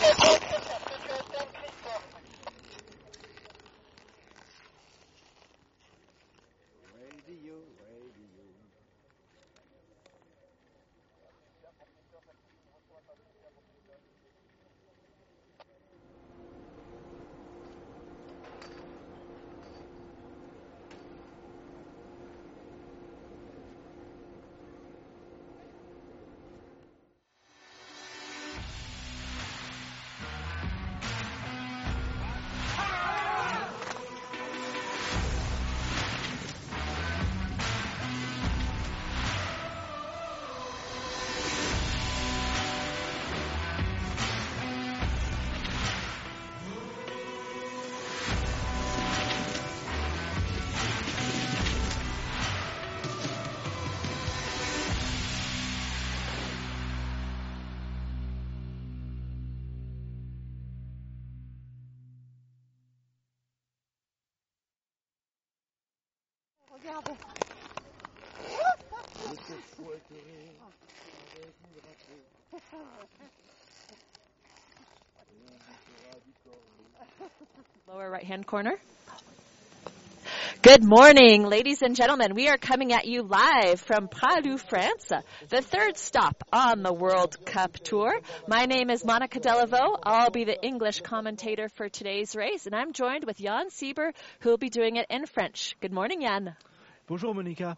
Oh! Regarde. Lower right hand corner. Good morning, ladies and gentlemen. We are coming at you live from Pralou, France, the third stop on the World Cup Tour. My name is Monica Delaveau. I'll be the English commentator for today's race, and I'm joined with Jan Sieber, who will be doing it in French. Good morning, Jan. Bonjour Monica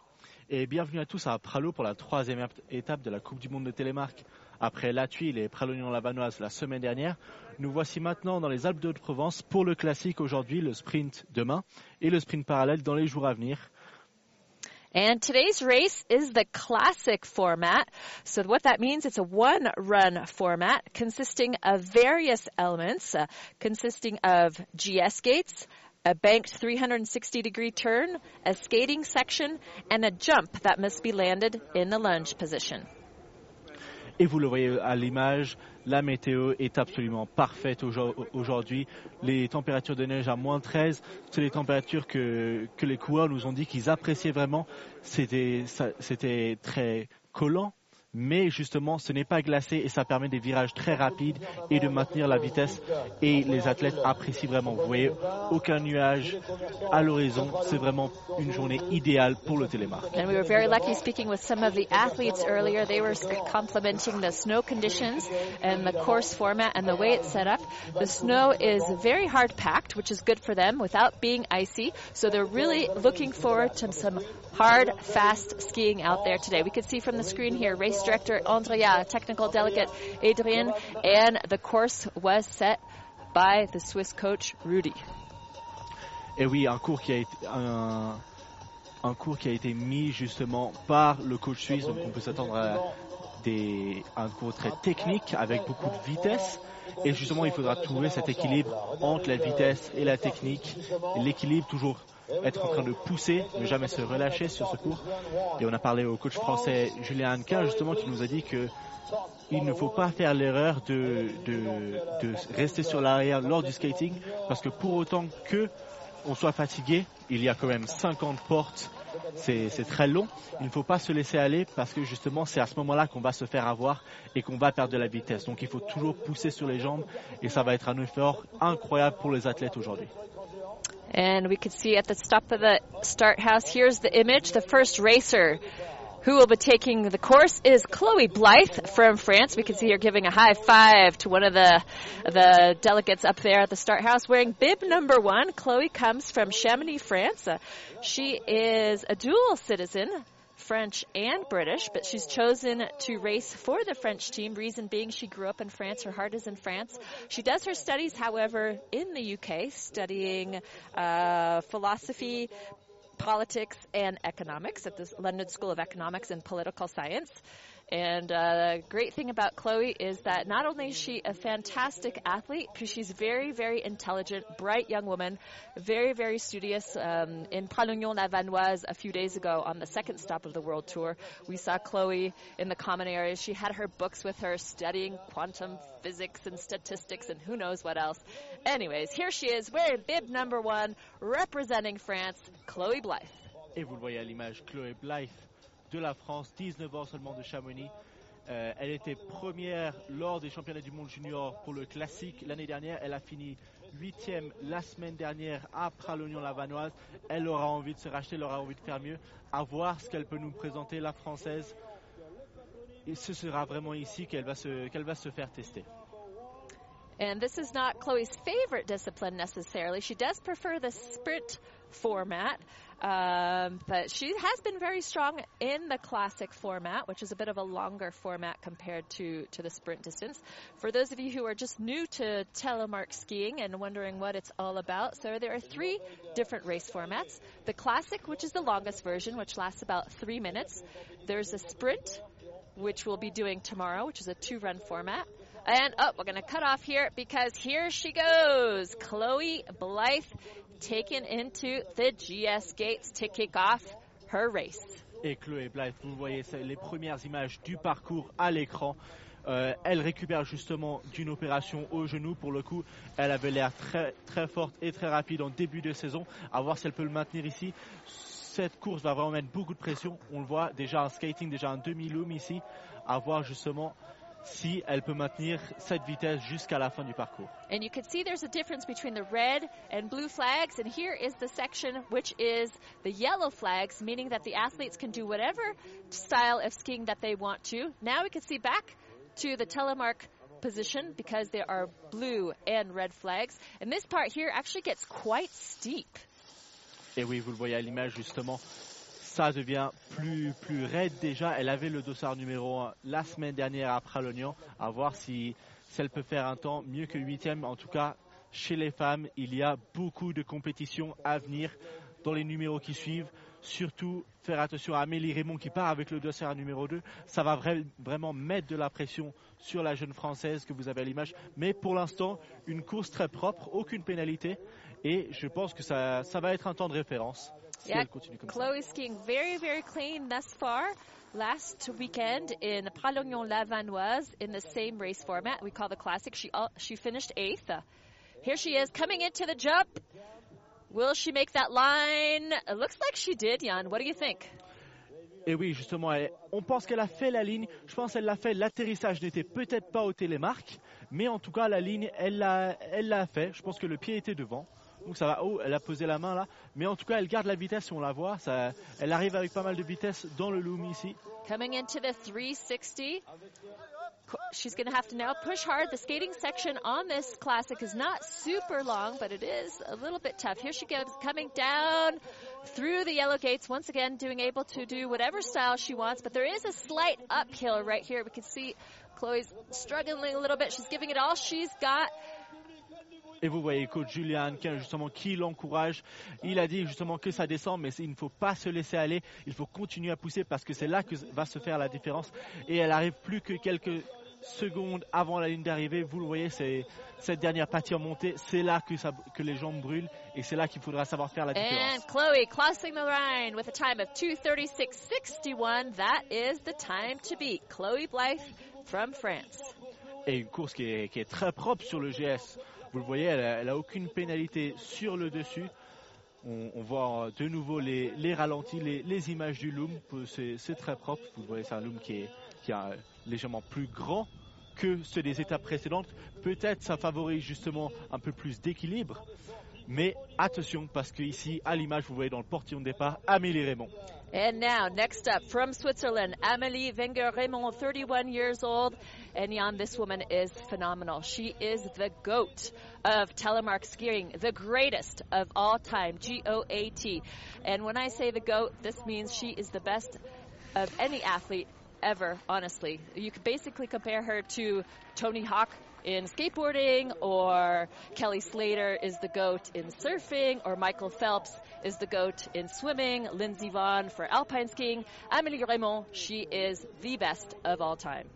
et bienvenue à tous à Pralot pour la troisième étape de la Coupe du Monde de Télémark. Après La Tuile et Pralognan-Lavanoise la semaine dernière, nous voici maintenant dans les Alpes de Haute-Provence pour le classique aujourd'hui, le sprint demain et le sprint parallèle dans les jours à venir. And today's race is the classic format. So what that means, it's a one run format consisting of various elements, uh, consisting of GS gates, a banked 360 degree turn, a skating section, and a jump that must be landed in the lunge position. Et vous le voyez à l'image, la météo est absolument parfaite aujourd'hui. Les températures de neige à moins 13, c'est les températures que, que les coureurs nous ont dit qu'ils appréciaient vraiment. C'était très collant, mais justement ce n'est pas glacé et ça permet des virages très rapides et de maintenir la vitesse et les athlètes apprécient vraiment. Vous voyez, aucun nuage à l'horizon, c'est vraiment une journée idéale pour le télémark. And we were very lucky speaking with some of the athletes earlier. They were complimenting the snow conditions and the course format and the way it's set up. The snow is very hard packed, which is good for them without being icy. So they're really looking forward to some hard, fast skiing out there today. We could see from the screen here race director Andrea, technical delegate Adrian, and the course was set by the Swiss coach Rudy. Et oui, un cours qui a été un cours qui a été mis justement par le coach suisse, donc on peut s'attendre à des, un cours très technique avec beaucoup de vitesse. Et justement, il faudra trouver cet équilibre entre la vitesse et la technique. L'équilibre toujours être en train de pousser, ne jamais se relâcher sur ce cours. Et on a parlé au coach français Julien Hannequin justement qui nous a dit que il ne faut pas faire l'erreur de, de, de, rester sur l'arrière lors du skating parce que pour autant que on soit fatigué, il y a quand même 50 portes, c'est très long. Il ne faut pas se laisser aller parce que justement c'est à ce moment-là qu'on va se faire avoir et qu'on va perdre de la vitesse. Donc il faut toujours pousser sur les jambes et ça va être un effort incroyable pour les athlètes aujourd'hui. And we could see at the stop of the start house, here's the image. The first racer who will be taking the course is Chloe Blythe from France. We can see her giving a high five to one of the the delegates up there at the start house wearing bib number one. Chloe comes from Chamonix, France. Uh, she is a dual citizen French and British, but she's chosen to race for the French team. Reason being, she grew up in France. Her heart is in France. She does her studies, however, in the UK, studying uh, philosophy, politics, and economics at the London School of Economics and Political Science. And uh, the great thing about Chloe is that not only is she a fantastic athlete, because she's very, very intelligent, bright young woman, very, very studious. Um, in Pralognan-la-Vanoise a few days ago on the second stop of the World Tour, we saw Chloe in the common area. She had her books with her, studying quantum physics and statistics and who knows what else. Anyways, here she is wearing bib number one, representing France, Chloe Blythe. Et vous le voyez à l'image, Chloé Blythe de la France, 19 ans seulement de Chamonix. Euh, elle était première lors des championnats du monde junior pour le classique l'année dernière. Elle a fini huitième la semaine dernière à Pralognan-la-Vanoise. Elle aura envie de se racheter, elle aura envie de faire mieux. À voir ce qu'elle peut nous présenter, la française. Et ce sera vraiment ici qu'elle va, se, qu'elle va se faire tester. And this is not Chloe's favorite discipline necessarily. She does prefer the sprint format. Um, but she has been very strong in the classic format, which is a bit of a longer format compared to, to the sprint distance. For those of you who are just new to telemark skiing and wondering what it's all about, so there are three different race formats. The classic, which is the longest version, which lasts about three minutes. There's a sprint, which we'll be doing tomorrow, which is a two run format. And oh, we're going to cut off here because here she goes. Chloe Blythe taken into the GS gates to kick off her race. Et Chloé Blythe, vous voyez les premières images du parcours à l'écran. Euh, elle récupère justement d'une opération au genou. Pour le coup, elle avait l'air très, très forte et très rapide en début de saison. À voir si elle peut le maintenir ici. cette course va vraiment mettre beaucoup de pression. On le voit déjà en skating, déjà en demi-loom ici, à voir justement si elle peut maintenir cette vitesse jusqu'à la fin du parcours. And you can see there's a difference between the red and blue flags. And here is the section which is the yellow flags, meaning that the athletes can do whatever style of skiing that they want to. Now we can see back to the telemark position because there are blue and red flags. And this part here actually gets quite steep. Et oui, vous le voyez à l'image justement, ça devient plus, plus raide déjà. Elle avait le dossard numéro 1 la semaine dernière à Pralognan, à voir si, elle peut faire un temps mieux que 8 En tout cas, chez les femmes, il y a beaucoup de compétitions à venir dans les numéros qui suivent. Surtout, faire attention à Amélie Raymond qui part avec le dossard numéro 2. Ça va vraiment mettre de la pression sur la jeune française que vous avez à l'image. Mais pour l'instant, une course très propre, aucune pénalité. Et je pense que ça va être un temps de référence. Si yeah, elle continue comme Chloe skiing very, very clean thus far. Last weekend in Pralognan-Lavanoise in the same race format we call the classic, she she finished eighth. Here she is coming into the jump. Will she make that line? It looks like she did, Jan. What do you think? Et oui, justement, on pense qu'elle a fait la ligne. Je pense qu'elle l'a fait. L'atterrissage n'était peut-être pas au télémarque, mais en tout cas, la ligne, elle l'a, elle l'a fait. Je pense que le pied était devant. Donc ça va. Oh, elle a posé la main là. Mais en tout cas, elle garde la vitesse on la voit. Ça, elle arrive avec pas mal de vitesse dans le loom ici. Coming into the 360. She's going to have to now push hard. The skating section on this classic is not super long, but it is a little bit tough. Here she goes, coming down through the yellow gates, once again doing able to do whatever style she wants, but there is a slight uphill right here. We can see Chloe's struggling a little bit. She's giving it all she's got. Et vous voyez coach Julian justement qui l'encourage. Il a dit justement que ça descend, mais il ne faut pas se laisser aller. Il faut continuer à pousser parce que c'est là que va se faire la différence. Et elle arrive plus que quelques secondes avant la ligne d'arrivée. Vous le voyez, c'est cette dernière partie en montée. C'est là que, ça, que les jambes brûlent et c'est là qu'il faudra savoir faire la différence. And Chloe crossing the line with a time of 2:36.61. That is the time to beat. Chloe Blythe from France. Et une course qui est, qui est très propre sur le GS. Vous le voyez, elle a, aucune pénalité sur le dessus. On, voit de nouveau les, ralentis, les, images du loom. C'est très propre. Vous voyez, c'est un loom qui est, qui est légèrement plus grand que ceux des étapes précédentes. Peut-être ça favorise justement un peu plus d'équilibre. Mais attention parce que ici, à l'image, vous voyez dans le portillon de départ, Amélie Raymond. And now, next up from Switzerland, Amélie Wenger Raymond, 31 years old. And Jan, this woman is phenomenal. She is the GOAT of telemark skiing, the greatest of all time, G-O-A-T. And when I say the GOAT, this means she is the best of any athlete ever, honestly. You could basically compare her to Tony Hawk in skateboarding, or Kelly Slater is the GOAT in surfing, or Michael Phelps is the GOAT in swimming, Lindsey Vaughn for alpine skiing. Amélie Raymond, she is the best of all time.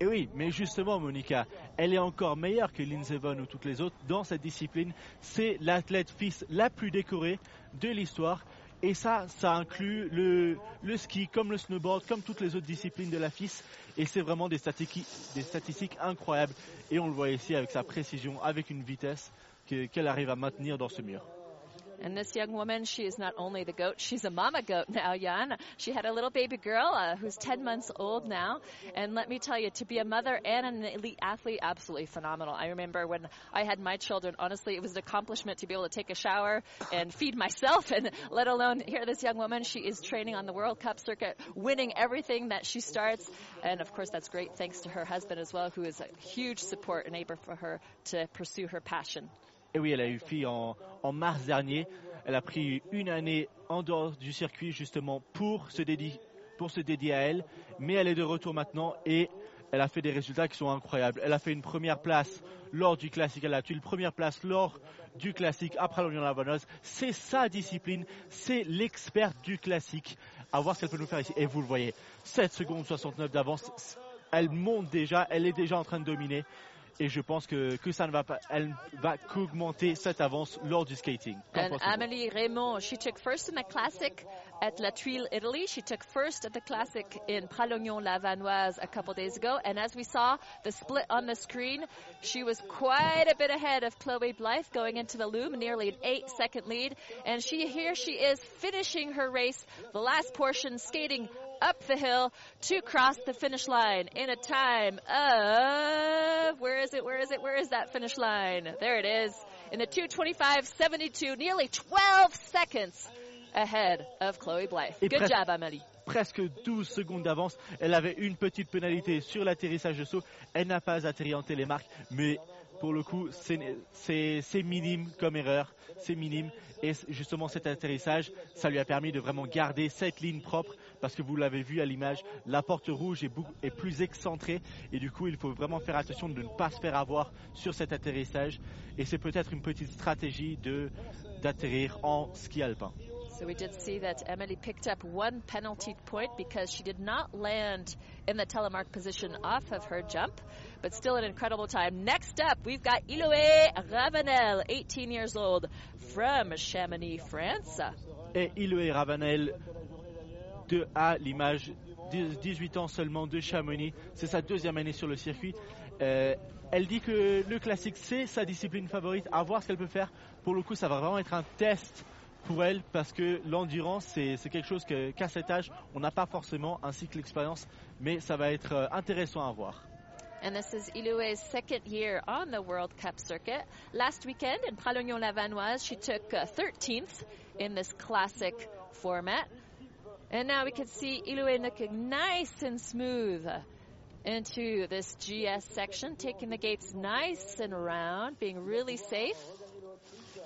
Et oui, mais justement, Monica, elle est encore meilleure que Lindsey Vonn ou toutes les autres dans cette discipline. C'est l'athlète fils la plus décorée de l'histoire. Et ça, ça inclut le, le ski, comme le snowboard, comme toutes les autres disciplines de la FIS. Et c'est vraiment des statistiques, incroyables. Et on le voit ici avec sa précision, avec une vitesse qu'elle arrive à maintenir dans ce mur. And this young woman, she is not only the goat, she's a mama goat now, Jan. She had a little baby girl uh, who's 10 months old now. And let me tell you, to be a mother and an elite athlete, absolutely phenomenal. I remember when I had my children, honestly, it was an accomplishment to be able to take a shower and feed myself, and let alone hear this young woman. She is training on the World Cup circuit, winning everything that she starts. And of course, that's great thanks to her husband as well, who is a huge support and enabler for her to pursue her passion. Et oui, elle a eu fille en, mars dernier. Elle a pris une année en dehors du circuit justement pour se dédier, pour se dédier à elle. Mais elle est de retour maintenant et elle a fait des résultats qui sont incroyables. Elle a fait une première place lors du classique. Elle a eu une première place lors du classique après l'Union Lavanoise. C'est sa discipline. C'est l'expert du classique. À voir ce qu'elle peut nous faire ici. Et vous le voyez. 7 secondes 69 d'avance. Elle monte déjà. Elle est déjà en train de dominer. Et je pense que, que ça ne va pas, elle va qu'augmenter cette avance lors du skating. And Amélie Raymond, she took first in the classic at La Tuile, Italy. She took first at the classic in Pralognon-la-Vanoise a couple days ago. And as we saw the split on the screen, she was quite a bit ahead of Chloe Blythe going into the loom, nearly an eight second lead. And she, here she is finishing her race, the last portion skating up the hill to cross the finish line in a time of, where is it, where is it, where is that finish line? There it is. In the 225.72, nearly 12 seconds ahead of Chloe Blythe. Good job, Amélie. presque 12 secondes d'avance. Elle avait une petite pénalité sur l'atterrissage de saut. Elle n'a pas atterri en télémarque, mais pour le coup, c'est minime comme erreur, c'est minime. Et justement, cet atterrissage, ça lui a permis de vraiment garder cette ligne propre, parce que vous l'avez vu à l'image, la porte rouge est, est plus excentrée et du coup il faut vraiment faire attention de ne pas se faire avoir sur cet atterrissage et c'est peut-être une petite stratégie de d'atterrir en ski alpin. So we did see that Emily picked up one penalty point because she did not land in the telemark position off of her jump, but still an incredible time. Next up, we've got Iloé Ravenel, 18 years old, from Chamonix, France. Et Iloé Ravenel, 2 à l'image 18 ans seulement de Chamonix. C'est sa deuxième année sur le circuit. Euh, elle dit que le classique, c'est sa discipline favorite. À voir ce qu'elle peut faire. Pour le coup, ça va vraiment être un test pour elle parce que l'endurance, c'est quelque chose qu'à cet âge, on n'a pas forcément, ainsi que l'expérience. Mais ça va être euh, intéressant à voir. And this is second year on the World Cup circuit. Last weekend in Pralognon-Lavanoise, she took uh, 13th in this classic format. And now we can see Iloue looking nice and smooth into this GS section, taking the gates nice and round, being really safe.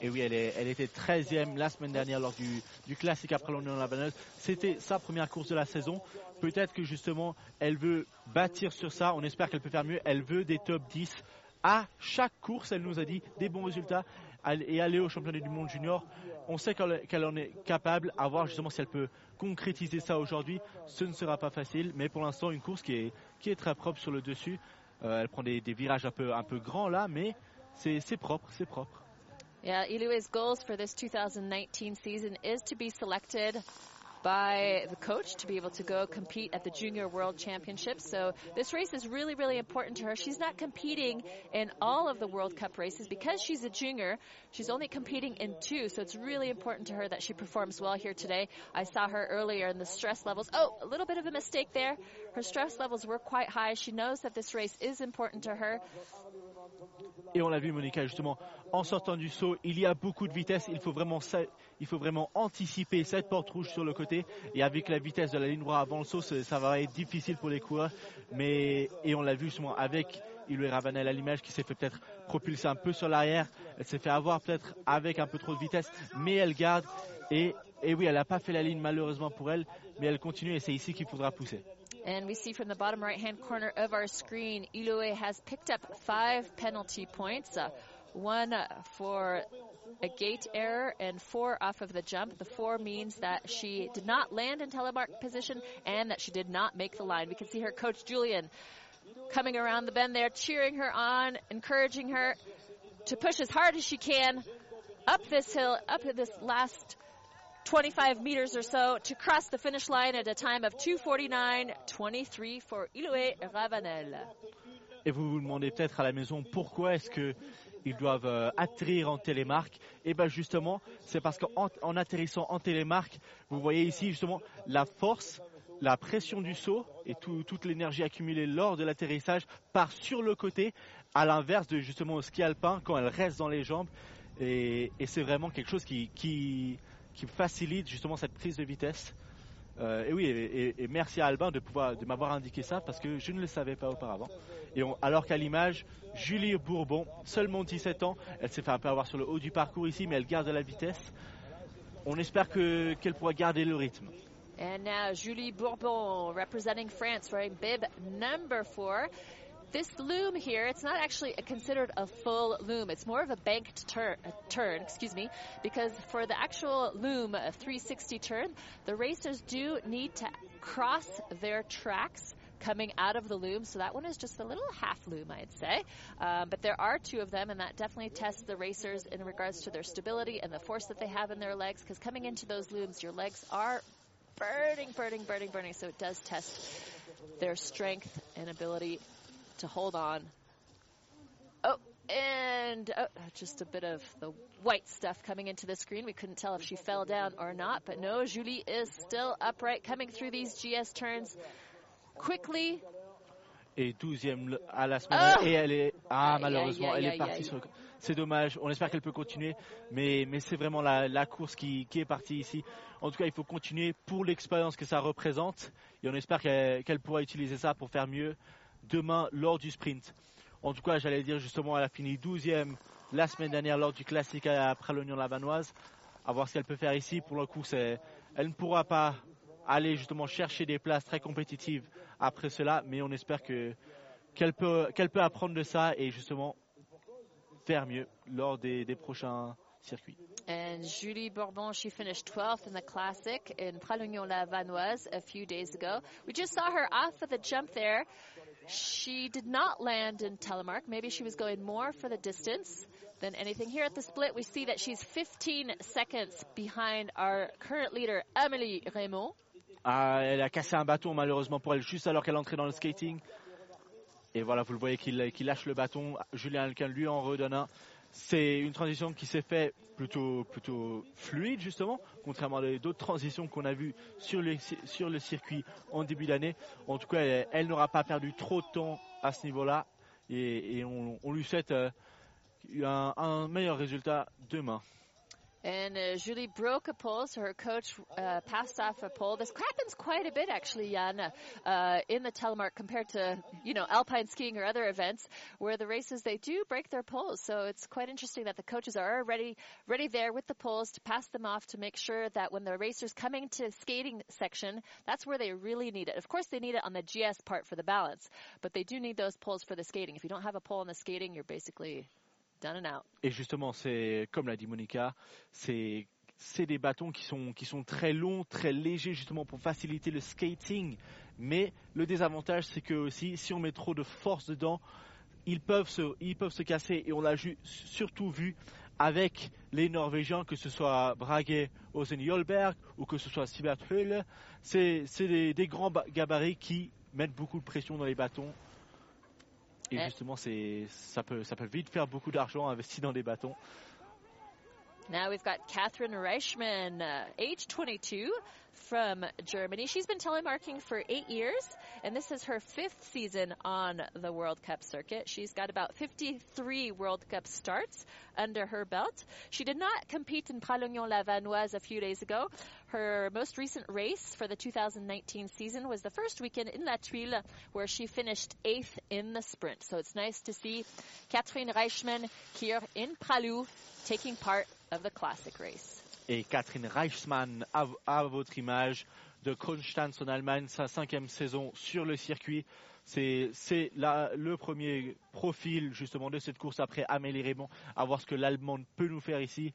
Et oui, elle, est, elle était 13e la semaine dernière lors du, du classique après l'Union la Baneuse. C'était sa première course de la saison. Peut-être que justement, elle veut bâtir sur ça. On espère qu'elle peut faire mieux. Elle veut des top 10 à chaque course. Elle nous a dit des bons résultats et aller au championnat du monde junior. On sait qu'elle en est capable. À voir justement si elle peut concrétiser ça aujourd'hui. Ce ne sera pas facile, mais pour l'instant, une course qui est, très propre sur le dessus. Euh, elle prend des, virages un peu, grands là, mais c'est propre, c'est propre. Yeah, Ilue's goals for this 2019 season is to be selected by the coach to be able to go compete at the Junior World Championships. So this race is really, really important to her. She's not competing in all of the World Cup races because she's a junior. She's only competing in two. So it's really important to her that she performs well here today. I saw her earlier in the stress levels. Oh, a little bit of a mistake there. Her stress levels were quite high. She knows that this race is important to her. Et on l'a vu, Monica, justement, en sortant du saut, il y a beaucoup de vitesse. Il faut vraiment, anticiper cette porte rouge sur le côté. Et avec la vitesse de la ligne droite avant le saut, ça va être difficile pour les coureurs. Mais, et on l'a vu justement avec Iloué Ravanel à l'image qui s'est fait peut-être propulser un peu sur l'arrière. Elle s'est fait avoir peut-être avec un peu trop de vitesse, mais elle garde. Et, et oui, elle n'a pas fait la ligne malheureusement pour elle, mais elle continue et c'est ici qu'il faudra pousser. And we see from the bottom right hand corner of our screen, Iloe has picked up five penalty points. Uh, one for a gate error and four off of the jump. The four means that she did not land in telemark position and that she did not make the line. We can see her coach Julian coming around the bend there, cheering her on, encouraging her to push as hard as she can up this hill, up to this last 25 meters or so to cross the finish line at a time of 249.23 for Iloé Ravanel. Et vous vous demandez peut-être à la maison pourquoi est-ce que ils doivent euh, atterrir en télémarque. Et bien justement, c'est parce qu'en en atterrissant en télémarque, vous voyez ici justement la force, la pression du saut et tout, toute l'énergie accumulée lors de l'atterrissage part sur le côté, à l'inverse de justement au ski alpin quand elle reste dans les jambes. Et, c'est vraiment quelque chose qui, qui facilite justement cette prise de vitesse. Euh, et oui, et, merci à Albin de pouvoir de m'avoir indiqué ça parce que je ne le savais pas auparavant. Et alors qu'à l'image, Julie Bourbon, seulement 17 ans, elle s'est fait un peu avoir sur le haut du parcours ici, mais elle garde la vitesse. On espère que qu'elle pourra garder le rythme. And now Julie Bourbon representing France wearing bib number 4. This loom here, it's not actually considered a full loom. It's more of a banked turn, turn, excuse me, because for the actual loom, a 360 turn, the racers do need to cross their tracks coming out of the loom. So that one is just a little half loom, I'd say. Um, but there are two of them, and that definitely tests the racers in regards to their stability and the force that they have in their legs. Because coming into those looms, your legs are burning, burning, burning, burning. So it does test their strength and ability to hold on. Oh, and oh, just a bit of the white stuff coming into the screen. We couldn't tell if she fell down or not, but no, Julie is still upright coming through these GS turns quickly. Et 12e à la semaine. Oh et elle est. Ah, malheureusement, elle est partie sur C'est dommage. On espère qu'elle peut continuer. Mais, mais c'est vraiment la, la course qui, qui, est partie ici. En tout cas, il faut continuer pour l'expérience que ça représente. Et on espère qu'elle qu pourra utiliser ça pour faire mieux demain lors du sprint. En tout cas, j'allais dire justement, elle a fini 12e la semaine dernière lors du classique après l'Oignon Lavanoise. À voir ce qu'elle peut faire ici. Pour le coup, elle ne pourra pas aller justement chercher des places très compétitives après cela, mais on espère que qu'elle peut qu'elle peut apprendre de ça et justement faire mieux lors des, prochains circuit. And Julie Bourbon, she finished 12th in the Classic in Pralognon-la-Vanoise a few days ago. We just saw her off of the jump there. She did not land in telemark. Maybe she was going more for the distance than anything. Here at the split, we see that she's 15 seconds behind our current leader, Amélie Raymond. Ah, elle a cassé un bâton malheureusement pour elle juste alors qu'elle entrait dans le skating. Et voilà, vous le voyez qu'il qu lâche le bâton. Julien Alcan lui en redonne un. C'est une transition qui s'est fait plutôt plutôt fluide justement, contrairement à d'autres transitions qu'on a vues sur le circuit en début d'année. En tout cas, elle, n'aura pas perdu trop de temps à ce niveau-là et, on, lui souhaite euh, un meilleur résultat demain. And uh, Julie broke a pole, so her coach uh, passed off a pole. This happens quite a bit, actually, Jan, uh, in the telemark compared to, you know, alpine skiing or other events where the races, they do break their poles. So it's quite interesting that the coaches are already ready there with the poles to pass them off to make sure that when the racers coming to skating section, that's where they really need it. Of course, they need it on the GS part for the balance, but they do need those poles for the skating. If you don't have a pole in the skating, you're basically Et justement, c'est comme l'a dit Monica, c'est c'est des bâtons qui sont qui sont très longs, très légers justement pour faciliter le skating. Mais le désavantage, c'est que aussi, si on met trop de force dedans, ils peuvent se ils peuvent se casser. Et on l'a surtout vu avec les Norvégiens, que ce soit Brage Osen-Jolberg ou que ce soit Sibert Hölle. C'est des grands gabarits qui mettent beaucoup de pression dans les bâtons Et justement, c'est, ça peut, ça peut vite faire beaucoup d'argent investi dans des bâtons. Now we've got Catherine Reichman, uh, age 22, from Germany. She's been telemarking for eight years, and this is her fifth season on the World Cup circuit. She's got about 53 World Cup starts under her belt. She did not compete in Pralognon-la-Vanoise a few days ago. Her most recent race for the 2019 season was the first weekend in La Tuile, where she finished eighth in the sprint. So it's nice to see Catherine Reichman here in Pralou taking part of the classic race. Et Catherine Reichsmann, à, votre image, de Konstanz en Allemagne, sa cinquième saison sur le circuit. C'est le premier profil justement de cette course après Amélie Raymond, à voir ce que l'Allemande peut nous faire ici.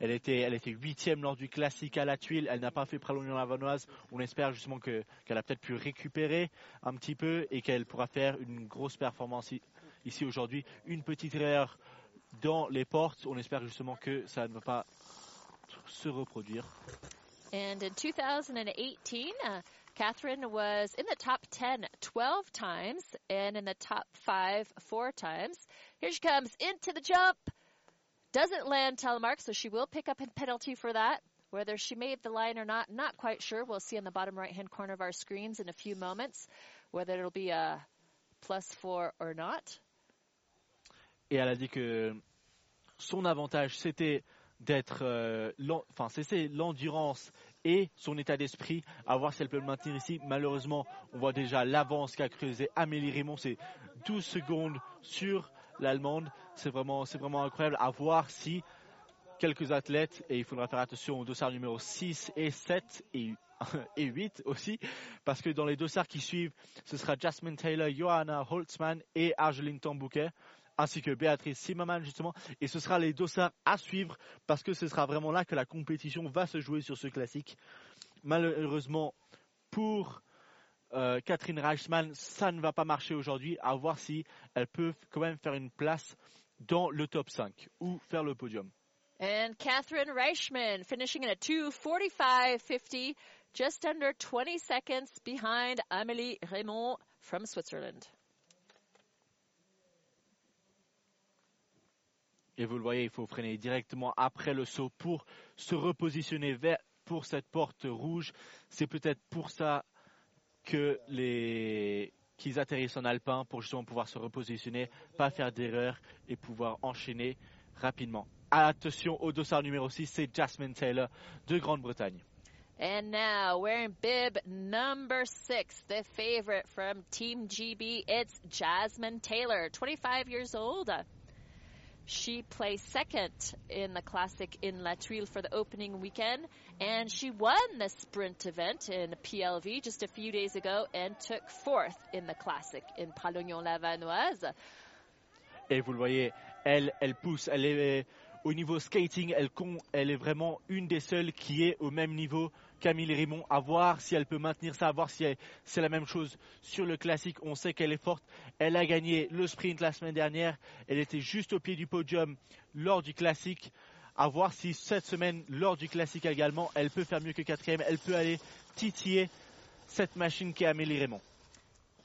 Elle était, elle était huitième lors du classique à la tuile. Elle n'a pas fait Pralognon lavanoise. On espère justement que qu'elle a peut-être pu récupérer un petit peu et qu'elle pourra faire une grosse performance ici aujourd'hui. Une petite erreur dans les portes. On espère justement que ça ne va pas se reproduire. And in 2018, uh, Catherine was in the top 10 12 times and in the top 5 4 times. Here she comes into the jump. Doesn't land telemark, so she will pick up a penalty for that. Whether she made the line or not, not quite sure. We'll see in the bottom right hand corner of our screens in a few moments whether it'll be a plus 4 or not. Et elle a dit que son avantage, c'était d'être, euh, enfin, c'est l'endurance et son état d'esprit, à voir si elle peut le maintenir ici. Malheureusement, on voit déjà l'avance qu'a creusé Amélie Raymond, c'est 12 secondes sur l'Allemande. C'est vraiment, c'est vraiment incroyable à voir si quelques athlètes, et il faudra faire attention aux dossards numéro 6 et 7 et et 8 aussi, parce que dans les dossards qui suivent, ce sera Jasmine Taylor, Johanna Holtzmann et Argeline Tambouquet ainsi que Béatrice Zimmermann justement. Et ce sera les dossards à suivre parce que ce sera vraiment là que la compétition va se jouer sur ce classique. Malheureusement pour euh, Catherine Reichmann, ça ne va pas marcher aujourd'hui. À voir si elle peut quand même faire une place dans le top 5 ou faire le podium. And Catherine Reichman finishing in a 2:45.50, just under 20 seconds behind Amélie Raymond from Switzerland. Et vous le voyez, il faut freiner directement après le saut pour se repositionner vers, pour cette porte rouge. C'est peut-être pour ça que qu'ils atterrissent en alpin pour justement pouvoir se repositionner, pas faire d'erreur et pouvoir enchaîner rapidement. Attention au dossard numéro 6, c'est Jasmine Taylor de Grande-Bretagne. And now, wearing bib number six, the favorite from Team GB, it's Jasmine Taylor, 25 years old. She placed second in the Classic in La Tuile for the opening weekend, and she won the sprint event in PLV just a few days ago and took fourth in the Classic in Palognon-la-Vanoise. Et vous le voyez, elle, elle pousse, elle est euh, au niveau skating, elle, elle est vraiment une des seules qui est au même niveau Camille Raymond, à voir si elle peut maintenir ça, à voir si c'est la même chose sur le classique. On sait qu'elle est forte. Elle a gagné le sprint la semaine dernière. Elle était juste au pied du podium lors du classique. À voir si cette semaine, lors du classique également, elle peut faire mieux que quatrième. Elle peut aller titiller cette machine qui est Amélie Raymond.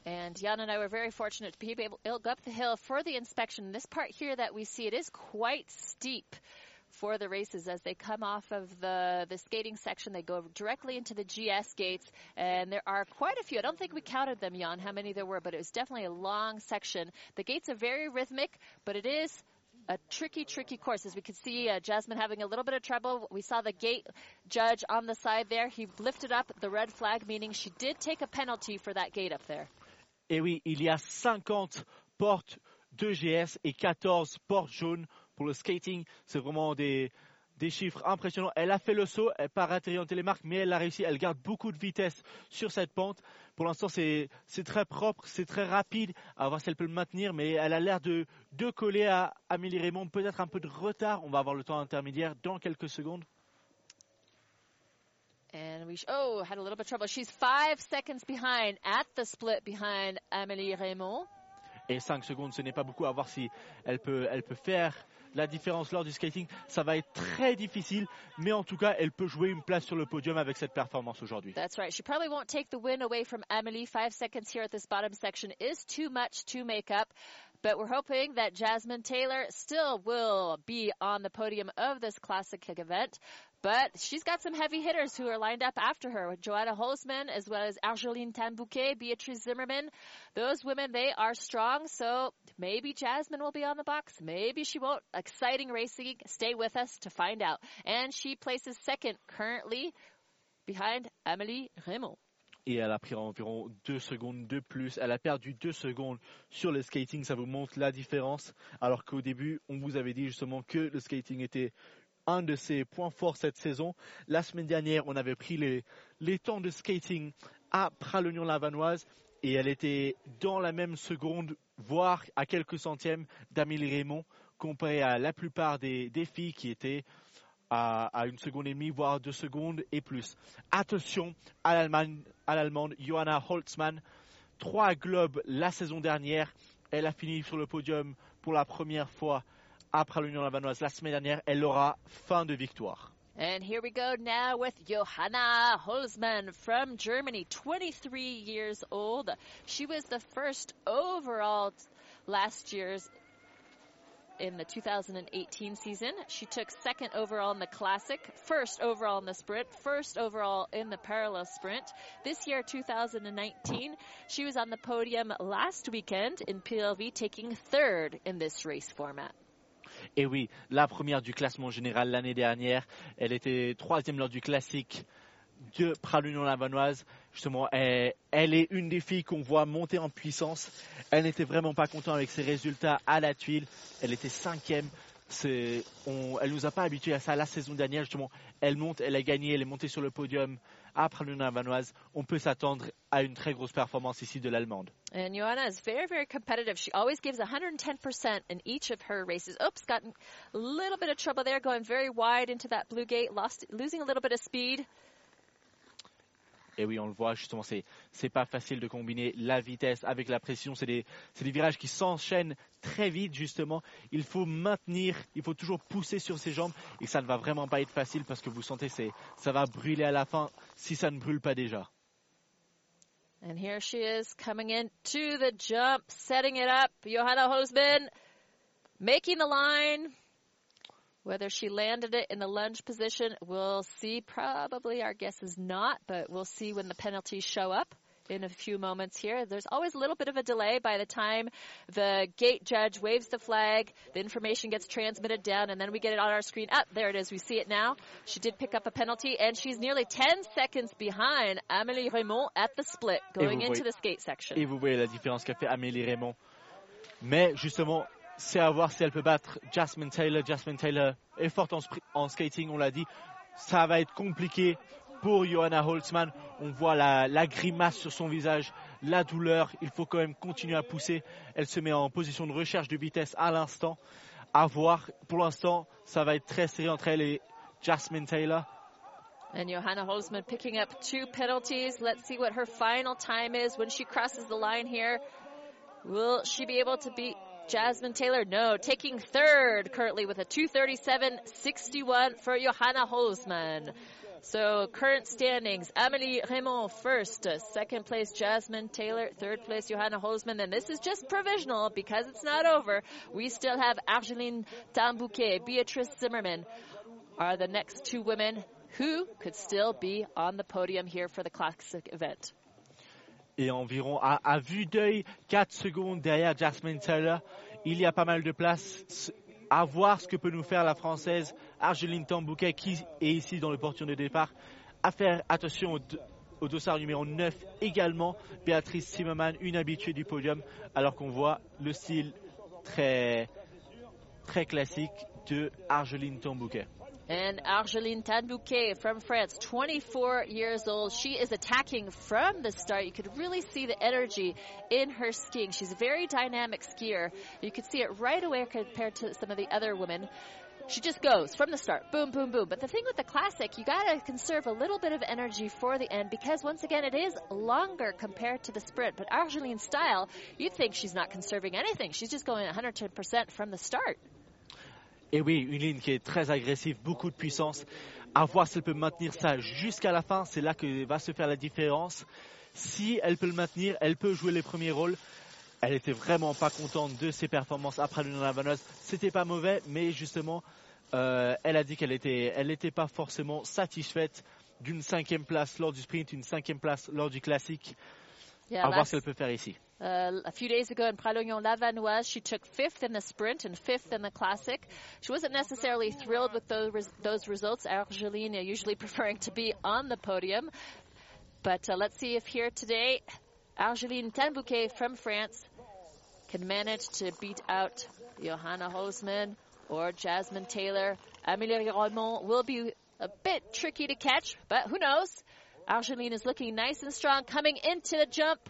And Jan and I were very fortunate to be able to go up the hill for the inspection. This part here that we see, it is quite steep for the races as they come off of the, the skating section. They go directly into the GS gates, and there are quite a few. I don't think we counted them, Jan, how many there were, but it was definitely a long section. The gates are very rhythmic, but it is a tricky, tricky course. As we could see, uh, Jasmine having a little bit of trouble. We saw the gate judge on the side there. He lifted up the red flag, meaning she did take a penalty for that gate up there. Et oui, il y a 50 portes de GS et 14 portes jaunes pour le skating. C'est vraiment des, des chiffres impressionnants. Elle a fait le saut, elle part atterrir en télémarque, mais elle a réussi. Elle garde beaucoup de vitesse sur cette pente. Pour l'instant, c'est très propre, c'est très rapide. À voir si elle peut le maintenir, mais elle a l'air de, de coller à Amélie Raymond. Peut-être un peu de retard. On va avoir le temps intermédiaire dans quelques secondes. And we, oh, had a little bit of trouble. She's five seconds behind at the split behind Amélie Raymond. Et 5 secondes, ce n'est pas beaucoup à voir si elle peut, elle peut faire la différence lors du skating. Ça va être très difficile, mais en tout cas, elle peut jouer une place sur le podium avec cette performance aujourd'hui. That's right. She probably won't take the win away from Amélie. Five seconds here at this bottom section is too much to make up. But we're hoping that Jasmine Taylor still will be on the podium of this classic event. But she's got some heavy hitters who are lined up after her with Joanna Holzman as well as Argeline Tambouquet, Beatrice Zimmerman. Those women, they are strong. So maybe Jasmine will be on the box. Maybe she won't. Exciting racing. Stay with us to find out. And she places second currently behind Amélie Raymond. et elle a pris environ deux secondes de plus. Elle a perdu deux secondes sur le skating. Ça vous montre la différence. Alors qu'au début, on vous avait dit justement que le skating était un de ses points forts cette saison. La semaine dernière, on avait pris les, temps de skating à Pralognon-Lavanoise et elle était dans la même seconde, voire à quelques centièmes d'Amélie Raymond, comparé à la plupart des, des filles qui étaient à, à, une seconde et demie, voire deux secondes et plus. Attention à l'Allemande Johanna Holtzmann. Trois globes la saison dernière. Elle a fini sur le podium pour la première fois après l'Union la semaine dernière. Elle aura fin de victoire. And here we go now with Johanna Holzmann from Germany, 23 years old. She was the first overall last year's in the 2018 season. She took second overall in the classic, first overall in the sprint, first overall in the parallel sprint. This year, 2019, she was on the podium last weekend in PLV, taking third in this race format. Et oui, la première du classement général l'année dernière. Elle était troisième lors du classique de Pralunion-Lavanoise. Justement, elle, est une des filles qu'on voit monter en puissance. Elle n'était vraiment pas contente avec ses résultats à la tuile. Elle était cinquième. Elle nous a pas habitués à ça la saison dernière. Justement, elle monte, elle a gagné, elle est montée sur le podium à Pralunion-Lavanoise. On peut s'attendre à une très grosse performance ici de l'allemande. And Joanna is very, very competitive. She always gives 110% in each of her races. Oops, got a little bit of trouble there, going very wide into that blue gate, lost, losing a little bit of speed. Et oui, on le voit justement, c'est c'est pas facile de combiner la vitesse avec la pression. C'est des des virages qui s'enchaînent très vite justement. Il faut maintenir, il faut toujours pousser sur ses jambes et ça ne va vraiment pas être facile parce que vous sentez c'est ça va brûler à la fin si ça ne brûle pas déjà. And here she is coming in to the jump, setting it up. Johanna Hosman making the line. Whether she landed it in the lunge position, we'll see. Probably our guess is not, but we'll see when the penalties show up in a few moments here. There's always a little bit of a delay by the time the gate judge waves the flag, the information gets transmitted down, and then we get it on our screen. Up, oh, there it is. We see it now. She did pick up a penalty, and she's nearly 10 seconds behind Amélie Raymond at the split going into the skate section. Et vous voyez la différence qu'a fait Amélie Raymond. Mais justement, c'est à voir si elle peut battre Jasmine Taylor. Jasmine Taylor est forte en, skating, on l'a dit. Ça va être compliqué pour Johanna Holtzmann. On voit la, grimace sur son visage, la douleur. Il faut quand même continuer à pousser. Elle se met en position de recherche de vitesse à l'instant. À voir. Pour l'instant, ça va être très serré entre elle et Jasmine Taylor. And Johanna Holzman picking up two penalties. Let's see what her final time is when she crosses the line here. Will she be able to beat Jasmine Taylor, no, taking third currently with a 237.61 for Johanna Holzman. So current standings, Amélie Raymond first, second place Jasmine Taylor, third place Johanna Holzman. And this is just provisional because it's not over. We still have Argeline Tambouquet, Beatrice Zimmerman are the next two women who could still be on the podium here for the classic event. et environ à, à vue d'œil 4 secondes derrière Jasmine Taylor. Il y a pas mal de place à voir ce que peut nous faire la française Argeline Tambouquet qui est ici dans le portion de départ. À faire attention au, au dossard numéro 9 également, Béatrice Zimmermann, une habituée du podium, alors qu'on voit le style très, très classique de Argeline Tambouquet. And Argeline Tanbouquet from France, 24 years old. She is attacking from the start. You could really see the energy in her skiing. She's a very dynamic skier. You could see it right away compared to some of the other women. She just goes from the start, boom, boom, boom. But the thing with the classic, you gotta conserve a little bit of energy for the end because once again, it is longer compared to the sprint. But Argeline's style, you'd think she's not conserving anything. She's just going 110% from the start. Et oui, une ligne qui est très agressive, beaucoup de puissance. À voir si elle peut maintenir ça jusqu'à la fin, c'est là que va se faire la différence. Si elle peut le maintenir, elle peut jouer les premiers rôles. Elle était vraiment pas contente de ses performances après le Lavanos. C'était pas mauvais, mais justement, euh, elle a dit qu'elle était, elle n'était pas forcément satisfaite d'une cinquième place lors du sprint, une cinquième place lors du classique. Yeah, à voir ce qu'elle peut faire ici. Uh, a few days ago in Pralognon-Lavanoise, she took fifth in the sprint and fifth in the classic. She wasn't necessarily thrilled with those, those results. Argelina usually preferring to be on the podium. But uh, let's see if here today, Argeline Tanbouquet from France can manage to beat out Johanna Hosman or Jasmine Taylor. Amélie Raymond will be a bit tricky to catch, but who knows? Angeline is looking nice and strong coming into the jump.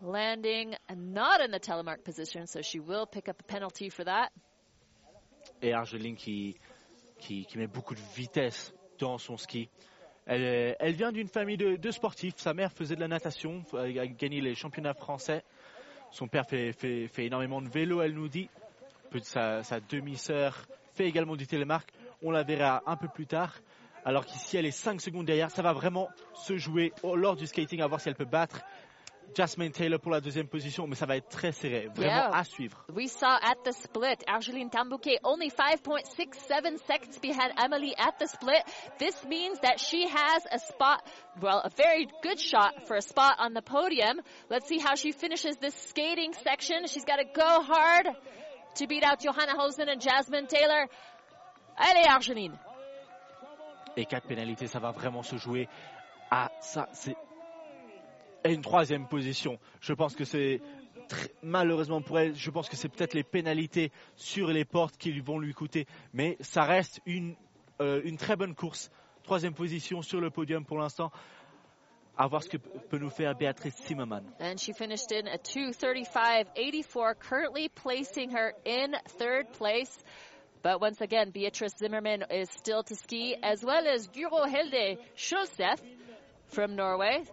Landing and not in the telemark position, so she will pick up a penalty for that. Et Argeline qui, qui, qui met beaucoup de vitesse dans son ski. Elle, elle vient d'une famille de, sportifs. Sa mère faisait de la natation, a gagné les championnats français. Son père fait, énormément de vélo, elle nous dit. Sa, sa demi-sœur fait également du télémark. On la verra un peu plus tard. Alors qu'ici, elle est 5 secondes derrière. Ça va vraiment se jouer lors du skating à voir si elle peut battre Jasmine Taylor pour la deuxième position, mais ça va être très serré, vraiment yeah. à suivre. We saw at the split, Argeline Tambouquet only 5.67 seconds behind Emily at the split. This means that she has a spot, well, a very good shot for a spot on the podium. Let's see how she finishes this skating section. She's got to go hard to beat out Johanna Hosman and Jasmine Taylor. Allez, Argeline. Et quatre pénalités, ça va vraiment se jouer à ça. C'est et une troisième position. Je pense que c'est malheureusement pour elle, je pense que c'est peut-être les pénalités sur les portes qui vont lui coûter, mais ça reste une, euh, une très bonne course. Troisième position sur le podium pour l'instant. À voir ce que peut nous faire Béatrice Zimmermann. And she finished in a 235.84, currently placing her in third place. But once again, Beatrice Zimmerman is still to ski, as well as Guro Helde Schulseth. from Norway.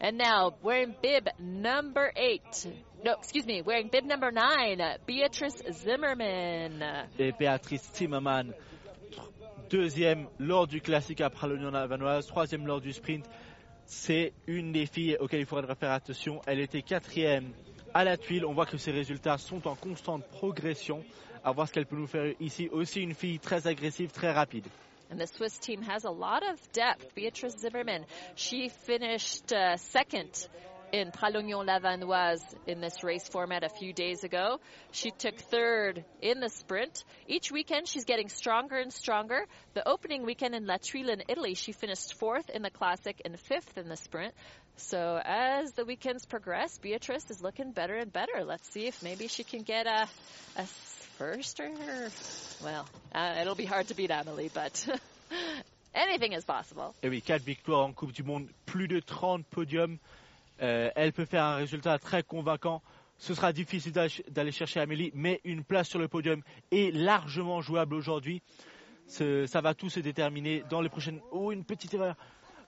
And now, wearing bib number eight. No, excuse me, wearing bib number nine, Beatrice Zimmerman. Et Béatrice Zimmerman, deuxième lors du classique après l'Union Lavanoise, troisième lors du sprint. C'est une des filles auxquelles il faudra faire attention. Elle était quatrième à la tuile. On voit que ses résultats sont en constante progression. À voir ce qu'elle peut nous faire ici. Aussi une fille très agressive, très rapide. And the Swiss team has a lot of depth. Beatrice Zimmerman, she finished uh, second in Pralognon Lavanoise in this race format a few days ago. She took third in the sprint. Each weekend she's getting stronger and stronger. The opening weekend in La Tuile in Italy, she finished fourth in the classic and fifth in the sprint. So as the weekends progress, Beatrice is looking better and better. Let's see if maybe she can get a, a first or, well, uh, it'll be hard to beat Amelie, but anything is possible. Et oui, quatre victoires en Coupe du Monde, plus de 30 podiums. Euh, elle peut faire un résultat très convaincant. Ce sera difficile d'aller chercher Amélie, mais une place sur le podium est largement jouable aujourd'hui. Ça va tout se déterminer dans les prochaines. Oh, une petite erreur.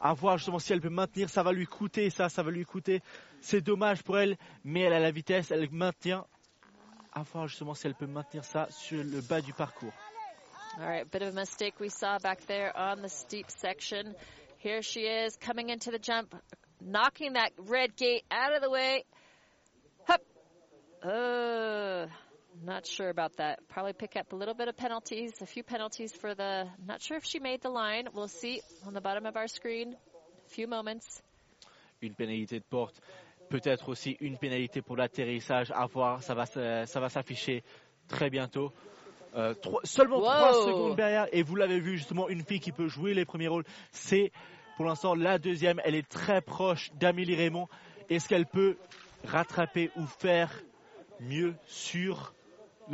À voir justement si elle peut maintenir. Ça va lui coûter, ça, ça va lui coûter. C'est dommage pour elle, mais elle a la vitesse, elle maintient. À voir justement si elle peut maintenir ça sur le bas du parcours. All right, bit of a mistake we saw back there on the steep section. Here she is coming into the jump, knocking that red gate out of the way. Hup. Uh, not sure about that. Probably pick up a little bit of penalties, a few penalties for the. Not sure if she made the line. We'll see on the bottom of our screen. A few moments. Une pénalité de porte. Peut-être aussi une pénalité pour l'atterrissage. À voir, ça va, ça va s'afficher très bientôt. Euh, trois, seulement trois secondes derrière. Et vous l'avez vu justement, une fille qui peut jouer les premiers rôles. C'est pour l'instant, la deuxième, elle est très proche d'Amélie Raymond. Est-ce qu'elle peut rattraper ou faire mieux sur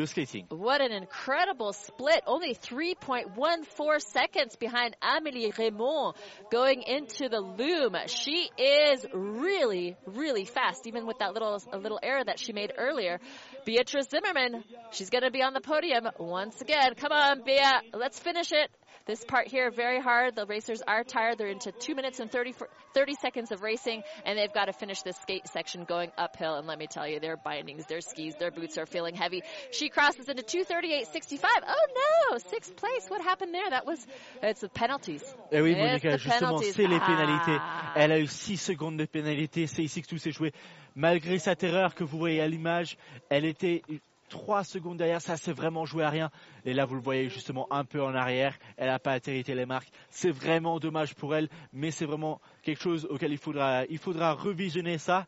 skating. What an incredible split. Only 3.14 seconds behind Amélie Raymond going into the loom. She is really, really fast, even with that little, a little error that she made earlier. Beatrice Zimmerman, she's going to be on the podium once again. Come on, Bea, let's finish it. This part here, very hard. The racers are tired. They're into two minutes and 30, 30 seconds of racing, and they've got to finish this skate section going uphill. And let me tell you, their bindings, their skis, their boots are feeling heavy. She crosses into 238.65. Oh no! Sixth place. What happened there? That was, it's the penalties. Eh oui, Monica, justement, c'est les pénalités. Ah. Elle a eu 6 secondes de pénalité. C'est ici que tout s'est joué. Malgré sa terreur que vous voyez à l'image, elle était 3 secondes derrière, ça s'est vraiment joué à rien. Et là, vous le voyez justement un peu en arrière. Elle n'a pas atterri les marques. C'est vraiment dommage pour elle, mais c'est vraiment quelque chose auquel il faudra, il faudra revisionner ça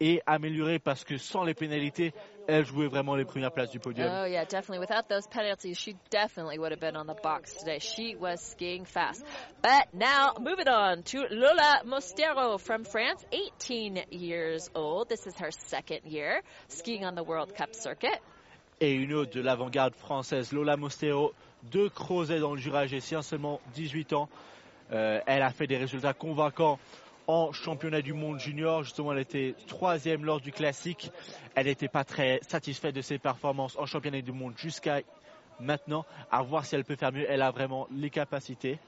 et améliorer parce que sans les pénalités, elle jouait vraiment les premières places du podium. Oh yeah, definitely. Without those penalties, she definitely would have been on the box today. She was skiing fast. But now, moving on to Lola Mostero from France, 18 years old. This is her second year skiing on the World Cup circuit et une autre de l'avant-garde française, Lola Mostero, de Crozet dans le Jura Gessien, seulement 18 ans. Euh, elle a fait des résultats convaincants en championnat du monde junior. Justement, elle était troisième lors du classique. Elle n'était pas très satisfaite de ses performances en championnat du monde jusqu'à maintenant. À voir si elle peut faire mieux. Elle a vraiment les capacités.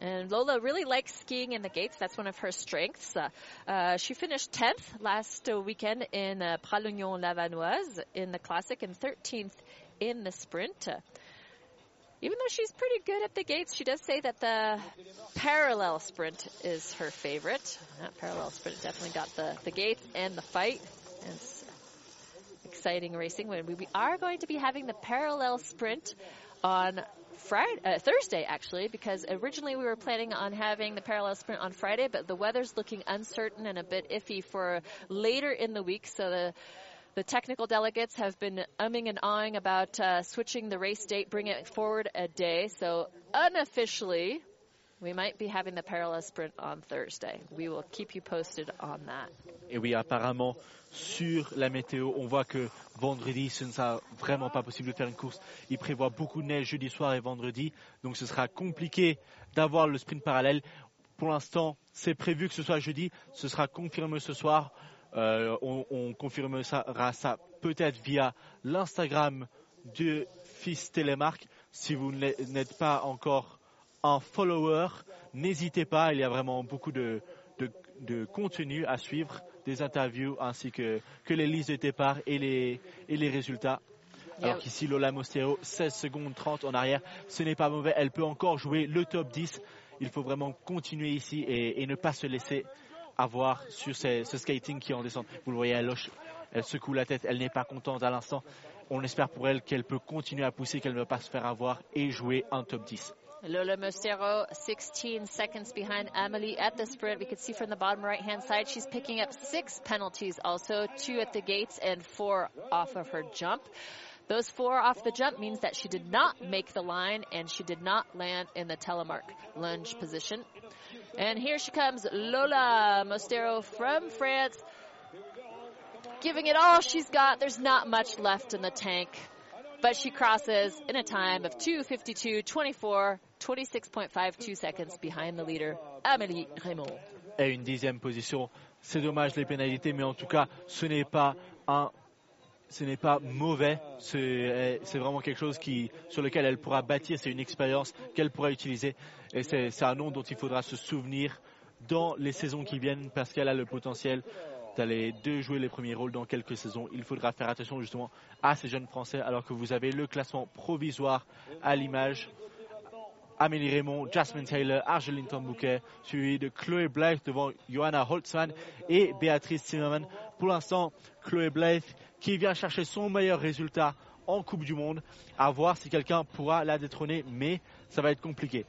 And Lola really likes skiing in the gates. That's one of her strengths. Uh, uh, she finished 10th last uh, weekend in uh, Pralognon Lavanoise in the classic and 13th in the sprint. Uh, even though she's pretty good at the gates, she does say that the parallel sprint is her favorite. That parallel sprint definitely got the, the gates and the fight. And it's exciting racing. When we are going to be having the parallel sprint on Friday, uh, Thursday actually, because originally we were planning on having the parallel sprint on Friday, but the weather's looking uncertain and a bit iffy for later in the week. So the the technical delegates have been umming and ahhing about uh, switching the race date, bring it forward a day. So unofficially, we might be having the parallel sprint on Thursday. We will keep you posted on that. Et oui, apparemment, sur la météo, on voit que vendredi, ce ne sera vraiment pas possible de faire une course. Il prévoit beaucoup de neige jeudi soir et vendredi, donc ce sera compliqué d'avoir le sprint parallèle. Pour l'instant, c'est prévu que ce soit jeudi, ce sera confirmé ce soir. Euh, on, on, confirmera ça peut-être via l'Instagram de Fils Télémarque. Si vous n'êtes pas encore un follower, n'hésitez pas, il y a vraiment beaucoup de, de contenu à suivre, des interviews ainsi que, que les listes de départ et les, et les résultats. Alors qu'ici, Lola Mostero, 16 secondes 30 en arrière, ce n'est pas mauvais. Elle peut encore jouer le top 10. Il faut vraiment continuer ici et, ne pas se laisser avoir sur ce, skating qui est en descente. Vous le voyez, elle, elle secoue la tête, elle n'est pas contente à l'instant. On espère pour elle qu'elle peut continuer à pousser, qu'elle ne va pas se faire avoir et jouer un top 10. Lola Mostero, 16 seconds behind Amelie at the sprint. We can see from the bottom right hand side, she's picking up six penalties also, two at the gates and four off of her jump. Those four off the jump means that she did not make the line and she did not land in the telemark lunge position. And here she comes, Lola Mostero from France, giving it all she's got. There's not much left in the tank, but she crosses in a time of 2:52.24, 26.52 seconds behind the leader, Amélie Raymond. Et une dixième position. C'est dommage les pénalités, mais en tout cas, ce n'est pas un ce n'est pas mauvais, c'est vraiment quelque chose qui, sur lequel elle pourra bâtir, c'est une expérience qu'elle pourra utiliser et c'est un nom dont il faudra se souvenir dans les saisons qui viennent parce qu'elle a le potentiel d'aller de jouer les premiers rôles dans quelques saisons. Il faudra faire attention justement à ces jeunes Français alors que vous avez le classement provisoire à l'image. Amélie Raymond, Jasmine Taylor, Argeline Tambouquet, suivi de Chloé Blythe devant Johanna Holtzmann et Béatrice Zimmermann. Pour l'instant, Chloé Blythe qui vient chercher son meilleur résultat en Coupe du Monde, à voir si quelqu'un pourra la détrôner, mais ça va être compliqué.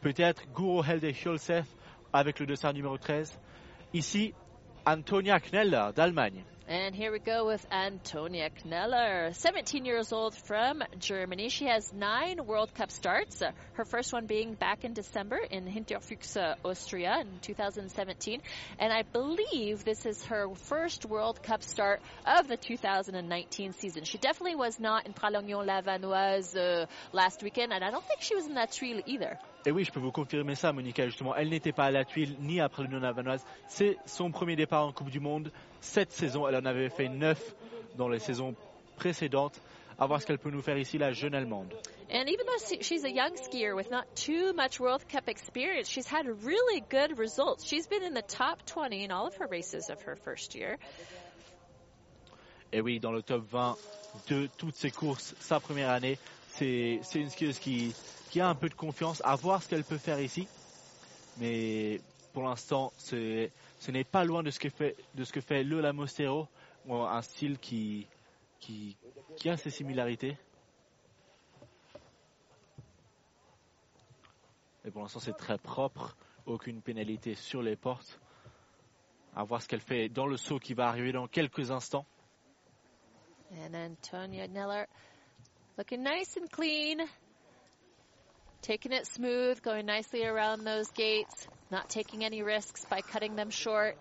Peut-être Guro Helde Hjolsef avec le dossard numéro 13. Ici, Antonia Kneller d'Allemagne. And here we go with Antonia Kneller, 17 years old from Germany. She has nine World Cup starts, her first one being back in December in Hinterfuchs, Austria in 2017. And I believe this is her first World Cup start of the 2019 season. She definitely was not in Pralognon-la-Vanoise uh, last weekend, and I don't think she was in that tree either. Et oui, je peux vous confirmer ça, Monica, justement. Elle n'était pas à la tuile ni après l'Union Havanoise. C'est son premier départ en Coupe du Monde. Cette saison, elle en avait fait neuf dans les saisons précédentes. À voir ce qu'elle peut nous faire ici, la jeune Allemande. And even though she's a young skier with not too much World Cup experience, she's had really good results. She's been in the top 20 in all of her races of her first year. Et oui, dans le top 20 de toutes ses courses, sa première année, c'est une skieuse qui, qui a un peu de confiance, à voir ce qu'elle peut faire ici. Mais pour l'instant, ce n'est pas loin de ce que fait, de ce un style qui a ses similarités. Et pour l'instant, c'est très propre. Aucune pénalité sur les portes. À voir ce qu'elle fait dans le saut qui va arriver dans quelques instants. And Antonia Neller looking nice and clean. Taking it smooth, going nicely around those gates, not taking any risks by cutting them short.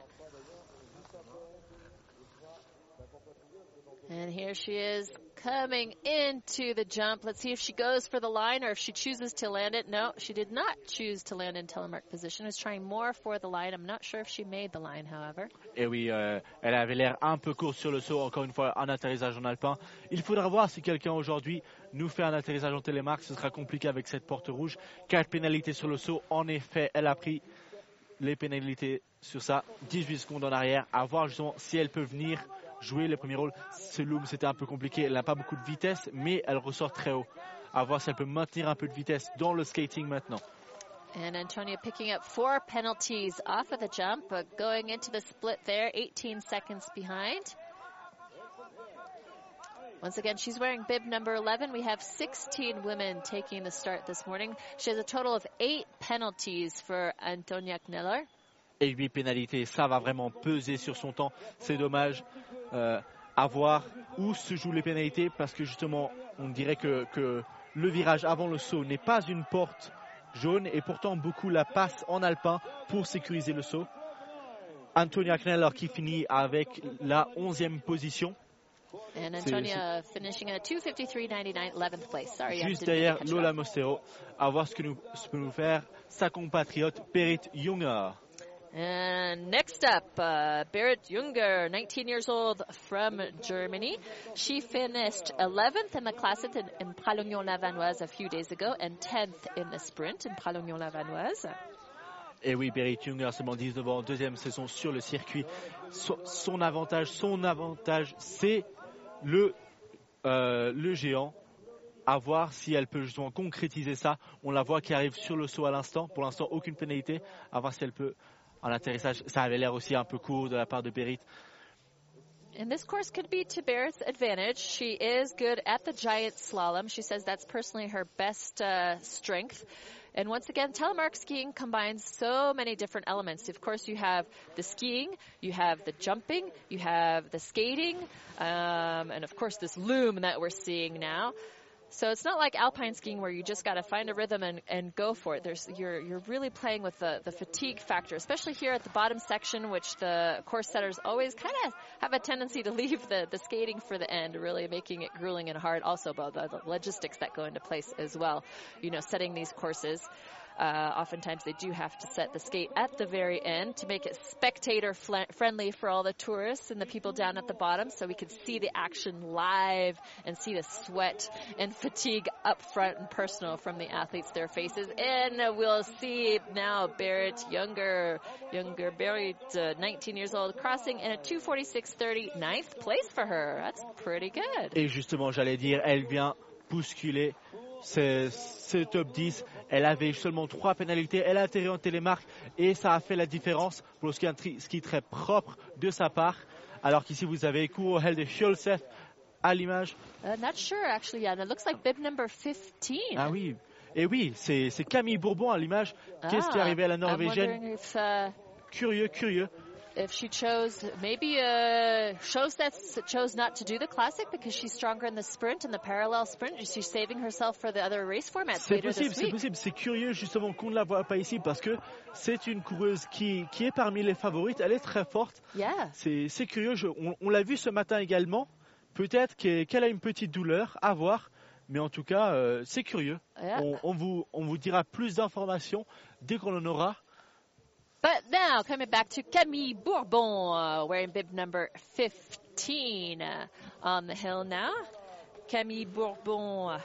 And here she is coming into the jump. Let's see if she goes for the line or if she chooses to land it. No, she did not choose to land in telemark position. Was trying more for the line. I'm not sure if she made the line, however. Et oui, euh, elle avait l'air un peu courte sur le saut. Encore une fois, un atterrissage en alpin. Il faudra voir si quelqu'un aujourd'hui nous fait un atterrissage en télémark. Ce sera compliqué avec cette porte rouge. Quatre pénalités sur le saut. En effet, elle a pris les pénalités sur ça. 18 secondes en arrière. À voir justement si elle peut venir jouer les premiers rôles. Ce loom, c'était un peu compliqué. Elle n'a pas beaucoup de vitesse, mais elle ressort très haut. À voir si elle peut maintenir un peu de vitesse dans le skating maintenant. And Antonia picking up four penalties off of the jump, but going split there, 18 seconds behind. Once again, she's wearing bib number 11. We have 16 women taking the start this morning. She has a total of eight penalties for Antonia Kneller. Et huit pénalités, ça va vraiment peser sur son temps. C'est dommage. Euh, à voir où se jouent les pénalités parce que justement, on dirait que, que le virage avant le saut n'est pas une porte jaune et pourtant beaucoup la passent en alpin pour sécuriser le saut. Antonia Kneller qui finit avec la 11e position. And Antonia finishing at 253.99, 11th place. Sorry, Juste derrière Lola Mostero, à voir ce que nous, ce peut nous faire sa compatriote Berit Junger. And next up, uh, Berit Junger, 19 years old from Germany. She finished 11th in the classic in, in Pralognon-la-Vanoise a few days ago and 10th in the sprint in Pralognon-la-Vanoise. Et oui, Berit Junger, seulement 19 ans, deuxième saison sur le circuit. Son avantage, son avantage, c'est le, euh, le géant. À voir si elle peut justement concrétiser ça. On la voit qui arrive sur le saut à l'instant. Pour l'instant, aucune pénalité. À voir si elle peut en atterrissage. Ça avait l'air aussi un peu court de la part de Berit. And this course could be to Barrett's advantage. She is good at the giant slalom. She says that's personally her best uh, strength. And once again, telemark skiing combines so many different elements. Of course, you have the skiing, you have the jumping, you have the skating, um, and of course this loom that we're seeing now. So it's not like alpine skiing where you just got to find a rhythm and, and go for it. There's you're you're really playing with the, the fatigue factor, especially here at the bottom section, which the course setters always kind of have a tendency to leave the, the skating for the end, really making it grueling and hard. Also, about the, the logistics that go into place as well. You know, setting these courses. Uh, oftentimes they do have to set the skate at the very end to make it spectator friendly for all the tourists and the people down at the bottom so we can see the action live and see the sweat and fatigue up front and personal from the athletes, their faces. And we'll see now Barrett Younger, Younger Barrett, uh, 19 years old, crossing in a 246.30, ninth place for her. That's pretty good. Et justement, j'allais dire, elle vient bousculer ce top 10. Elle avait seulement trois pénalités. Elle a atterri en télémarque et ça a fait la différence pour le ski, ski très propre de sa part. Alors qu'ici, vous avez Kuro Helde Scholzef à l'image. Uh, not sure, actually. Looks like bib number 15. Ah oui. Et oui, c'est Camille Bourbon à l'image. Qu'est-ce qui est arrivé à la Norvégienne? if, uh, Curieux, curieux. If she chose, maybe uh, shows that chose not to do the classic because she's stronger in the sprint and the parallel sprint. Is she saving herself for the other race formats C'est possible, c'est possible. C'est curieux justement qu'on ne la voit pas ici parce que c'est une coureuse qui, qui est parmi les favorites. Elle est très forte. Yeah. C'est curieux. Je, on, on l'a vu ce matin également. Peut-être qu'elle a une petite douleur, à voir. Mais en tout cas, euh, c'est curieux. Yeah. On, on, vous, on vous dira plus d'informations dès qu'on en aura. But now, coming back to Camille Bourbon, uh, wearing bib number 15 uh, on the hill now. Camille Bourbon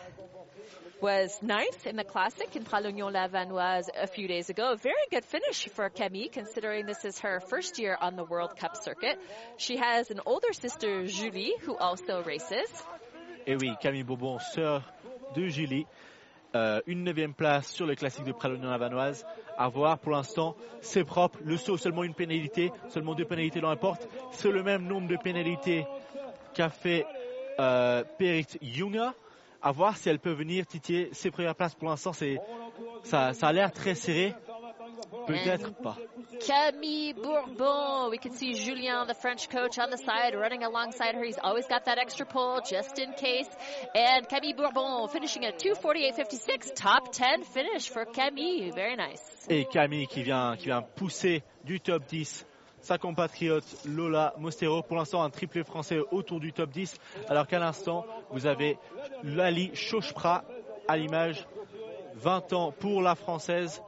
was ninth in the classic in Pralognon-la-Vanoise a few days ago. A very good finish for Camille, considering this is her first year on the World Cup circuit. She has an older sister, Julie, who also races. Et oui, Camille Bourbon, sœur de Julie. Euh, une neuvième place sur le classique de Pralognon-la-Vanoise. À voir pour l'instant, c'est propre. Le saut, seulement une pénalité, seulement deux pénalités dans la porte. C'est le même nombre de pénalités qu'a fait euh, Perit Junga. À voir si elle peut venir titiller ses premières places. Pour l'instant, c'est ça a l'air très serré. Peut-être pas. Camille Bourbon. We can see Julien, the French coach, on the side, running alongside her. He's always got that extra pull just in case. And Camille Bourbon finishing at 248.56. Top 10 finish for Camille. Very nice. Et Camille qui vient, qui vient pousser du top 10 sa compatriote Lola Mostero. Pour l'instant, un triplé français autour du top 10. Alors qu'à l'instant, vous avez Lali Chochpra à l'image. 20 ans pour la française.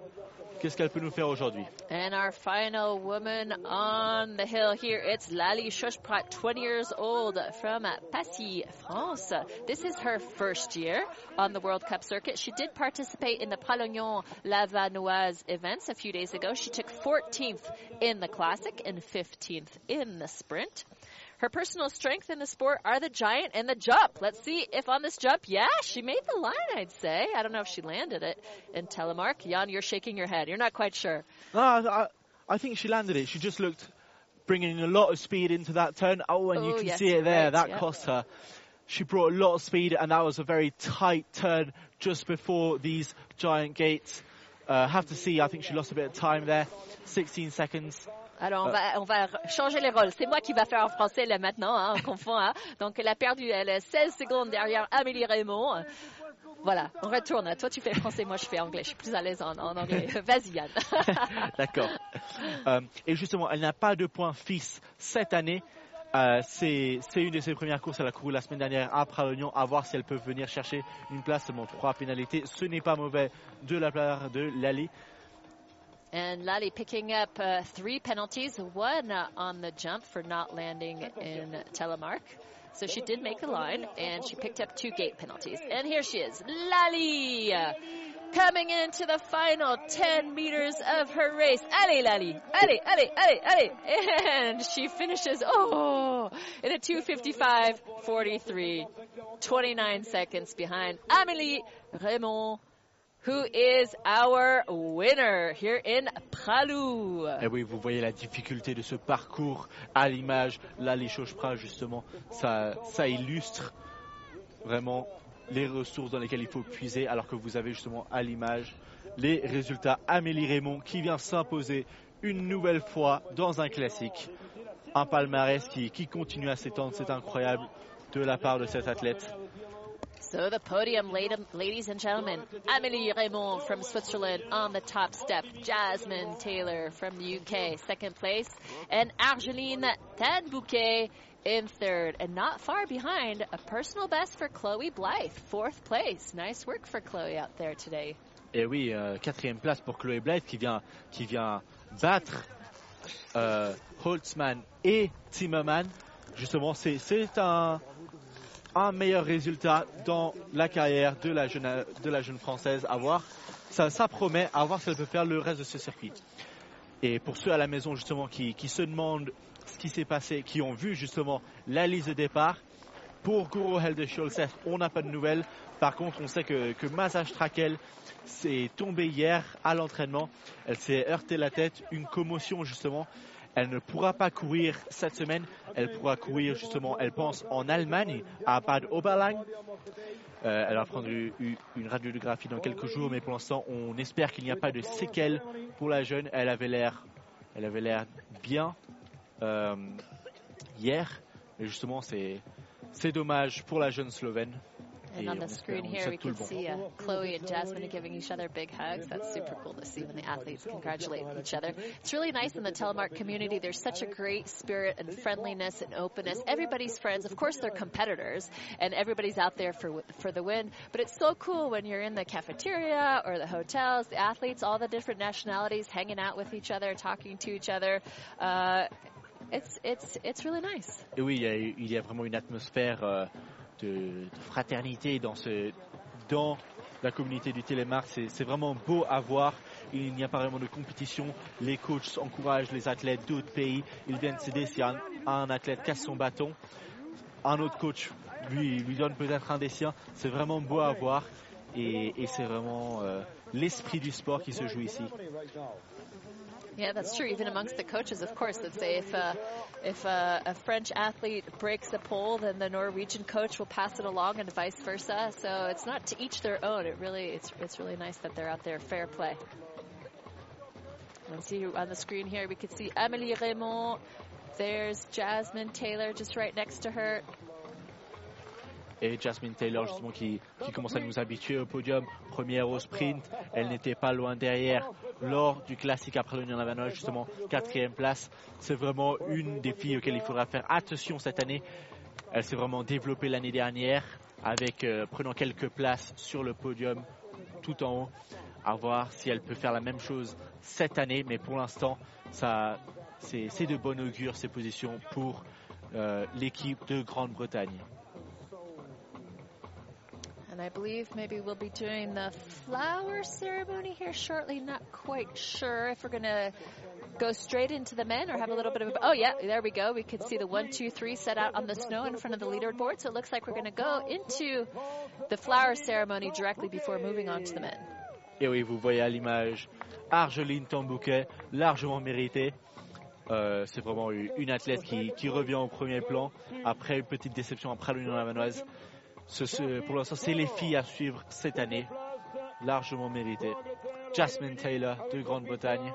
Qu'est-ce qu'elle peut nous faire aujourd'hui And our final woman on the hill here, it's Lali Chochprat, 20 years old from Passy, France. This is her first year on the World Cup circuit. She did participate in the Pralognon-Lavanoise events a few days ago. She took 14th in the classic and 15th in the sprint. Her personal strength in the sport are the giant and the jump. Let's see if on this jump, yeah, she made the line, I'd say. I don't know if she landed it in telemark. Jan, you're shaking your head. You're not quite sure. No, I, I think she landed it. She just looked bringing a lot of speed into that turn. Oh, and you Oh, can yes, see it there. right, that yeah. cost her. She brought a lot of speed, and that was a very tight turn just before these giant gates. Uh, have to see. I think she lost a bit of time there. 16 seconds. Alors, on, va, on va changer les rôles. C'est moi qui va faire en français là maintenant, hein, on confond. Hein. Donc, elle a perdu elle, a 16 secondes derrière Amélie Raymond. Voilà, on retourne. Toi, tu fais français, moi, je fais anglais. Je suis plus à l'aise en, en anglais. Vas-y, Yann. D'accord. Euh, et justement, elle n'a pas de point fixe cette année. Euh, c'est une de ses premières courses. Elle a couru la semaine dernière à Pralognon. À voir si elle peut venir chercher une place. Seulement trois pénalités. Ce n'est pas mauvais de la part de Lali. And Lali picking up uh, three penalties, one on the jump for not landing in telemark. So she did make the line, and she picked up two gate penalties. And here she is, Lali! coming into the final 10 meters of her race. Allez, Lali. Allez, allez, allez, allez. And she finishes, oh, in a 255.43. 29 seconds behind Amélie Raymond who is our winner here in Pralou. Et oui, vous voyez la difficulté de ce parcours à l'image. Là, les Chochepras, justement, ça, ça illustre vraiment les ressources dans lesquelles il faut puiser, alors que vous avez justement à l'image les résultats. Amélie Raymond qui vient s'imposer une nouvelle fois dans un classique. Un palmarès qui, qui continue à s'étendre, c'est incroyable de la part de cet athlète. So the podium, ladies and gentlemen, Amélie Raymond from Switzerland on the top step, Jasmine Taylor from the UK second place, and Argeline Tanbouquet in third, and not far behind, a personal best for Chloe Blythe, fourth place. Nice work for Chloe out there today. Et oui, euh, quatrième place pour Chloé Blythe qui vient, qui vient battre euh, Holtzman et Zimmerman. Justement, c'est un, un meilleur résultat dans la carrière de la jeune, de la jeune française à voir. Ça, ça promet à voir si elle peut faire le reste de ce circuit. Et pour ceux à la maison justement qui, qui se demandent ce qui s'est passé, qui ont vu justement la liste de départ, pour Guru Helde on n'a pas de nouvelles. Par contre, on sait que, que Masa Strakel s'est tombée hier à l'entraînement. Elle s'est heurté la tête, une commotion justement. Elle ne pourra pas courir cette semaine. Elle pourra courir justement, elle pense, en Allemagne, à Bad Oberlang. Euh, elle va prendre une radiographie dans quelques jours, mais pour l'instant, on espère qu'il n'y a pas de séquelles pour la jeune. Elle avait l'air, elle avait l'air bien euh, hier, mais justement, c'est, c'est dommage pour la jeune Slovène. And on the screen here, we can see uh, Chloe and Jasmine giving each other big hugs. That's super cool to see when the athletes congratulate each other. It's really nice in the telemark community. There's such a great spirit and friendliness and openness. Everybody's friends. Of course, they're competitors, and everybody's out there for for the win. But it's so cool when you're in the cafeteria or the hotels, the athletes, all the different nationalities, hanging out with each other, talking to each other. Uh, it's it's it's really nice. Et oui, il y a, il y a vraiment une atmosphère. Euh de, fraternité dans, la communauté du télémark. C'est vraiment beau à voir. Il n'y a pas vraiment de compétition. Les coachs encouragent les athlètes d'autres pays. Ils viennent s'aider si un, athlète casse son bâton. Un autre coach lui, donne peut-être un des siens. C'est vraiment beau à voir. Et, et c'est vraiment euh, l'esprit du sport qui se joue ici. Yeah, that's true. Even amongst the coaches, of course, let's say if uh, if uh, a French athlete breaks a pole, then the Norwegian coach will pass it along, and vice versa. So it's not to each their own. It really it's it's really nice that they're out there fair play. And see on the screen here, we can see Amélie Raymond. There's Jasmine Taylor just right next to her. et Jasmine Taylor justement qui, qui commence à nous habituer au podium, première au sprint, elle n'était pas loin derrière lors du classique après l'Union Lavanoise, justement quatrième place. C'est vraiment une des filles auxquelles il faudra faire attention cette année. Elle s'est vraiment développée l'année dernière avec euh, prenant quelques places sur le podium tout en haut. À voir si elle peut faire la même chose cette année, mais pour l'instant, c'est de bon augure ces positions pour euh, l'équipe de Grande-Bretagne. And I believe maybe we'll be doing the flower ceremony here shortly. Not quite sure if we're going to go straight into the men or have a little bit of oh yeah, there we go. We can see the one, two, three set out on the snow in front of the leaderboard. So it looks like we're going to go into the flower ceremony directly before moving on to the men. Et oui, vous voyez à l'image Argeline Tambouquet, largement méritée. Euh, c'est vraiment une athlète qui, qui, revient au premier plan après une petite déception après l'Union Lavanoise. Pour l'instant, c'est les filles à suivre cette année, largement méritées. Jasmine Taylor de Grande-Bretagne.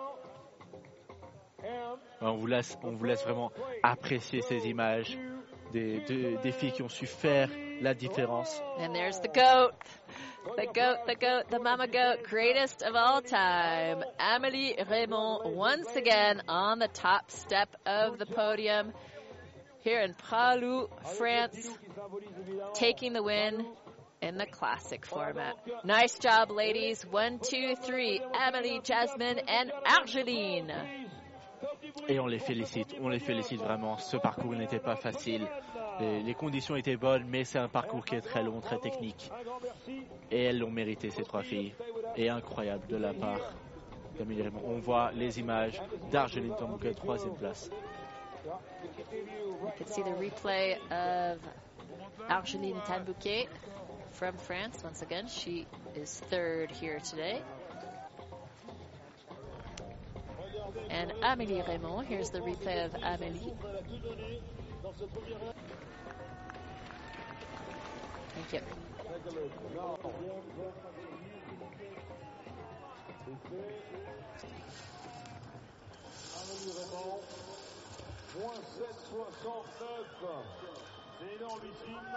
On vous laisse, on vous laisse vraiment apprécier ces images des, de, des filles qui ont su faire la différence. And there's the goat, the goat, the goat, the mama goat, greatest of all time, Amélie Raymond, once again on the top step of the podium here in Pralou, France, taking the win in the classic format. Nice job, ladies. One, two, three. Emily, Jasmine, and Argeline. Et on les félicite, on les félicite vraiment. Ce parcours n'était pas facile. Les, conditions étaient bonnes, mais c'est un parcours qui est très long, très technique. Et elles l'ont mérité, ces trois filles. et incroyable de la part d'Amélie Raymond. On voit les images d'Argeline Tambouquet, troisième place. You can see the replay of Argeline Tambouquet from France. Once again, she is third here today. And Amélie Raymond, here's the replay of Amélie. Thank you. Amélie Raymond, moins 7,69. C'est énormissime.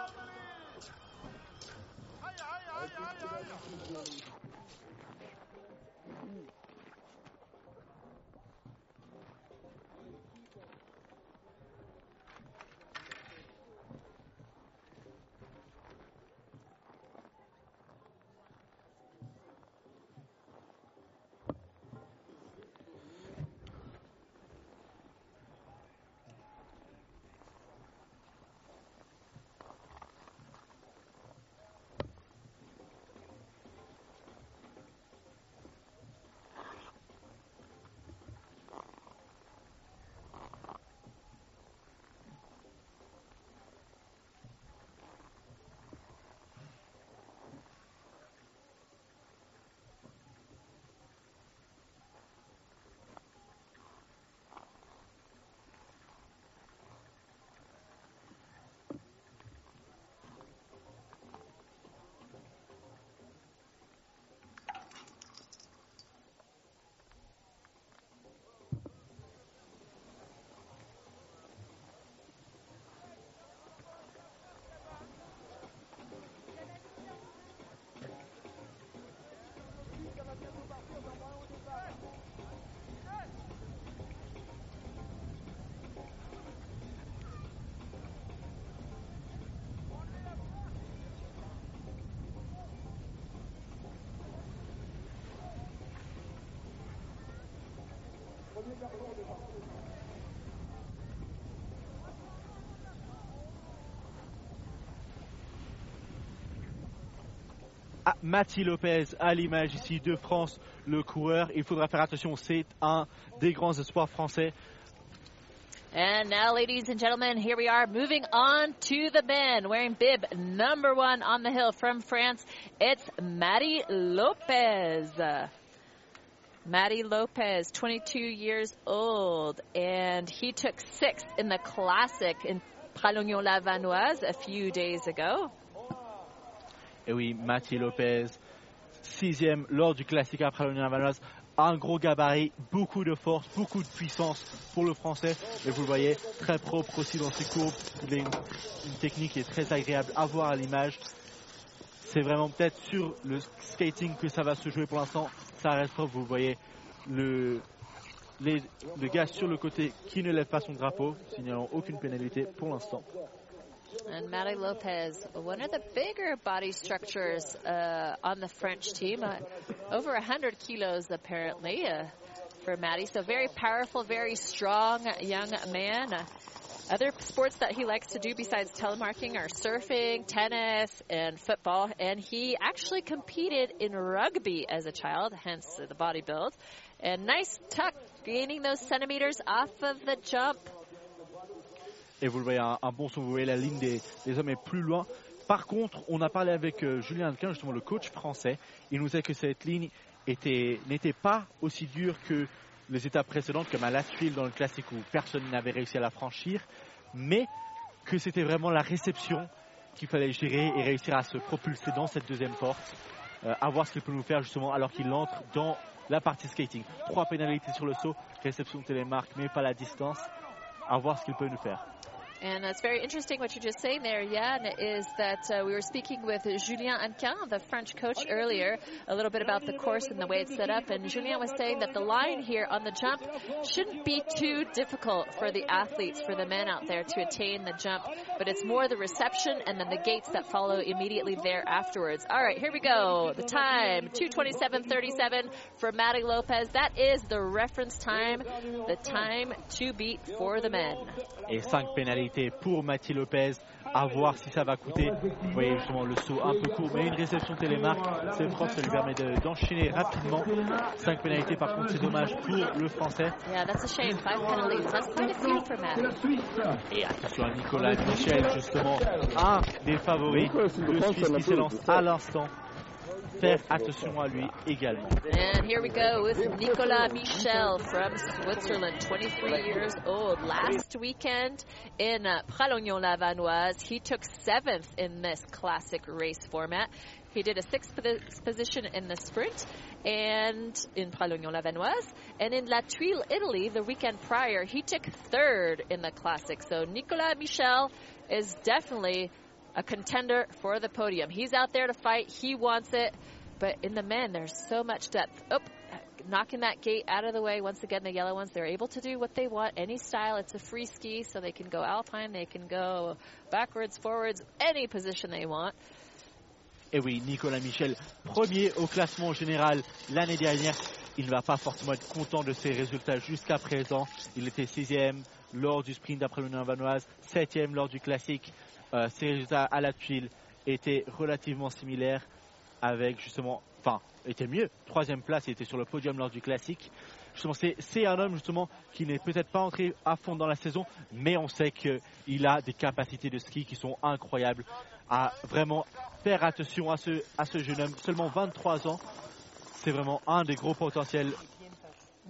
Ah, Lopez à l'image ici de France, le coureur. Il faudra faire attention, c'est un des grands espoirs français. And now, ladies and gentlemen, here we are moving on to the men wearing bib number one on the hill from France. It's Maddie Lopez. Maddie Lopez, 22 years old, and he took sixth in the classic in Pralognon-la-Vanoise a few days ago. Et oui, Mathieu Lopez, sixième lors du classique après l'Union Valoise. Un gros gabarit, beaucoup de force, beaucoup de puissance pour le français. Et vous le voyez, très propre aussi dans ses courbes. Il a une, une technique qui est très agréable à voir à l'image. C'est vraiment peut-être sur le skating que ça va se jouer pour l'instant. Reste propre, vous voyez le, les, le gars sur le côté qui ne lève pas son drapeau, signalant aucune pénalité pour l'instant. And Maddie Lopez, one of the bigger body structures uh, on the French team, uh, over 100 kilos apparently uh, for Maddie. So very powerful, very strong young man. Other sports that he likes to do besides telemarking are surfing, tennis, and football. And he actually competed in rugby as a child, hence the body build. And nice tuck, gaining those centimeters off of the jump. Et vous le voyez, un, bon son, vous voyez la ligne des, des hommes est plus loin. Par contre, on a parlé avec euh, Julien Alquin, justement le coach français. Il nous a dit que cette ligne était- n'était pas aussi dure que les étapes précédentes, comme à Latfield dans le classique où personne n'avait réussi à la franchir, mais que c'était vraiment la réception qu'il fallait gérer et réussir à se propulser dans cette deuxième porte, euh, à voir ce qu'il peut nous faire justement alors qu'il entre dans la partie skating. Trois pénalités sur le saut, réception télémarque, mais pas la distance, à voir ce qu'il peut nous faire. And it's very interesting what you're just saying there, Jan, is that uh, we were speaking with Julien Anquin, the French coach, earlier, a little bit about the course and the way it's set up. And Julien was saying that the line here on the jump shouldn't be too difficult for the athletes, for the men out there to attain the jump, but it's more the reception and then the gates that follow immediately there afterwards. All right, here we go. The time, 227.37 for Matty Lopez. That is the reference time, the time to beat for the men. 5 pénalités pour Mathieu Lopez. À voir si ça va coûter. Vous voyez justement le saut un peu court, mais une réception télémarque, c'est propre, ça lui permet d'enchaîner rapidement. Cinq pénalités, par contre, c'est dommage pour le français. Yeah, that's a shame. Five penalties. That's quite a few for Matt. Et attention à Nicolas Michel, justement, un des favoris. Le Suisse qui s'élance à l'instant. Faire attention à lui également. And here we go with Nicolas Michel from Switzerland, 23 years old. Last weekend in uh, Pralognon-Lavanoise, he took seventh in this classic race format. He did a sixth position in the sprint and in Pralognon-Lavanoise. And in La Tuile, Italy, the weekend prior, he took third in the classic. So Nicolas Michel is definitely a contender for the podium. He's out there to fight. He wants it. But in the men, there's so much depth. Oh, knocking that gate out of the way. Once again, the yellow ones, they're able to do what they want, any style. It's a free ski, so they can go alpine, they can go backwards, forwards, any position they want. Et oui, Nicolas Michel, premier au classement général l'année dernière. Il ne va pas forcément être content de ses résultats jusqu'à présent. Il était sixième lors du sprint d'après l'Union Vanoise, septième lors du classique. Euh, ses résultats à la tuile étaient relativement similaires avec justement, enfin, était mieux. Troisième place, il était sur le podium lors du classique. Justement, c'est, un homme justement qui n'est peut-être pas entré à fond dans la saison, mais on sait qu'il a des capacités de ski qui sont incroyables. À vraiment faire attention à ce, à ce jeune homme, seulement 23 ans, c'est vraiment un des gros potentiels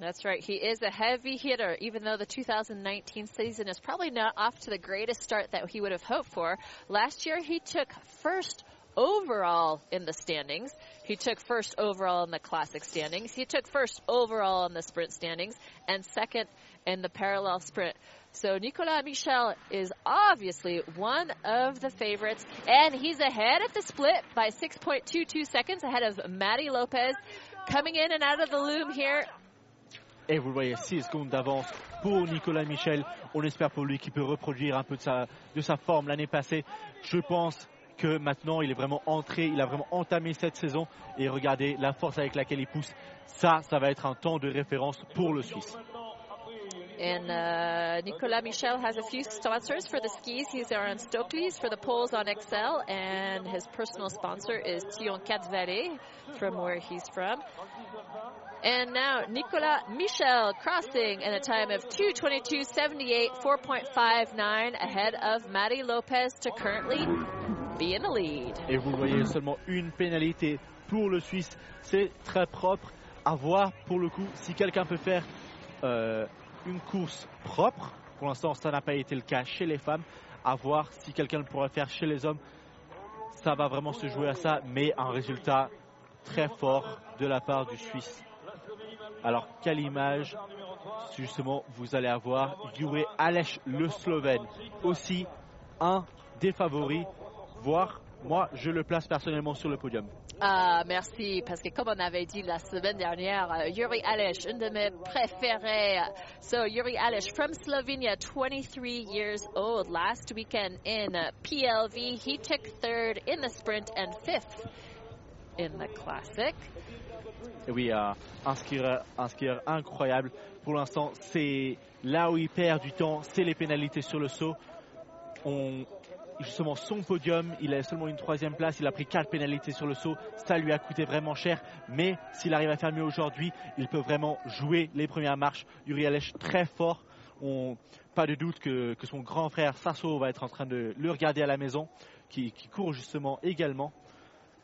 That's right. He is a heavy hitter, even though the 2019 season is probably not off to the greatest start that he would have hoped for. Last year, he took first overall in the standings. He took first overall in the classic standings. He took first overall in the sprint standings and second in the parallel sprint. So Nicolas Michel is obviously one of the favorites, and he's ahead at the split by 6.22 seconds ahead of Matty Lopez. Coming in and out of the loom here, Et vous le voyez, 6 secondes d'avance pour Nicolas Michel. On espère pour lui qu'il peut reproduire un peu de sa, de sa forme l'année passée. Je pense que maintenant il est vraiment entré, il a vraiment entamé cette saison. Et regardez la force avec laquelle il pousse. Ça, ça va être un temps de référence pour le Suisse. And uh, Nicolas Michel has a few sponsors for the skis. He's there on Stokely's for the poles on Excel, and his personal sponsor is Tion Valley from where he's from. And now Nicolas Michel crossing in a time of 222.78, 4.59 ahead of Matty Lopez to currently be in the lead. Et vous voyez, seulement une pénalité pour le Suisse. C'est très propre. À voir pour le coup si quelqu'un peut faire euh, une course propre. Pour l'instant, ça n'a pas été le cas chez les femmes. À voir si quelqu'un le pourrait faire chez les hommes. Ça va vraiment se jouer à ça, mais un résultat très fort de la part du Suisse. Alors, quelle image Justement, vous allez avoir? Jure Aleš, le Slovène, aussi un des favoris, voire moi, je le place personnellement sur le podium. Ah, merci, parce que comme on avait dit la semaine dernière, Yuri Aleš, une de mes préférés. So, Yuri Aleš from Slovenia, 23 years old. Last weekend in PLV, he took third in the sprint and fifth in the classic. Oui, un, skieur, un skieur incroyable. Pour l'instant, c'est là où il perd du temps, c'est les pénalités sur le saut. On, justement, son podium, il a seulement une troisième place, il a pris quatre pénalités sur le saut. Ça lui a coûté vraiment cher, mais s'il arrive à faire mieux aujourd'hui, il peut vraiment jouer les premières marches. Yuri Aleš très fort. Pas de doute que, que son grand frère Sasso va être en train de le regarder à la maison, qui court justement également.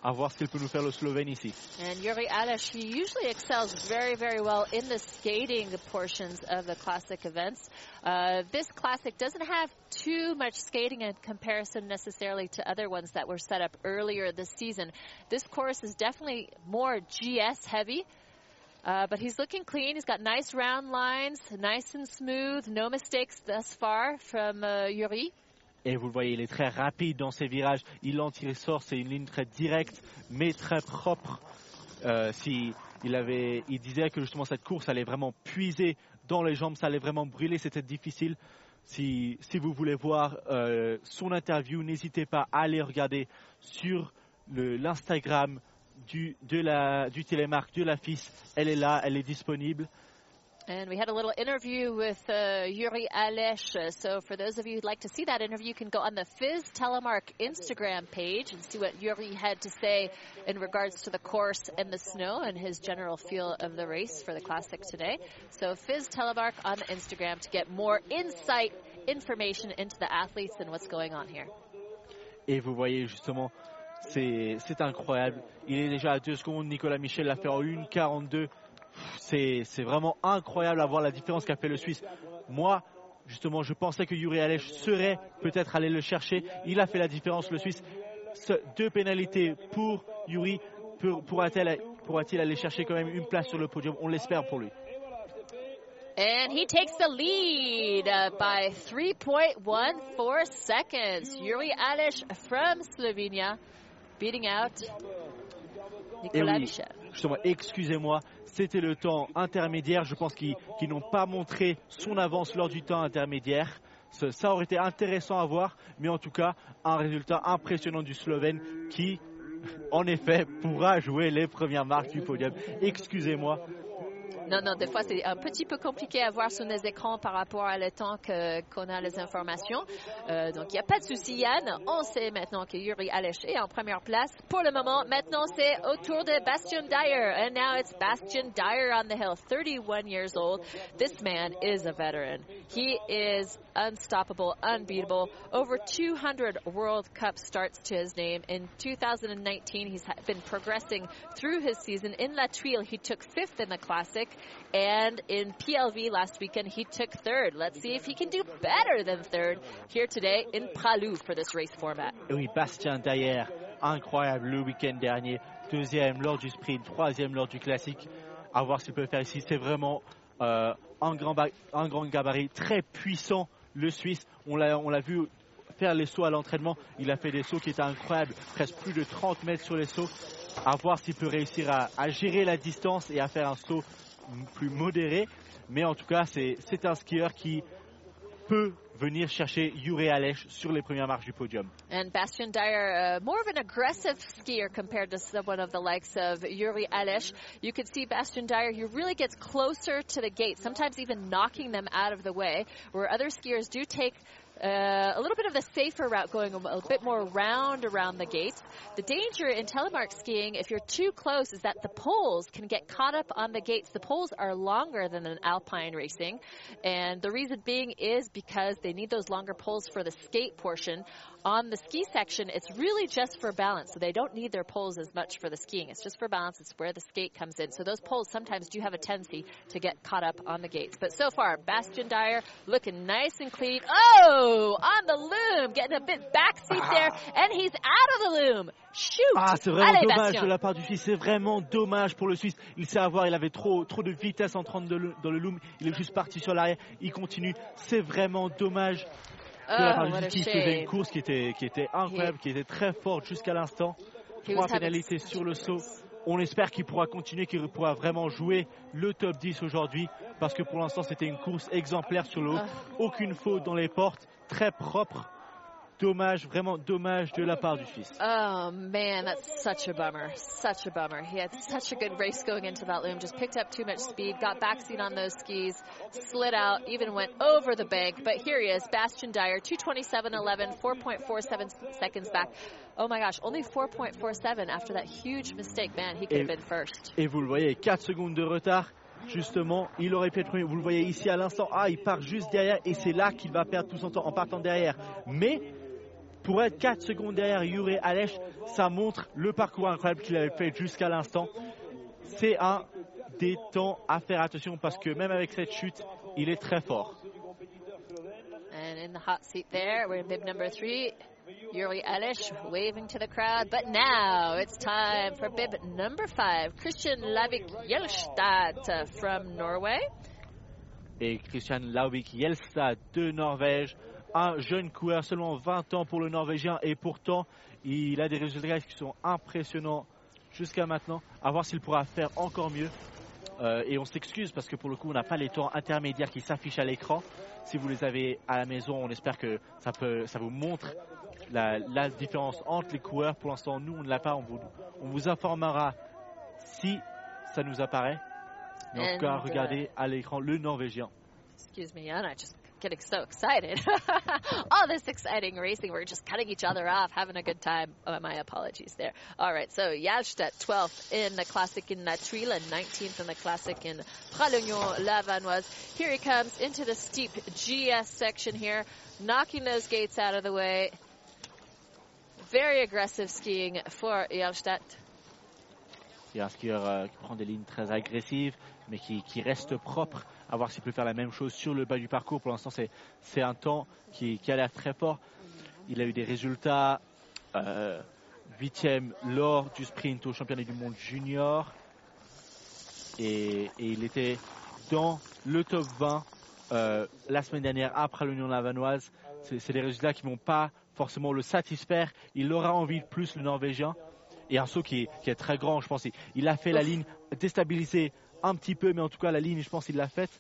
À voir ce peut nous faire le Slovène ici. And Yuri Aleš, he usually excels very, very well in the skating portions of the classic events. Uh, this classic doesn't have too much skating in comparison necessarily to other ones that were set up earlier this season. This course is definitely more GS heavy. Uh, but he's looking clean. He's got nice round lines, nice and smooth, no mistakes thus far from uh, Yuri. Et vous le voyez, il est très rapide dans ses virages. Il en tire sort. C'est une ligne très directe, mais très propre. Euh, si il avait, il disait que justement cette course allait vraiment puiser dans les jambes, ça allait vraiment brûler. C'était difficile. Si, si vous voulez voir euh, son interview, n'hésitez pas à aller regarder sur l'Instagram du, du télémarque de la FIS. Elle est là, elle est disponible. And we had a little interview with uh, Yuri Alesh. Uh, so, for those of you who'd like to see that interview, you can go on the Fizz Telemark Instagram page and see what Yuri had to say in regards to the course and the snow and his general feel of the race for the Classic today. So, Fizz Telemark on the Instagram to get more insight, information into the athletes and what's going on here. Et vous voyez justement, c'est c'est incroyable. Il est déjà à 2 secondes. Nicolas Michel l'a fait en 1,42. C'est vraiment incroyable à voir la différence qu'a fait le Suisse. Moi, justement, je pensais que Yuri Alech serait peut-être allé le chercher. Il a fait la différence, le Suisse. Deux pénalités pour Yuri. Pour- Pourra-t-il aller chercher quand même une place sur le podium? On l'espère pour lui. And he takes the lead uh, by 3.14 seconds. Yuri Alish from Slovenia beating out Nicolas oui. Michel. Justement, excusez-moi, c'était le temps intermédiaire. Je pense qu'ils n'ont pas montré son avance lors du temps intermédiaire. Ça aurait été intéressant à voir, mais en tout cas, un résultat impressionnant du Slovène qui, en effet, pourra jouer les premières marques du podium. Excusez-moi. Non, non, des fois c'est un petit peu compliqué à voir sur les écrans par rapport à le temps que- qu'on a les informations. Euh, donc il n'y a pas de souci, Yann. On sait maintenant que Yuri Alech est en première place. Pour le moment, maintenant c'est au tour de Bastian Dyer. And now it's Bastian Dyer on the hill, 31 years old. This man is a veteran. He is unstoppable, unbeatable. Over 200 World Cup starts to his name. In 2019, he's been progressing through his season. In La Tuile, he took fifth in the Classic. And in PLV last weekend, he took third. Let's see if he can do better than third here today in Pralou for this race format. Oui, Bastien Dayer, incroyable le week-end dernier. Deuxième lors du sprint, troisième lors du classique. À voir ce qu'il peut faire ici. C'est vraiment euh, un, grand un grand gabarit très puissant, le Suisse. On l'a vu faire les sauts à l'entraînement. Il a fait des sauts qui étaient incroyables, presque plus de 30 mètres sur les sauts. À voir s'il peut réussir à, à gérer la distance et à faire un saut plus modéré. Mais en tout cas, c'est un skieur qui peut venir chercher Yuri Alech sur les premières marches du podium. And Bastian Dyer, uh, more of an aggressive skier compared to someone of the likes of Yuri Alesh. You could see Bastian Dyer, he really gets closer to the gate, sometimes even knocking them out of the way, where other skiers do take uh, a little bit of the safer route, going a, a bit more round around the gates. The danger in telemark skiing, if you're too close, is that the poles can get caught up on the gates. The poles are longer than in alpine racing, and the reason being is because they need those longer poles for the skate portion. On the ski section, it's really just for balance, so they don't need their poles as much for the skiing. It's just for balance. It's where the skate comes in. So those poles sometimes do have a tendency to get caught up on the gates. But so far, Bastian Dyer looking nice and clean. Oh, on the loom, getting a bit backseat there, and he's out of the loom. Shoot! Ah, c'est vraiment Allez, dommage Bastien. de la part du Suisse. C'est vraiment dommage pour le Suisse. Il sait avoir, il avait trop, trop de vitesse entrant de le- dans le loom. Il est juste parti sur l'arrière. Il continue. C'est vraiment dommage de la part what du a Suisse. Il faisait une course qui était, qui était incroyable, qui était très forte jusqu'à l'instant. Trois pénalités sur le saut. On espère qu'il pourra continuer, qu'il pourra vraiment jouer le top 10 aujourd'hui. Parce que pour l'instant, c'était une course exemplaire sur le haut. Ah. Aucune faute dans les portes. Très propre. Dommage, vraiment dommage de la part du Suisse. Oh man, that's such a bummer. Such a bummer. He had such a good race going into that loom. Just picked up too much speed, got backseat on those skis, slid out, even went over the bank. But here he is, Bastian Dyer, 227.11, 4.47 seconds back. Oh my gosh, only 4.47 after that huge mistake. Man, he could have Et- been first. Et vous le voyez, 4 secondes de retard. Justement, il aurait pu être premier. Vous le voyez ici à l'instant. Ah, il part juste derrière et c'est là qu'il va perdre tout son temps en partant derrière. Mais pour être 4 secondes derrière Yuri Alech, ça montre le parcours incroyable qu'il avait fait jusqu'à l'instant. C'est un des temps à faire attention parce que même avec cette chute, il est très fort. And in the hot seat there, we're in bib number three. Yuri Elish waving to the crowd. But now it's time for bib number five, Christian Lavik Jelstad from Norway. et Christian Lauvik Jelstad de Norvège. Un jeune coureur, seulement 20 ans pour le Norvégien, et pourtant, il a des résultats qui sont impressionnants jusqu'à maintenant. À voir s'il pourra faire encore mieux. Euh, et on s'excuse parce que pour le coup, on n'a pas les temps intermédiaires qui s'affichent à l'écran. Si vous les avez à la maison, on espère que ça, peut, ça vous montre la, la différence entre les coureurs. Pour l'instant, nous, on ne l'a pas. On vous, on vous informera si ça nous apparaît. Mais en tout cas, regardez à l'écran le Norvégien. Excuse me, Anna, just getting so excited. All this exciting racing, we're just cutting each other off, having a good time. Oh, my apologies there. All right, so Jalstedt 12th in the classic in Natril and 19th in the classic in Pralognon-Lavanoise. Here he comes into the steep GS section here, knocking those gates out of the way. Very aggressive skiing for Jalstedt. C'est un skieur euh, qui prend des lignes très agressives, mais qui, qui reste propre à voir s'il peut faire la même chose sur le bas du parcours. Pour l'instant, c'est, un temps qui, qui a l'air très fort. Il a eu des résultats euh, lors du sprint au championnat du monde junior. Et, il était dans le top 20 euh, la semaine dernière après l'Union Lavanoise. C'est des résultats qui ne vont pas forcément le satisfaire. Il aura envie de plus, le Norvégien. Et un saut qui est, qui est très grand, je pense. Il a fait la ligne déstabilisée un petit peu, mais en tout cas, la ligne, je pense qu'il l'a faite.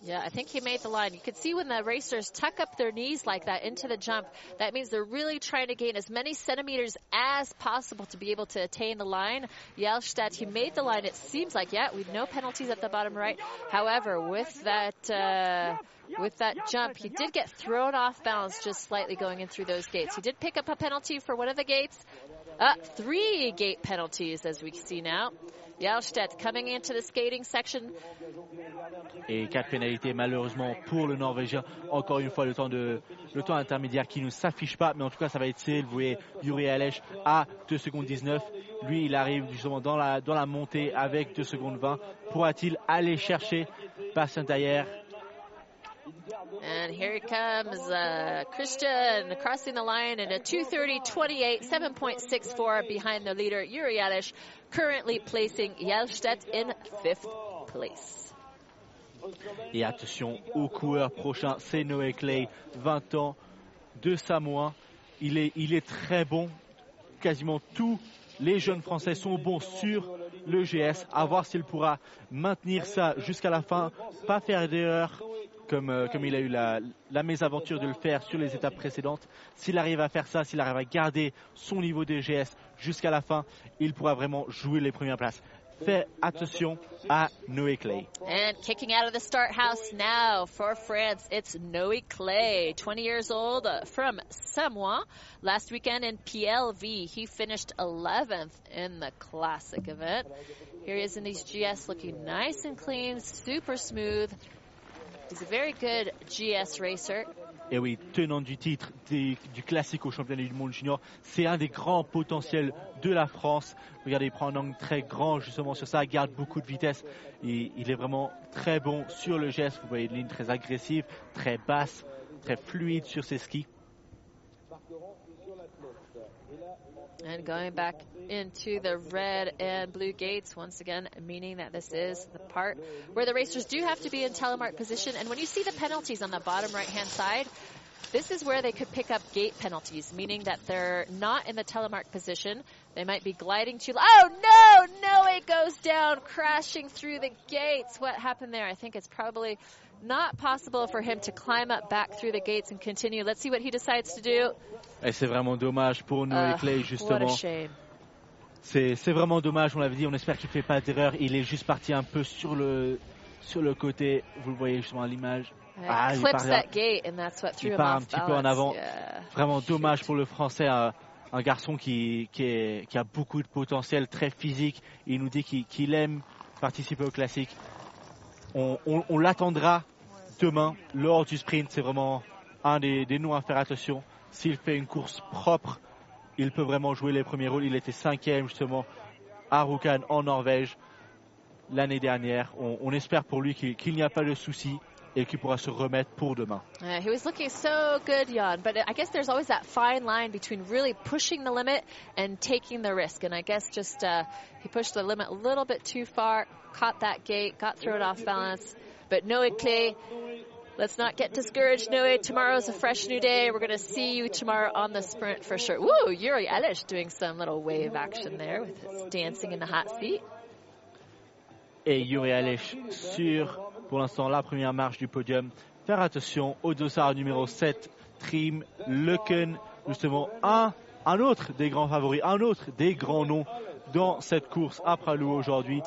Yeah, I think he made the line. You can see when the racers tuck up their knees like that into the jump, that means they're really trying to gain as many centimeters as possible to be able to attain the line. Jalstedt, he made the line. It seems like, yeah, we've no penalties at the bottom right. However, with that, uh, with that jump, he did get thrown off balance just slightly going in through those gates. He did pick up a penalty for one of the gates. Uh, three gate penalties as we see now. Coming into the skating section. Et quatre pénalités malheureusement pour le Norvégien. Encore une fois, le temps, de, le temps intermédiaire qui ne s'affiche pas, mais en tout cas, ça va être celle. Vous voyez, Yuri Alech à 2 secondes 19. Lui, il arrive justement dans la, dans la montée avec 2 secondes 20. Pourra-t-il aller chercher Bastien Taillère And here he comes, uh, Christian crossing the line in a 230.28, 7.64 behind the leader, Yuri Alish, currently placing Jalstedt in fifth place. Et attention au coureur prochain, c'est Noé Clay, 20 ans, de Samoa. Il est, il est très bon. Quasiment tous les jeunes Français sont bons sur le GS. À voir s'il pourra maintenir ça jusqu'à la fin, pas faire d'erreur comme, euh, comme il a eu la, mésaventure de le faire sur les étapes précédentes. S'il arrive à faire ça, s'il arrive à garder son niveau de GS jusqu'à la fin, il pourra vraiment jouer les premières places. Fais attention à Noé Clay. And kicking out of the start house now for France, it's Noé Clay, 20 years old uh, from Samoa. Last weekend in PLV, he finished 11th in the classic event. Here he is in these GS looking nice and clean, super smooth. He's a very good GS racer. Et oui, tenant du titre du classique au championnat du monde junior, c'est un des grands potentiels de la France. Regardez, il prend un angle très grand justement sur ça, garde beaucoup de vitesse. Il est vraiment très bon sur le geste. Vous voyez une ligne très agressive, très basse, très fluide sur ses skis. And going back into the red and blue gates, once again, meaning that this is the part where the racers do have to be in telemark position. And when you see the penalties on the bottom right hand side, this is where they could pick up gate penalties, meaning that they're not in the telemark position. They might be gliding too. Oh no, no, it goes down, crashing through the gates. What happened there? I think it's probably not possible for him to climb up back through the gates and continue. Let's see what he decides to do. Et c'est vraiment dommage pour Noé Uh, Clay what a justement. shame. C'est vraiment dommage, on l'avait dit, on espère qu'il fait pas d'erreur. Il est juste parti un peu sur le, sur le côté, vous le voyez justement à l'image. Ah, il part, that gate, and that's what threw il him part un petit peu en avant. Yeah. Vraiment dommage pour le français, un, un garçon qui, qui, est- qui a beaucoup de potentiel, très physique. Il nous dit qu'il qu'il aime participer au classique. On, on- on l'attendra demain lors du sprint. C'est vraiment un des, des noms à faire attention. S'il fait une course propre, il peut vraiment jouer les premiers rôles. Il était cinquième justement à Rjukan en Norvège l'année dernière. On, on espère pour lui qu'il n'y a pas de souci et qu'il pourra se remettre pour demain. Uh, he was looking so good, Jan, but I guess there's always that fine line between really pushing the limit and taking the risk. And I guess just uh, he pushed the limit a little bit too far, caught that gate, got thrown off balance. But Noe Clay, let's not get discouraged, Noe. Tomorrow's a fresh new day. We're going to see you tomorrow on the sprint for sure. Woo, Yuri Elish doing some little wave action there with his dancing in the hot seat. et Yuri Alech sur, pour l'instant, la première marche du podium. Faire attention au dossard numéro 7, Trim Leuken, justement un, un autre des grands favoris, un autre des grands noms dans cette course à Pralou aujourd'hui.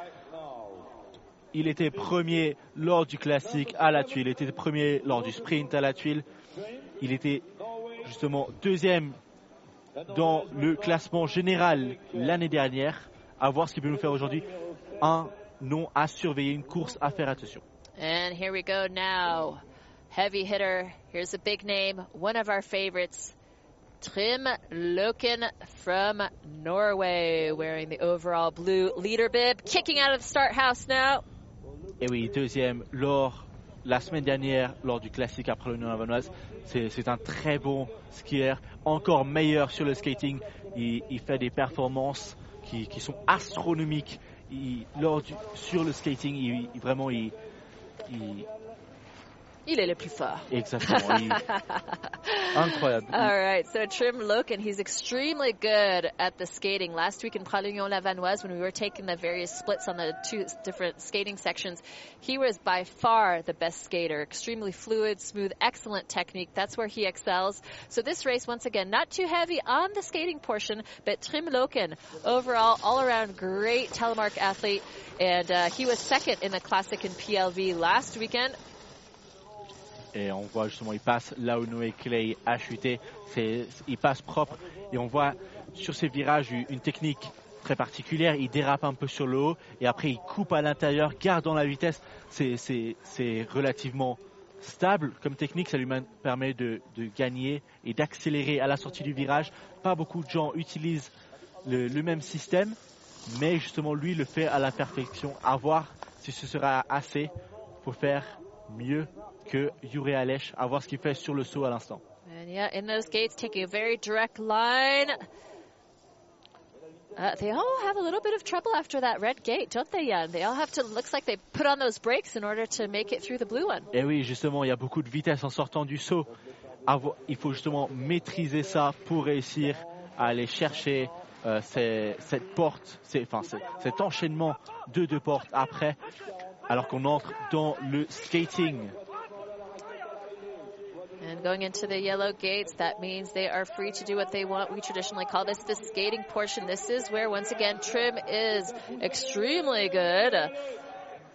Il était premier lors du classique à la tuile, il était premier lors du sprint à la tuile. Il était justement deuxième dans le classement général l'année dernière. À voir ce qu'il peut nous faire aujourd'hui. Un nom à surveiller, une course à faire attention. And here we go now. Heavy hitter. Here's a big name, one of our favorites. Trim Loken from Norway, wearing the overall blue leader bib, kicking out of the start house now. Et oui, deuxième lors la semaine dernière lors du classique après l'Union Havanoise. C'est un très bon skieur, encore meilleur sur le skating. Il, il fait des performances qui, qui sont astronomiques. Il, lors du, sur le skating, il, vraiment, il, il, est le plus fort. exactement, il- incroyable. All right, so Trim look, and he's extremely good at the skating. Last week in Pralognon Lavanoise, when we were taking the various splits on the two different skating sections, he was by far the best skater. Extremely fluid, smooth, excellent technique. That's where he excels. So this race, once again, not too heavy on the skating portion, but Trim Loken, overall, all around great telemark athlete. And uh, he was second in the classic in PLV last weekend. Et on voit justement, il passe là où Noé Clay a chuté. Il passe propre. Et on voit sur ces virages une technique très particulière. Il dérape un peu sur le haut et après il coupe à l'intérieur, gardant la vitesse. C'est, relativement stable comme technique. Ça lui permet de, de gagner et d'accélérer à la sortie du virage. Pas beaucoup de gens utilisent le, le même système, mais justement lui le fait à la perfection. À voir si ce sera assez pour faire mieux que Yuri Alech, à voir ce qu'il fait sur le saut à l'instant. And yeah, in those gates, taking a very direct line. Uh, they all have a little bit of trouble after that red gate, don't they, Jan? They all have to, looks like they put on those brakes in order to make it through the blue one. Et oui, justement, il y a beaucoup de vitesse en sortant du saut. Il faut justement maîtriser ça pour réussir à aller chercher euh, cette porte, enfin, ce- cet enchaînement de deux portes après, alors qu'on entre dans le skating. And going into the yellow gates, that means they are free to do what they want. We traditionally call this the skating portion. This is where, once again, Trim is extremely good.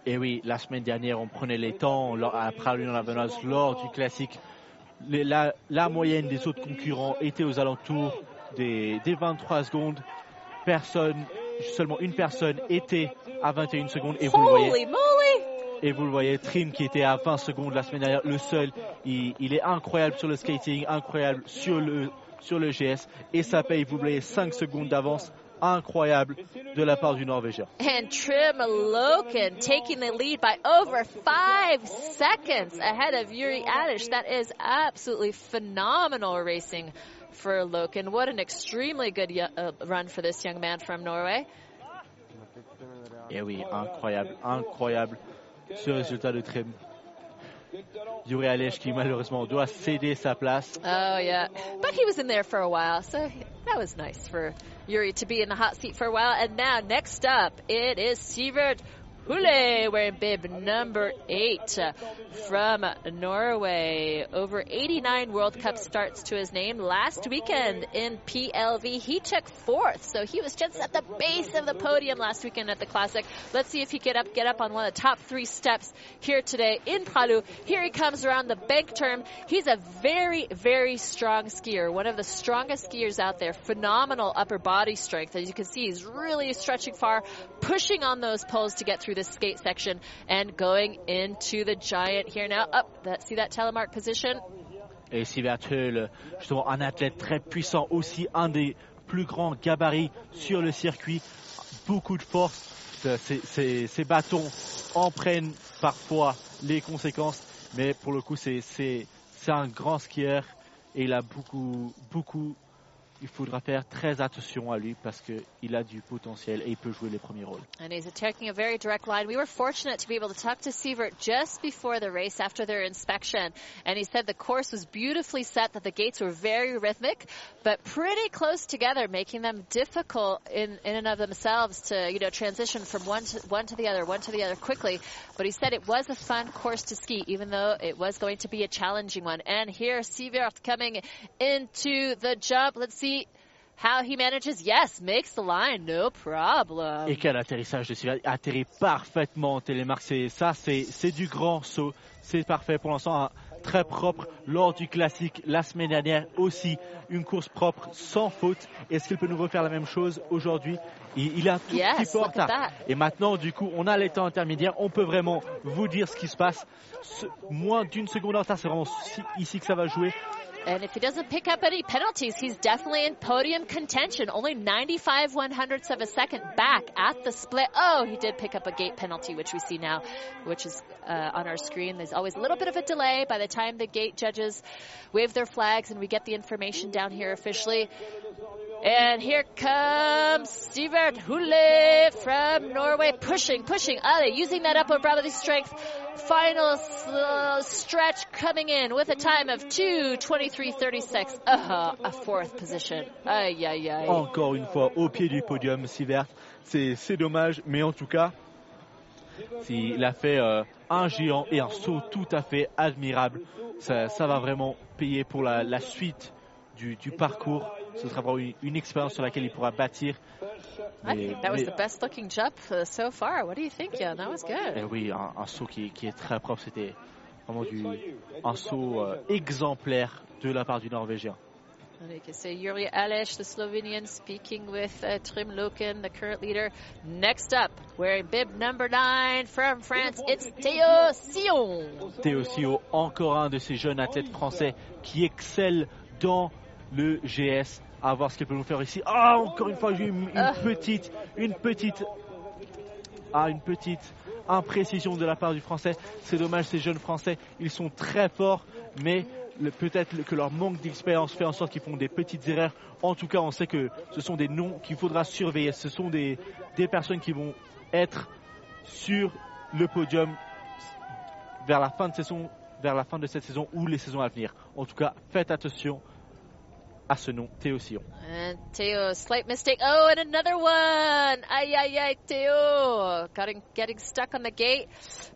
Et oui, la semaine dernière, on prenait les temps après l'Union Lavenoise lors du classique. La, la moyenne des autres concurrents était aux alentours des, des 23 secondes. Personne, seulement une personne était à 21 secondes. Et vous le voyez, moly! Et vous le voyez, Trim qui était à 20 secondes la semaine dernière, le seul, il, il est incroyable sur le skating, incroyable sur le, sur le GS. Et ça paye, vous voyez, 5 secondes d'avance. Incroyable de la part du Norvégien. And Trim Loken taking the lead by over five seconds ahead of Yuri Adish. That is absolutely phenomenal racing for Loken. What an extremely good uh, run for this young man from Norway. Et Eh oui, incroyable, incroyable ce résultat de Trim. Yuri malheureusement doit céder sa place. Oh, yeah. But he was in there for a while, so that was nice for Yuri to be in the hot seat for a while. And now, next up, it is Sivert Hule wearing bib number eight uh, from Norway. Over 89 World Cup starts to his name. Last weekend in PLV, he took fourth, so he was just at the base of the podium last weekend at the Classic. Let's see if he get up, get up on one of the top three steps here today in Pralu. Here he comes around the bank term. He's a very, very strong skier, one of the strongest skiers out there. Phenomenal upper body strength. As you can see, he's really stretching far, pushing on those poles to get through skate section and going into the giant here now. Up, that see that telemark position? Et Sivert Hull, justement un athlète très puissant, aussi un des plus grands gabarits sur le circuit. Beaucoup de force. Euh, Ces, bâtons en prennent parfois les conséquences, mais pour le coup, c'est un grand skieur et il a beaucoup, beaucoup. Il faudra faire très attention à lui parce qu'il a du potentiel et il peut jouer les premiers rôles. And he's taking a very direct line. We were fortunate to be able to talk to Sievert just before the race after their inspection. And he said the course was beautifully set, that the gates were very rhythmic, but pretty close together, making them difficult in, in and of themselves to, you know, transition from one to, one to the other, one to the other quickly. But he said it was a fun course to ski, even though it was going to be a challenging one. And here, Sievert coming into the jump. Let's see how he manages. Yes, makes the line, no problem. Et quel atterrissage de Sylvain. Atterrit parfaitement, Télémark. C'est, ça, c'est, du grand saut. C'est parfait pour l'instant. hein, Très propre lors du classique la semaine dernière aussi une course propre sans faute. Est-ce qu'il peut nous refaire la même chose aujourd'hui? Il, il est un tout Yes, petit peu en retard. Et maintenant, du coup, on a les temps intermédiaires. On peut vraiment vous dire ce qui se passe. Ce- moins d'une seconde en retard, c'est vraiment ici que ça va jouer. And if he doesn't pick up any penalties, he's definitely in podium contention. Only 95 one hundredths of a second back at the split. Oh, he did pick up a gate penalty, which we see now, which is uh, on our screen. There's always a little bit of a delay by the time the gate judges wave their flags and we get the information down here officially. And here comes Sivert Hule from Norway, pushing, pushing. Using that upper body strength. Final stretch coming in with a time of 2:23:36. Uh, a fourth position. Aïe aïe aïe. Encore une fois, au pied du podium, Sivert. C'est, dommage, mais en tout cas, il a fait euh, un géant et un saut tout à fait admirable. Ça, ça va vraiment payer pour la, la suite du, du parcours. Ce sera vraiment une, une expérience sur laquelle il pourra bâtir. I Mais- think that was mais- the best looking jump uh, so far. What do you think, Jan? That was Eh good. oui, un, un saut qui, qui est très propre. C'était vraiment du, un saut euh, exemplaire de la part du Norvégien. Can see Yuri Aleš, the Slovenian, speaking with uh, Trim Lukin, the current leader. Next up, wearing bib number nine from France, it's Théo Sion. Théo Sio, encore un de ces jeunes athlètes français qui excellent dans le GS. À voir ce qu'il peut nous faire ici. Ah, encore une fois, j'ai eu une, une Ah. petite, une petite, ah, une petite imprécision de la part du français. C'est dommage, ces jeunes français, ils sont très forts, mais peut-être que leur manque d'expérience fait en sorte qu'ils font des petites erreurs. En tout cas, on sait que ce sont des noms qu'il faudra surveiller. Ce sont des, des personnes qui vont être sur le podium vers la fin de saison, vers la fin de cette saison ou les saisons à venir. En tout cas, faites attention à ce nom. And Teo, slight mistake. Oh, and another one. Ay, ay, ay, Teo. Getting, getting stuck on the gate.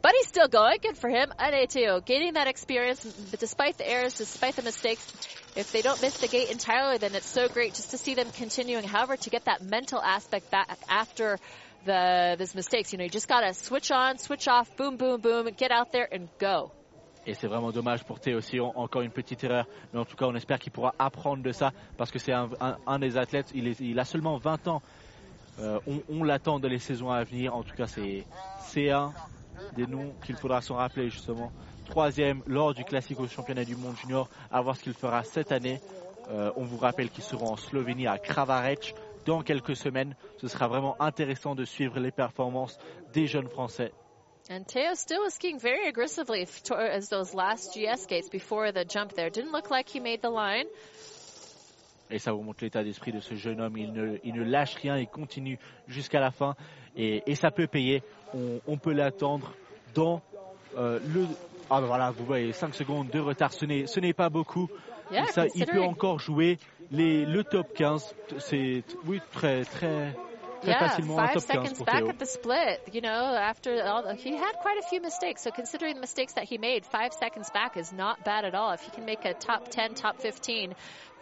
But he's still going. Good for him. Allez, Teo. Gaining that experience, despite the errors, despite the mistakes, if they don't miss the gate entirely, then it's so great just to see them continuing. However, to get that mental aspect back after the these mistakes, you know, you just gotta switch on, switch off, boom, boom, boom, get out there and go. Et c'est vraiment dommage pour Théo encore une petite erreur, mais en tout cas on espère qu'il pourra apprendre de ça, parce que c'est un, un- un des athlètes, il, est- il a seulement 20 ans, Euh, on, on l'attend dans les saisons à venir, en tout cas c'est un des noms qu'il faudra s'en rappeler justement. Troisième lors du classique au championnat du monde junior, à voir ce qu'il fera cette année. Euh, on vous rappelle qu'ils seront en Slovénie à Kravarec dans quelques semaines. Ce sera vraiment intéressant de suivre les performances des jeunes Français And Teo still was skiing very aggressively towards those last GS gates before the jump there. Didn't look like he made the line. Et ça vous montre l'état d'esprit de ce jeune homme. Il ne, il ne lâche rien, il continue jusqu'à la fin. Et, et ça peut payer. On, on peut l'attendre dans euh, le. Ah ben voilà, vous voyez, 5 secondes de retard, ce n'est, pas beaucoup. Yeah, ça, il peut encore jouer les, le top 15. C'est oui, très, très, très yeah, facilement un five top 15 seconds pour back Théo. at the split. You know, after all, he had quite a few mistakes. So considering the mistakes that he made, five seconds back is not bad at all. If he can make a top 10, top 15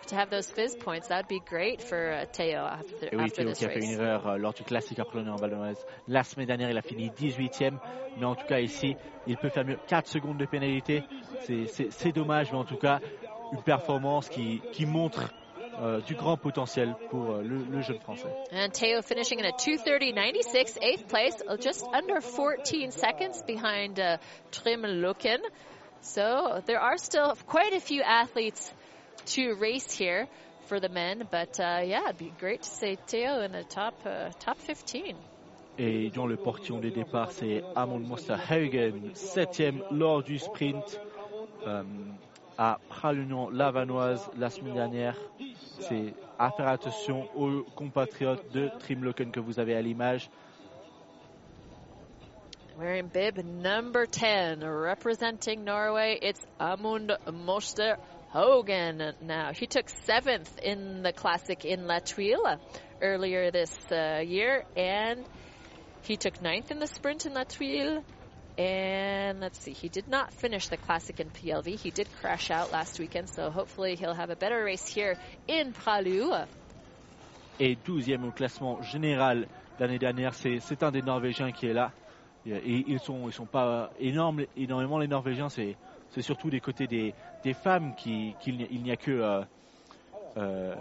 to have those fizz points, that would be great for uh, Teo after, Et oui, after Théo this qui a fait une race. erreur euh, lors du classique appelé en ballonnaise. La semaine dernière, il a fini 18e. Mais en tout cas, ici, il peut faire mieux. 4 secondes de pénalité. C'est dommage, mais en tout cas, une performance qui, qui montre euh, du grand potentiel pour euh, le, le jeune français. And Teo finishing in a 230.96, eighth place, uh, just under 14 seconds behind uh, Trim Lukin. So there are still quite a few athletes to race here for the men, but uh, yeah, it'd be great to see Teo in the top uh, top 15. Et dans le portillon des départs, c'est Amund Mosterhaugen, 7e lors du sprint euh, à Pralunion Lavanoise la semaine dernière. C'est à faire attention aux compatriotes de Trimloken que vous avez à l'image. Wearing bib number 10, representing Norway, it's Amund Moster Hogan. Now, he took seventh in the classic in La Tuile earlier this uh, year, and he took ninth in the sprint in La Tuile. And let's see, he did not finish the classic in PLV. He did crash out last weekend, so hopefully he'll have a better race here in Pralu. est 12e au classement général l'année dernière. C'est un des Norvégiens qui est là. Et, ils sont, ils sont pas énormes, énormément les Norvégiens. C'est surtout des côtés des, femmes qu'il n'y a que euh, euh,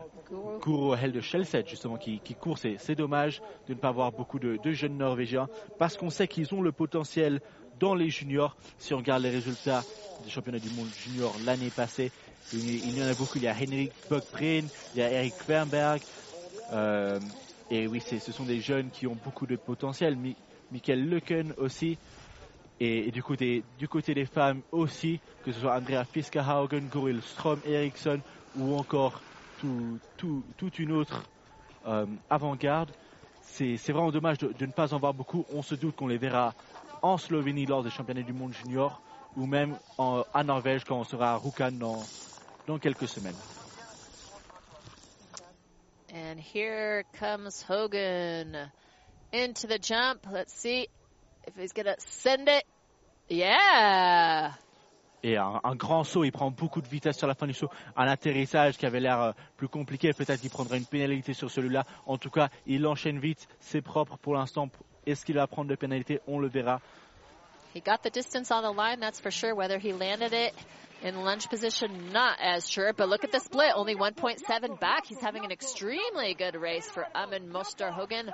Guro Helde Schelseth justement qui, qui court. C'est dommage de ne pas avoir beaucoup de jeunes Norvégiens parce qu'on sait qu'ils ont le potentiel dans les juniors. Si on regarde les résultats des championnats du monde junior l'année passée, il, y en a beaucoup. Il y a Henrik Böckbrin, il y a Eric Wernberg. Euh, et oui, ce sont des jeunes qui ont beaucoup de potentiel. Michael Leuken aussi. Et, du, côté, du côté des femmes aussi, que ce soit Andrea Fiskahaugen, Goril Strom Eriksson ou encore toute une autre euh, avant-garde. C'est vraiment dommage de, ne pas en voir beaucoup. On se doute qu'on les verra en Slovénie lors des championnats du monde junior ou même en, à Norvège quand on sera à Rukan dans, dans quelques semaines. And here comes Hogan into the jump. Let's see if he's to send it. Yeah! Et un, un, grand saut, il prend beaucoup de vitesse sur la fin du saut. Un atterrissage qui avait l'air euh, plus compliqué, peut-être qu'il prendrait une pénalité sur celui-là. En tout cas, il enchaîne vite, c'est propre pour l'instant. Est-ce qu'il va prendre pénalité On le verra. He got the distance on the line, that's for sure. Whether he landed it in lunge position, not as sure. But look at the split, only 1.7 back. He's having an extremely good race for Amund Moster Hogan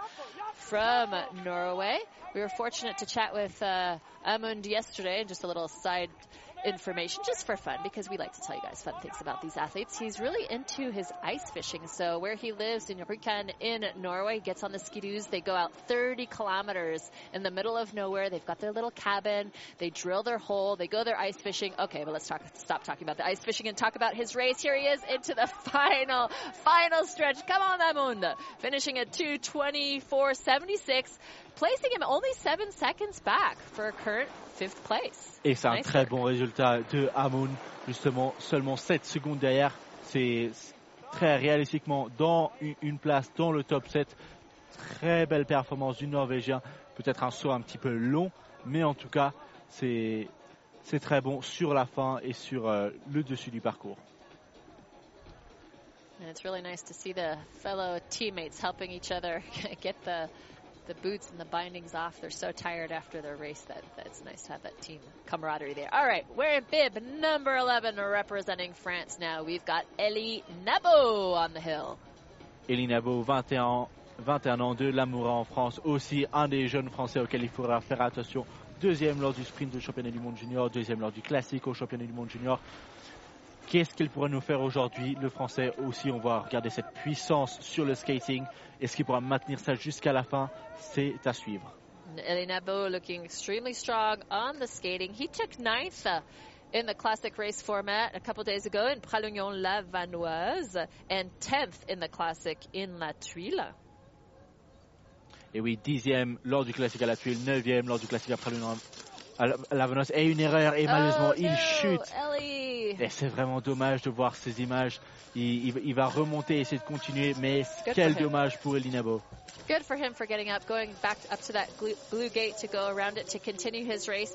from Norway. We were fortunate to chat with uh, Amund yesterday, just a little side information just for fun because we like to tell you guys fun things about these athletes. He's really into his ice fishing. So where he lives in Rjukan in Norway, gets on the skidoos. They go out 30 kilometers in the middle of nowhere. They've got their little cabin. They drill their hole. They go their ice fishing. Okay, but let's talk, stop talking about the ice fishing and talk about his race. Here he is into the final, final stretch. Come on, Amunda. Finishing at 224.76, placing him only seven seconds back for current fifth place. Et c'est un très bon résultat de Hamoun, justement, seulement 7 secondes derrière. C'est très réalistiquement dans une place dans le top 7. Très belle performance du Norvégien. Peut-être un saut un petit peu long, mais en tout cas, c'est très bon sur la fin et sur euh, le dessus du parcours. And it's really nice to see the fellow teammates helping each other get the the boots and the bindings off. They're so tired after their race that, that it's nice to have that team camaraderie there. All right, we're in bib number 11 representing France now. We've got Elie Nabo on the hill. Elie Nabo, 21, 21 ans de l'Amoura en France, aussi un des jeunes Français auxquels il faudra faire attention. Deuxième lors du sprint du championnat du monde junior, deuxième lors du classique au championnat du monde junior. Qu'est-ce qu'il pourrait nous faire aujourd'hui Le Français? Aussi, on va regarder cette puissance sur le skating. Est-ce qu'il pourra maintenir ça jusqu'à la fin? C'est à suivre. Elinabo looking extremely strong on the skating. He took ninth uh, in the classic race format a couple days ago in Pralognon-la-Vanoise and 10th in the classic in La Tuile. Et oui, dixième lors du classique à La Tuile, neuvième lors du classique à Pralognon Et une erreur et malheureusement oh, il chute. Ellie. Et c'est vraiment dommage de voir ces images. Il, il, il va remonter, essayer de continuer, mais Good quel for him. dommage pour Elinabo. Good for him for getting up, going back up to that blue gate to go around it to continue his race.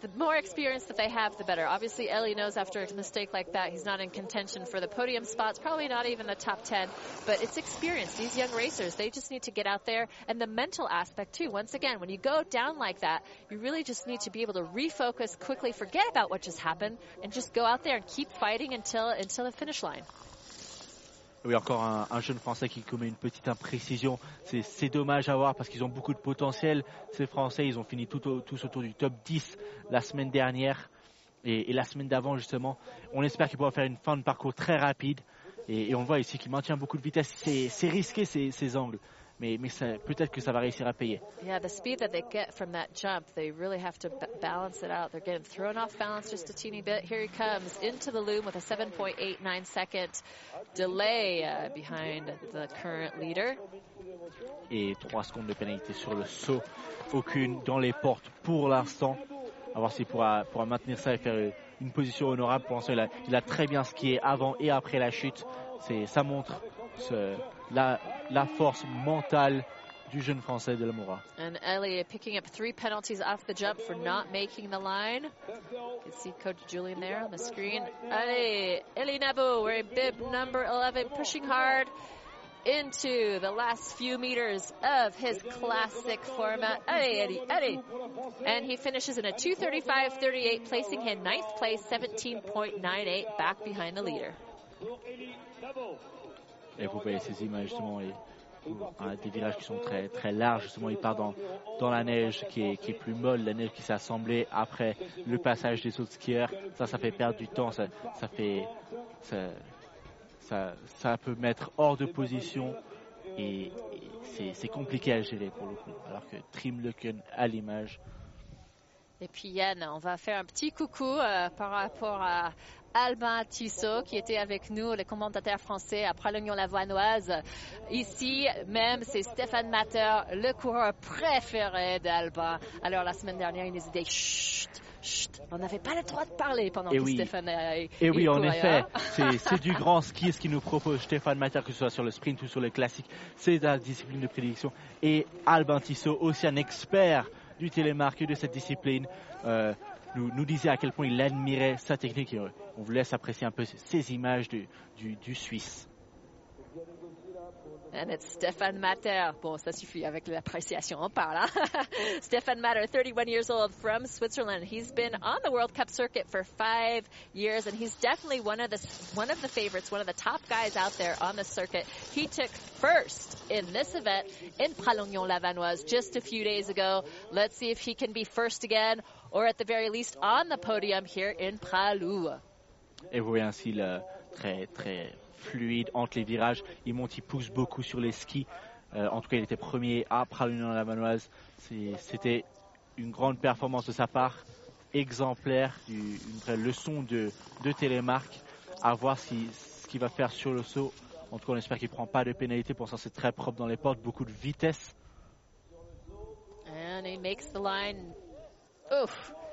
The more experience that they have, the better. Obviously, Ellie knows after a mistake like that, he's not in contention for the podium spots, probably not even the top 10, but it's experience. These young racers, they just need to get out there. And the mental aspect, too. Once again, when you go down like that, you really just need to be able to refocus quickly, forget about what just happened, and just go out there and keep fighting until, until the finish line. Oui, encore un, un, jeune Français qui commet une petite imprécision. C'est dommage à voir parce qu'ils ont beaucoup de potentiel. Ces Français, ils ont fini tous autour du top 10 la semaine dernière et, la semaine d'avant justement. On espère qu'il pourra faire une fin de parcours très rapide et, on voit ici qu'il maintient beaucoup de vitesse. C'est risqué ces angles. Mais, mais peut-être que ça va réussir à payer. Yeah, the speed that they get from that jump, they really have to balance it out. They're getting thrown off balance just a teeny bit. Here he comes into the loom with a 7.89 second delay uh, behind the current leader. Et 3 secondes de pénalité sur le saut. Aucune dans les portes pour l'instant. À voir s'il pourra, pourra maintenir ça et faire une position honorable. Pour l'instant, il a, il a très bien skié avant et après la chute. Ça montre ce, la, la force mentale du jeune français de l'Amoura. And Ellie picking up three penalties off the jump for not making the line. You can see Coach Julian there on the screen. Allez, Ellie Nabo wearing bib number 11, pushing hard. into the last few meters of his classic format. Allez, Eddie. And he finishes in a 235.38, placing him ninth place, 17.98, back behind the leader. Et vous voyez ces images justement, des virages qui sont très très larges. Justement, il part dans, dans la neige qui est, qui est plus molle, la neige qui s'est assemblée après le passage des autres skieurs. Ça, ça fait perdre du temps. Ça, fait ça, ça, peut mettre hors de position et, c'est compliqué à gérer pour le coup. Alors que Trim Leuken à l'image. Et puis Yann, on va faire un petit coucou euh, par rapport à Albin Tissot qui était avec nous, le commentateur français après l'Union Lavoinoise. Ici même, c'est Stéphane Matter, le coureur préféré d'Albin. Alors la semaine dernière, il nous a dit chut, chut, on n'avait pas le droit de parler pendant Et que oui. Stéphane euh, Et il oui, en effet, hein. c'est du grand ski ce qui nous propose Stéphane Matter, que ce soit sur le sprint ou sur le classique. C'est la discipline de prédilection. Et Albin Tissot, aussi un expert du télémarque et de cette discipline, euh, nous, nous disait à quel point il admirait sa technique. Et, euh, on vous laisse apprécier un peu ces images du, du, Suisse. And it's Stefan Matter. Bon, ça suffit avec l'appréciation, on parle. Hein? Stefan Matter, 31 years old from Switzerland. He's been on the World Cup circuit for five years, and he's definitely one of the one of the favorites, one of the top guys out there on the circuit. He took first in this event in Pralognon-Lavanoise just a few days ago. Let's see if he can be first again, or at the very least on the podium here in Pralou. Et vous voyez ainsi le très très fluide entre les virages. Il monte, il pousse beaucoup sur les skis. Euh, en tout cas, il était premier à Pralognan la Manoise. C'était une grande performance de sa part, exemplaire, une vraie leçon de, de télémarque. À voir si, ce qu'il va faire sur le saut. En tout cas, on espère qu'il prend pas de pénalité. Pour ça, c'est très propre dans les portes, beaucoup de vitesse. And he makes the line.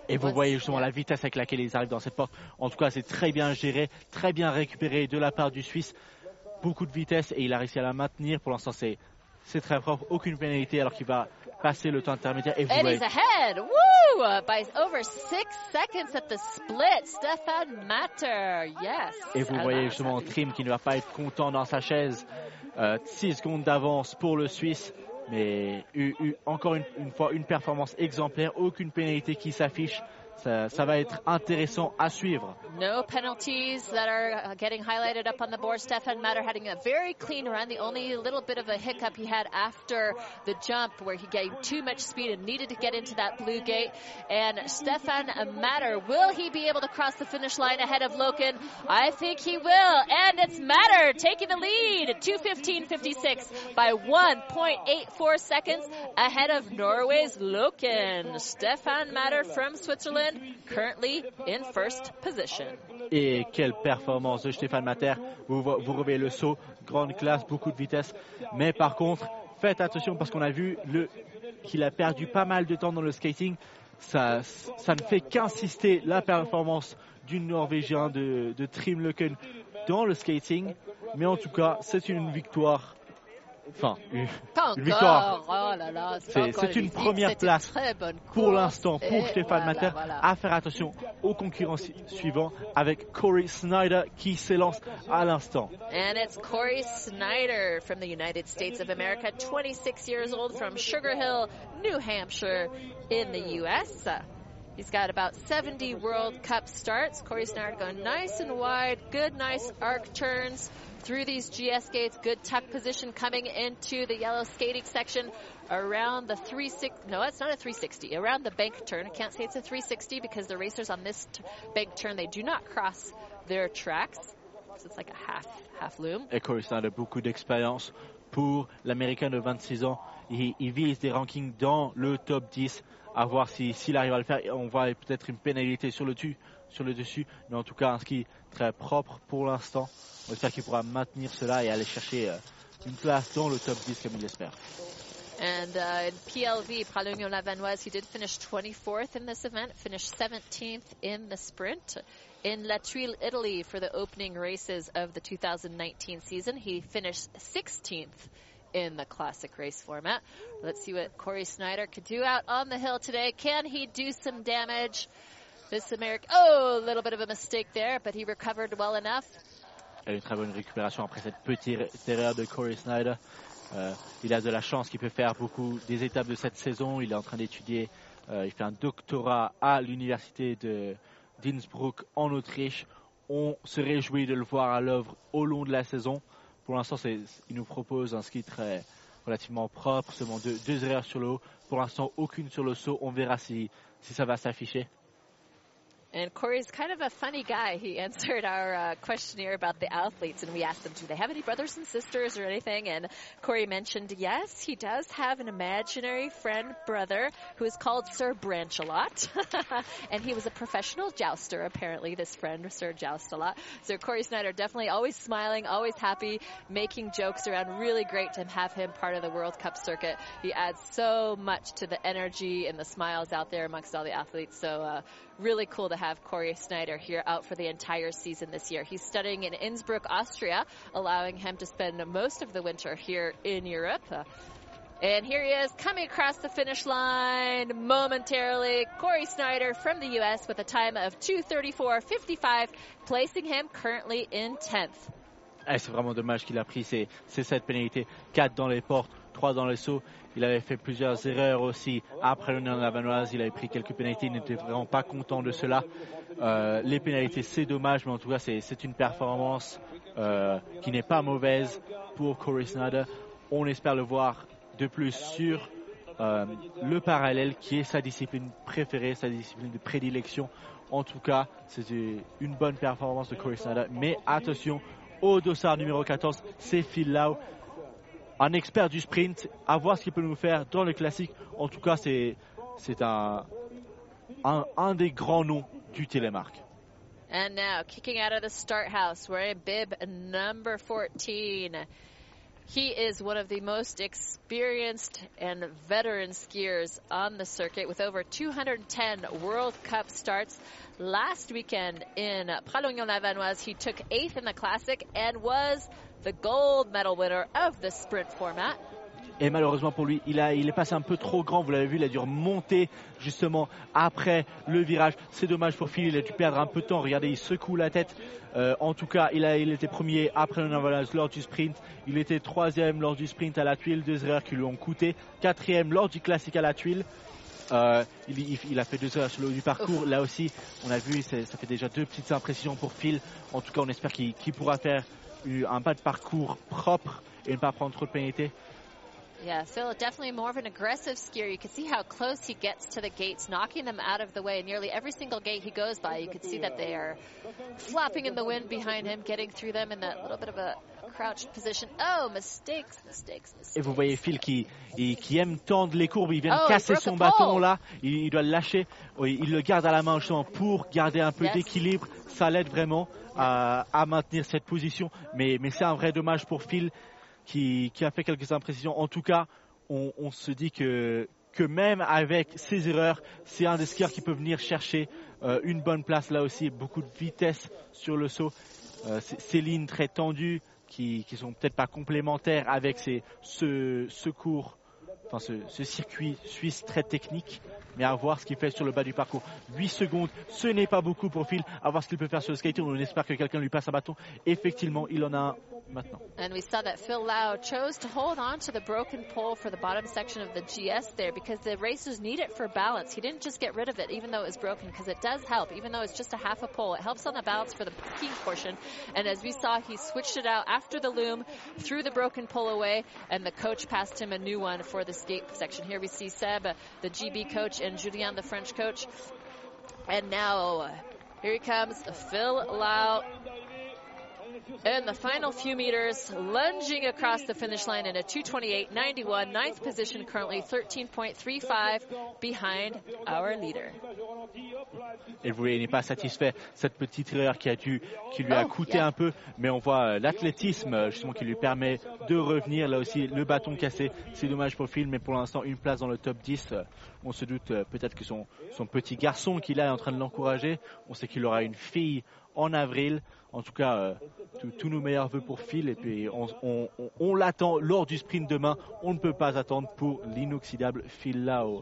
Et vous voyez justement la vitesse avec laquelle ils arrivent dans cette porte. En tout cas, c'est très bien géré, très bien récupéré de la part du Suisse. Beaucoup de vitesse et il a réussi à la maintenir. Pour l'instant, c'est c'est très propre, aucune pénalité alors qu'il va passer le temps intermédiaire. Et vous voyez, ahead. Woo! By over six seconds at the split. Stefan Matter. Yes. et vous voyez justement Trim qui ne va pas être content dans sa chaise. 6 secondes d'avance pour le Suisse. Mais eu- encore une fois, une performance exemplaire, aucune pénalité qui s'affiche. Ça, ça va être intéressant à suivre. No penalties that are uh, getting highlighted up on the board. Stefan Matter having a very clean run. The only little bit of a hiccup he had after the jump where he gained too much speed and needed to get into that blue gate. And Stefan Matter, will he be able to cross the finish line ahead of Loken? I think he will. And it's Matter taking the lead. 215.56 by 1.84 seconds ahead of Norway's Loken. Stefan Matter from Switzerland currently in first position. Et quelle performance de Stéphane Mater. Vous, vo- vous le saut, grande classe, beaucoup de vitesse. Mais par contre, faites attention parce qu'on a vu qu'il a perdu pas mal de temps dans le skating. Ça, ça ne fait qu'insister la performance du Norvégien de, de Trim Leuken dans le skating. Mais en tout cas, c'est une victoire. Enfin, une- Une victoire. Oh là là, C'est- une première place bonne pour l'instant pour Stéphane voilà, Mater voilà. à faire attention aux concurrents suivants avec Corey Snyder qui s'élance à l'instant. And it's Corey Snyder from the United States of America, 26 years old from Sugar Hill, New Hampshire in the U.S. He's got about 70 World Cup starts. Corey Snyder going nice and wide, good, nice arc turns through these GS gates, good tuck position coming into the yellow skating section around the 360. No, it's not a 360. Around the bank turn. I can't say it's a 360 because the racers on this bank turn they do not cross their tracks. So it's like a half half loom. Et Corey Snyder a beaucoup d'expérience pour l'Américain de 26 ans. Il, il vise des rankings dans le top 10. À voir si- s'il arrive à le faire. On voit peut-être une pénalité sur le, dessus. Mais en tout cas, un ski très propre pour l'instant. On espère qu'il pourra maintenir cela et aller chercher euh, une place dans le top 10 comme il l'espère. And uh, in PLV, Pralogno Lavanoise, he did finish 24th in this event, finished 17th in the sprint. In La Tuile, Italy, for the opening races of the 2019 season, he finished 16th in the classic race format. Let's see what Corey Snyder could do out on the hill today. Can he do some damage? This American, oh, a little bit of a mistake there, but he recovered well enough. une très bonne récupération après cette petite erreur de Corey Snyder. Euh, il a de la chance, il peut faire beaucoup des étapes de cette saison. Il est en train d'étudier, euh, il fait un doctorat à l'université d'Innsbruck en Autriche. On se réjouit de le voir à l'œuvre au long de la saison. Pour l'instant, il nous propose un ski très relativement propre, seulement deux, erreurs sur le haut. Pour l'instant, aucune sur le saut. On verra si ça va s'afficher. And Corey's kind of a funny guy. He answered our uh, questionnaire about the athletes, and we asked him, do they have any brothers and sisters or anything? And Corey mentioned, yes, he does have an imaginary friend brother who is called Sir Branchalot. and he was a professional jouster, apparently, this friend, Sir Joustalot. So Corey Snyder definitely always smiling, always happy, making jokes around. Really great to have him part of the World Cup circuit. He adds so much to the energy and the smiles out there amongst all the athletes. So uh, really cool to have Corey Snyder here out for the entire season this year. He's studying in Innsbruck, Austria, allowing him to spend most of the winter here in Europe. Uh, and here he is coming across the finish line momentarily. Corey Snyder from the U.S. with a time of 234.55, placing him currently in 10th. Eh, c'est vraiment dommage qu'il a pris ces, ces 7 pénalités, 4 dans les portes, 3 dans les sauts. Il avait fait plusieurs erreurs aussi après l'Union Lavanoise. Il avait pris quelques pénalités. Il n'était vraiment pas content de cela. Euh, les pénalités, c'est dommage, mais en tout cas, c'est une performance euh, qui n'est pas mauvaise pour Corey Snyder. On espère le voir de plus sur euh, le parallèle qui est sa discipline préférée, sa discipline de prédilection. En tout cas, c'était une bonne performance de Corey Snyder. Mais attention, au dossard numéro 14, c'est Phil Lau un expert du sprint, à voir ce qu'il peut nous faire dans le classique. En tout cas, c'est un, un, un des grands noms du télémarque. And now, kicking out of the start house, wearing bib number 14. He is one of the most experienced and veteran skiers on the circuit with over 210 World Cup starts. Last weekend in Pralognan-Lavanoise, he took eighth in the Classic and was the gold medal winner of the sprint format. Et malheureusement pour lui, il, est passé un peu trop grand. Vous l'avez vu, il a dû remonter justement après le virage. C'est dommage pour Phil, il a dû perdre un peu de temps. Regardez, il secoue la tête. Euh, en tout cas, il, était premier après le Navalas lors du sprint. Il était troisième lors du sprint à la tuile, deux erreurs qui lui ont coûté. Quatrième lors du classique à la tuile. Euh, il, a fait deux erreurs sur le haut du parcours. Là aussi, on a vu, ça fait déjà deux petites impressions pour Phil. En tout cas, on espère qu'il pourra faire un pas de parcours propre et ne pas prendre trop de pénalités. Yeah, Phil, definitely more of an aggressive skier. You can see how close he gets to the gates, knocking them out of the way. Nearly every single gate he goes by, you can see that they are flapping in the wind behind him, getting through them in that little bit of a crouched position. Oh, mistakes, mistakes, mistakes. Et vous voyez Phil qui, qui aime tendre les courbes, il vient oh, casser son bâton là, il, il, doit le lâcher, oui, il le garde à la main justement pour garder un peu yes. d'équilibre, ça l'aide vraiment à, à, maintenir cette position, mais, mais c'est un vrai dommage pour Phil qui, a fait quelques imprécisions. En tout cas, on, se dit que, même avec ses erreurs, c'est un des skieurs qui peut venir chercher euh, une bonne place là aussi, beaucoup de vitesse sur le saut. Euh, ces lignes très tendues qui, qui sont peut-être pas complémentaires avec ce secours, enfin ce, ce circuit suisse très technique mais à voir ce qu'il fait sur le bas du parcours. 8 secondes, ce n'est pas beaucoup pour Phil, à voir ce qu'il peut faire sur le skating. On espère que quelqu'un lui passe un bâton. Effectivement, il en a un maintenant. And we saw that Phil Lau chose to hold on to the broken pole for the bottom section of the GS there because the racers need it for balance. He didn't just get rid of it even though it was broken because it does help even though it's just a half a pole. It helps on the balance for the peak portion. And as we saw, he switched it out after the loom, threw the broken pole away, and the coach passed him a new one for the skate section. Here we see Seb, the GB coach, and Julien, the French coach. And now, uh, here he comes, Phil Lau. In the final few meters, lunging across the finish line in a 228.91, ninth position currently 13.35 behind our leader. Et vous voyez, il n'est pas satisfait. Cette petite erreur qui, a dû, qui lui a oh, coûté yeah. un peu, mais on voit euh, l'athlétisme justement qui lui permet de revenir. Là aussi, le bâton cassé, c'est dommage pour Phil, mais pour l'instant, une place dans le top 10. On se doute euh, peut-être que son, son petit garçon qu'il a est en train de l'encourager. On sait qu'il aura une fille en avril. En tout cas, euh, tous nos meilleurs voeux pour Phil. Et puis, on, l'attend lors du sprint demain. On ne peut pas attendre pour l'inoxydable Phil Lau.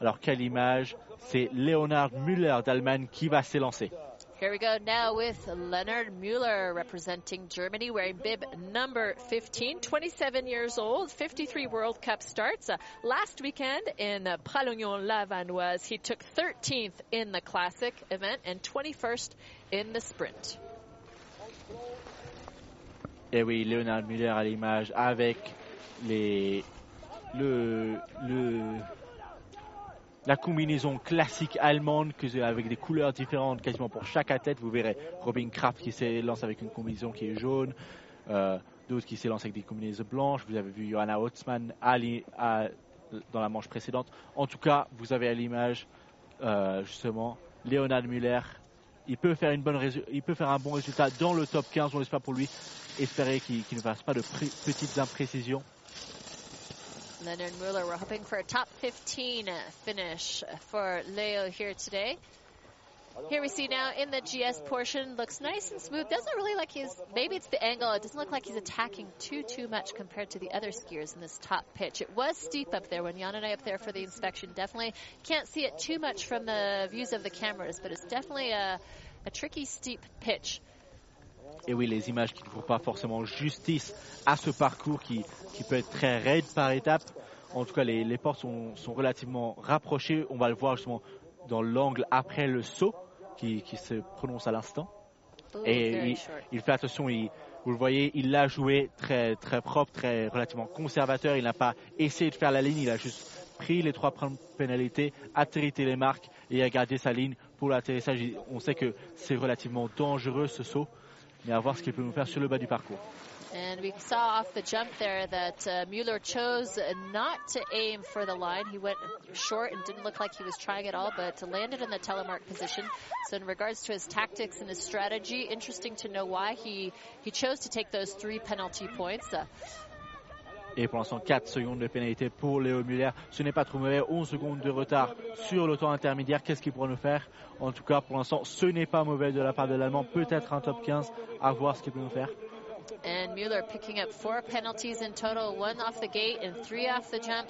Alors, quelle image C'est Leonard Müller d'Allemagne qui va s'élancer. Here we go now with Leonard Mueller representing Germany, wearing bib number 15, 27 years old, 53 World Cup starts. Uh, last weekend in uh, Pralognan-la-Vanoise, he took 13th in the classic event and 21st in the sprint. Et oui, Leonard Muller à l'image avec la combinaison classique allemande avec des couleurs différentes quasiment pour chaque athlète. Vous verrez Robin Kraft qui s'élance avec une combinaison qui est jaune, euh, d'autres qui s'élancent avec des combinaisons blanches. Vous avez vu Johanna Hotzmann dans la manche précédente. En tout cas, vous avez à l'image euh, justement Leonard Muller. Il peut, faire il peut faire un bon résultat dans le top 15, on l'espère pour lui. Espérer qu'il ne fasse pas de petites imprécisions. Leonard Muller, we're hoping for a top 15 finish for Leo here today. Here we see now in the GS portion, looks nice and smooth. Doesn't really like he's, maybe it's the angle, it doesn't look like he's attacking too, too much compared to the other skiers in this top pitch. It was steep up there when Jan and I up there for the inspection. Definitely can't see it too much from the views of the cameras, but it's definitely a, a tricky, steep pitch. Et oui, les images qui ne font pas forcément justice à ce parcours qui, qui peut être très raide par étape. En tout cas, les, les portes sont, sont, relativement rapprochées. On va le voir justement dans l'angle après le saut qui, qui se prononce à l'instant. Et il, il, fait attention, il, vous le voyez, il l'a joué très, très propre, très relativement conservateur. Il n'a pas essayé de faire la ligne, il a juste pris les trois pénalités, atterri les marques et a gardé sa ligne pour l'atterrissage. On sait que c'est relativement dangereux ce saut. À voir ce qu'il peut nous faire sur le bas du parcours. And we saw off the jump there that uh, Mueller chose not to aim for the line. He went short and didn't look like he was trying at all, but landed in the telemark position. So in regards to his tactics and his strategy, interesting to know why he, he chose to take those three penalty points. Uh, Et pour l'instant, 4 secondes de pénalité pour Léo Muller. Ce n'est pas trop mauvais. 11 secondes de retard sur le temps intermédiaire. Qu'est-ce qu'il pourra nous faire? En tout cas, pour l'instant, ce n'est pas mauvais de la part de l'Allemand. Peut-être un top 15. À voir ce qu'il peut nous faire. And Mueller picking up four penalties in total, one off the gate and three off the jump.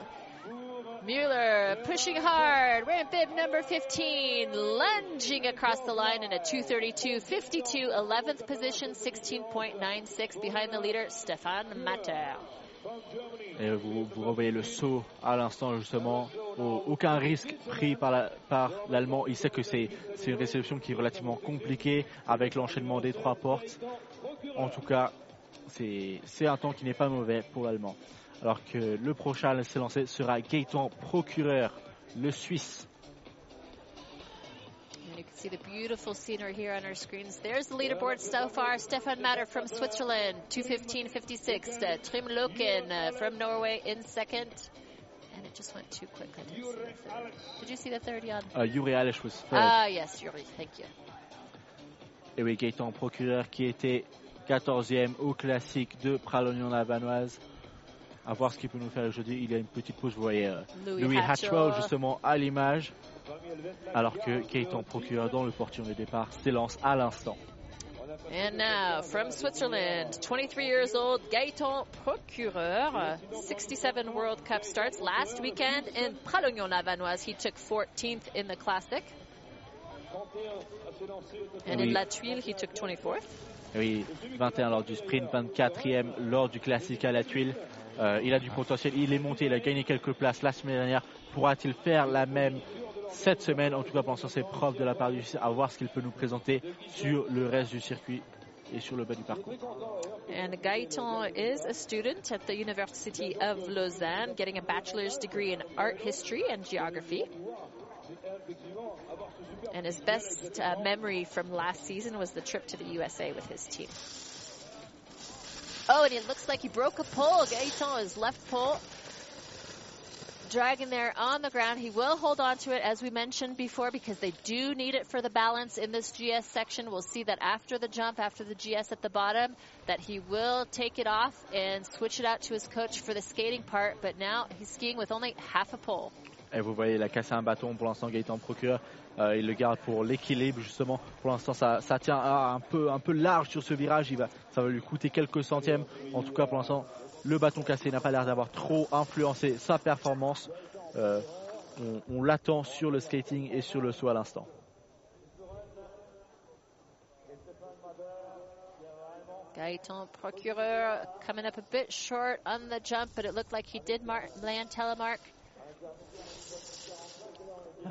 Mueller pushing hard, wearing bib number 15, lunging across the line in a 232, 52, 11th position, 16.96 behind the leader, Stefan Matter. Et vous, vous revoyez le saut à l'instant justement. Aucun risque pris par l'Allemand. La, Il sait que c'est une réception qui est relativement compliquée avec l'enchaînement des trois portes. En tout cas, c'est un temps qui n'est pas mauvais pour l'Allemand. Alors que le prochain à s'élancer sera Gaëtan Procureur, le Suisse. See the beautiful scenery here on our screens. There's the leaderboard so far. Stefan Matter from Switzerland, 215.56. Uh, Trim Loken uh, from Norway in second. And it just went too quick. I didn't see the third. Did you see the third, Jan? Uh, Yuri Alish was third. Ah, yes, Yuri. Thank you. Et oui, Gaëtan Procureur qui était 14e au classique de Pralognan-la-Vanoise. À voir ce qu'il peut nous faire aujourd'hui. Il y a une petite pause, vous voyez euh, Louis, Louis Hatchwell justement à l'image. alors que Gaëtan Procureur dans le portion de départ s'élance à l'instant. And now from Switzerland, 23 years old, Gaëtan Procureur, 67 World Cup starts last weekend in Pralognan-la-Vanoise. He took 14th in the Classic. And in La Tuile, he took 24th. Oui, 21 lors du sprint, 24e lors du classique à la tuile. Euh, il a du potentiel, il est monté, il a gagné quelques places la semaine dernière. Pourra-t-il faire la même cette semaine, en tout cas pensant ses preuves de la part du à voir ce qu'il peut nous présenter sur le reste du circuit et sur le bas du parcours. And Gaëtan is a student at the University of Lausanne, getting a bachelor's degree in art history and geography. And his best uh, memory from last season was the trip to the USA with his team. Oh, and it looks like he broke a pole. Gaëtan, his left pole, dragging there on the ground. He will hold on to it, as we mentioned before, because they do need it for the balance in this GS section. We'll see that after the jump, after the GS at the bottom, that he will take it off and switch it out to his coach for the skating part. But now he's skiing with only half a pole. Et vous voyez, il a cassé un bâton pour l'instant, Gaëtan Procureur. Euh, il le garde pour l'équilibre, justement. Pour l'instant, ça, tient un peu, large sur ce virage. Ça va lui coûter quelques centièmes. En tout cas, pour l'instant, le bâton cassé n'a pas l'air d'avoir trop influencé sa performance. Euh, on, l'attend sur le skating et sur le saut à l'instant. Gaetan Procureur coming up a bit short on the jump, but it looked like he did mar- land telemark.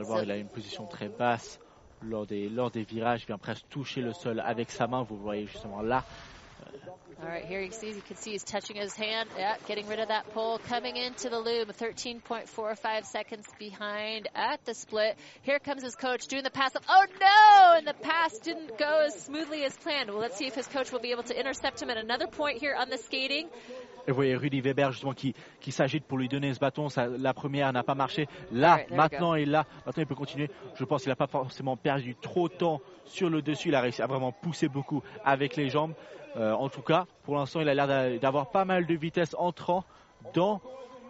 Voir, il a une position très basse lors des, lors des virages. Il vient presque toucher le sol avec sa main. Vous voyez justement là. All right, here you see, you can see he's touching his hand. Yeah, getting rid of that pole. Coming into the loom, 13.45 seconds behind at the split. Here comes his coach doing the pass up. Oh no! And the pass didn't go as smoothly as planned. Well, let's see if his coach will be able to intercept him at another point here on the skating. Et vous voyez Rudy Weber justement qui, qui s'agite pour lui donner ce bâton. Ça, la première n'a pas marché. Là, Right, maintenant et là, maintenant il peut continuer. Je pense qu'il n'a pas forcément perdu trop de temps sur le dessus. Il a réussi à vraiment pousser beaucoup avec les jambes. Euh, en tout cas, pour l'instant, il a l'air d'a- d'avoir pas mal de vitesse entrant dans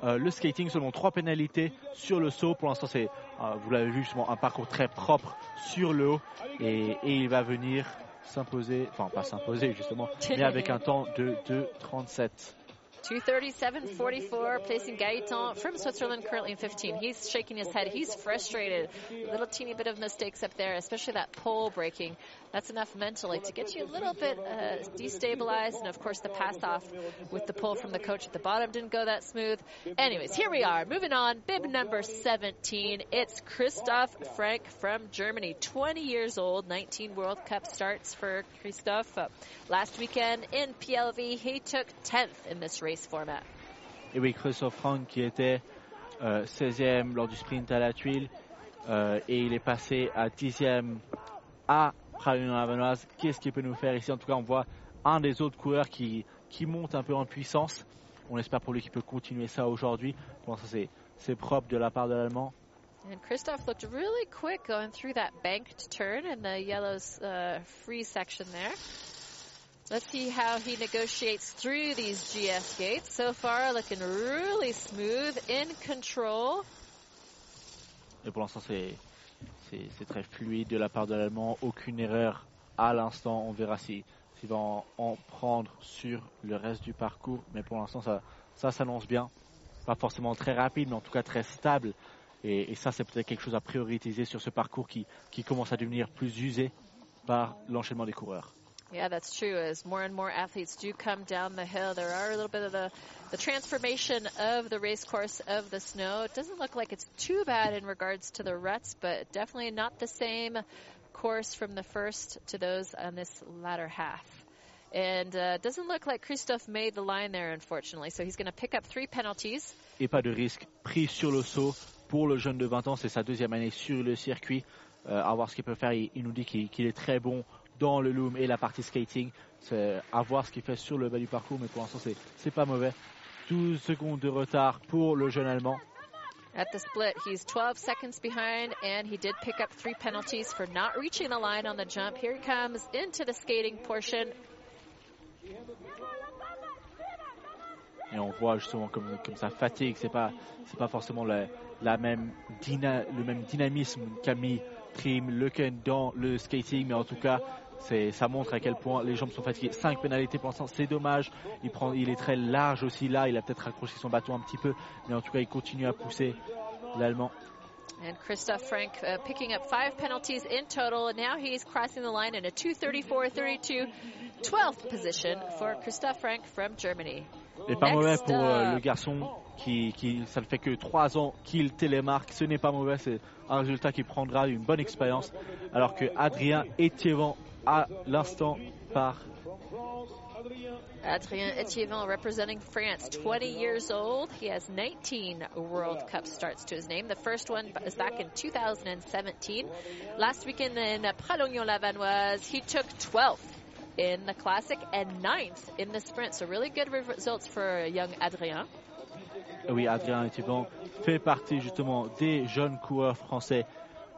euh, le skating selon trois pénalités sur le saut. Pour l'instant, c'est, euh, vous l'avez vu justement, un parcours très propre sur le haut et, et il va venir s'imposer, enfin pas s'imposer justement, mais avec un temps de 2,37. 237.44, placing Gaetan from Switzerland currently in 15. He's shaking his head. He's frustrated. A little teeny bit of mistakes up there, especially that pole breaking. That's enough mentally to get you a little bit uh, destabilized. And of course, the pass off with the pull from the coach at the bottom didn't go that smooth. Anyways, here we are. Moving on. Bib number 17. It's Christoph Frank from Germany. 20 years old. 19 World Cup starts for Christoph. Uh, last weekend in PLV, he took 10th in this race format. Et oui, Christophe Frank qui était euh, 16e lors du sprint à la tuile euh, et il est passé à 10e à Pralines-la-Vanoise. Qu'est-ce qu'il peut nous faire ici? En tout cas, on voit un des autres coureurs qui, qui monte un peu en puissance. On espère pour lui qu'il peut continuer ça aujourd'hui. Pour l'instant, c'est, propre de la part de l'Allemand. And Christoph looked really quick going through that banked turn in the yellow uh, free section there. Let's see how he negotiates through these GS gates. So far, looking really smooth, in control. Et pour l'instant, c'est, c'est, très fluide de la part de l'Allemand. Aucune erreur à l'instant. On verra si, s'il va en, en prendre sur le reste du parcours. Mais pour l'instant, ça, ça s'annonce bien. Pas forcément très rapide, mais en tout cas très stable. Et, ça, c'est peut-être quelque chose à prioriser sur ce parcours qui commence à devenir plus usé par l'enchaînement des coureurs. Yeah, that's true. As more and more athletes do come down the hill, there are a little bit of the, the transformation of the race course of the snow. It doesn't look like it's too bad in regards to the ruts, but definitely not the same course from the first to those on this latter half. And uh, doesn't look like Christophe made the line there, unfortunately. So he's going to pick up three penalties. et pas de risque pris sur le saut pour le jeune de 20 ans. C'est sa deuxième année sur le circuit. Euh, à voir ce qu'il peut faire. Il, il nous dit qu'il qu'il est très bon dans le loom et la partie skating. C'est à voir ce qu'il fait sur le bas du parcours, mais pour l'instant, c'est c'est pas mauvais. 12 secondes de retard pour le jeune Allemand. At the split, he's 12 seconds behind, and he did pick up three penalties for not reaching the line on the jump. Here he comes into the skating portion. Et on voit justement comme, comme ça fatigue, c'est pas, c'est pas forcément la, la même dyna- le même dynamisme qu'a mis Trim Leuken dans le skating, mais en tout cas, ça montre à quel point les jambes sont fatiguées. 5 pénalités pour l'instant, c'est dommage. Il, prend, il est très large aussi là, il a peut-être raccroché son bâton un petit peu, mais en tout cas, il continue à pousser l'Allemand. And Christoph Frank uh, picking up five penalties in total, and now he's crossing the line in a 234-32, 12th position for Christoph Frank from Germany. Et pas Next mauvais pour euh, le garçon qui, qui, ça ne fait que 3 ans qu'il télémarque. Ce n'est pas mauvais, c'est un résultat qui prendra une bonne expérience. Alors que Adrien Etiévan, à l'instant, part. Adrien Etievant representing France, 20 years old. He has 19 World Cup starts to his name. The first one is back in 2017. Last weekend in Pralognon-Lavanoise, he took 12th in the classic and 9th in the sprint. So really good re- results for young Adrien. Oui, Adrien Etiévan fait partie justement des jeunes coureurs français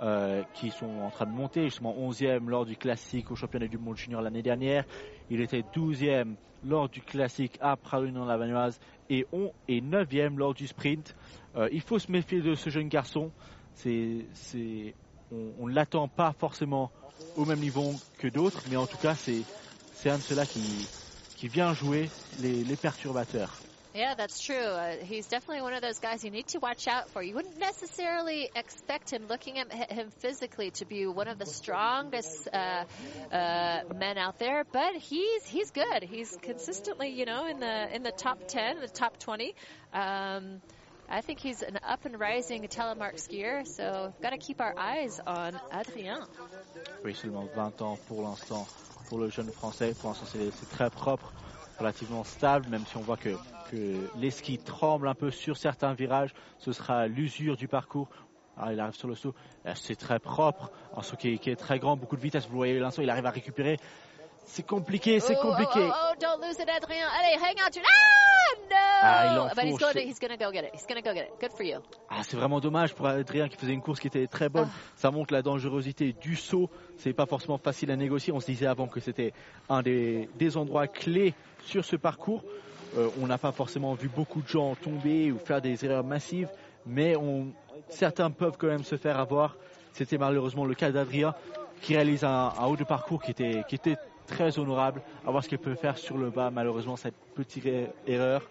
euh, qui sont en train de monter, justement 11e lors du classique au championnat du monde junior l'année dernière. Il était 12e lors du classique à Pralognon-Lavanoise et, on, et 9e lors du sprint. Euh, il faut se méfier de ce jeune garçon. On ne l'attend pas forcément au même niveau que d'autres, mais en tout cas, c'est, un de ceux-là qui, vient jouer les perturbateurs. Yeah, that's true. Uh, he's definitely one of those guys you need to watch out for. You wouldn't necessarily expect him, looking at him physically, to be one of the strongest uh, uh, men out there, but he's he's good. He's consistently, you know, in the in the top ten, the top twenty. Um, I think he's an up and rising telemark skier, so got to keep our eyes on Adrien. Oui, seulement 20 ans pour l'instant pour le jeune français. Pour l'instant, c'est très propre, relativement stable, même si on voit que, que les skis tremblent un peu sur certains virages. Ce sera l'usure du parcours. Ah, il arrive sur le saut, euh, c'est très propre, un saut qui est, qui est, très grand, beaucoup de vitesse. Vous voyez l'instant, il arrive à récupérer. C'est compliqué, c'est compliqué. Oh, oh, oh, don't lose it, Adrien. Allez, hang on to it. Ah, no! Ah, il But he's going, to, he's going to go get it. He's going to go get it. Good for you. Ah, c'est vraiment dommage pour Adrien qui faisait une course qui était très bonne. Ah. Ça montre la dangerosité du saut. C'est pas forcément facile à négocier. On se disait avant que c'était un des, des, endroits clés sur ce parcours. Euh, on n'a pas forcément vu beaucoup de gens tomber ou faire des erreurs massives, mais certains peuvent quand même se faire avoir. C'était malheureusement le cas d'Adrien qui réalise un, haut de parcours qui était, qui était très honorable. À voir ce qu'il peut faire sur le bas. Malheureusement, cette petite erreur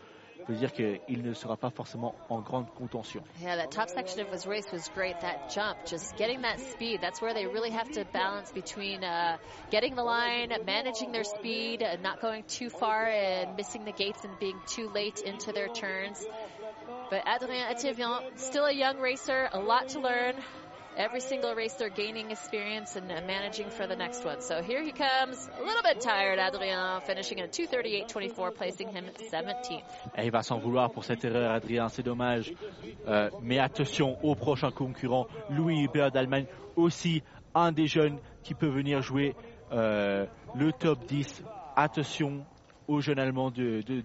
veut dire qu'il ne sera pas forcément en grande contention. Yeah, that top section of his race was great. That jump, just getting that speed, that's where they really have to balance between uh, getting the line, managing their speed, not going too far and missing the gates and being too late into their turns. But Adrien Etivian, still a young racer, a lot to learn. Every single race they're gaining experience and managing for the next one. So here he comes, a little bit tired, Adrien, finishing at 238.24, placing him 17th. Et il va s'en vouloir pour cette erreur, Adrien, c'est dommage. Euh, mais attention au prochain concurrent, Louis Hubert d'Allemagne, aussi un des jeunes qui peut venir jouer euh, le top 10. Attention aux jeunes Allemands de, de,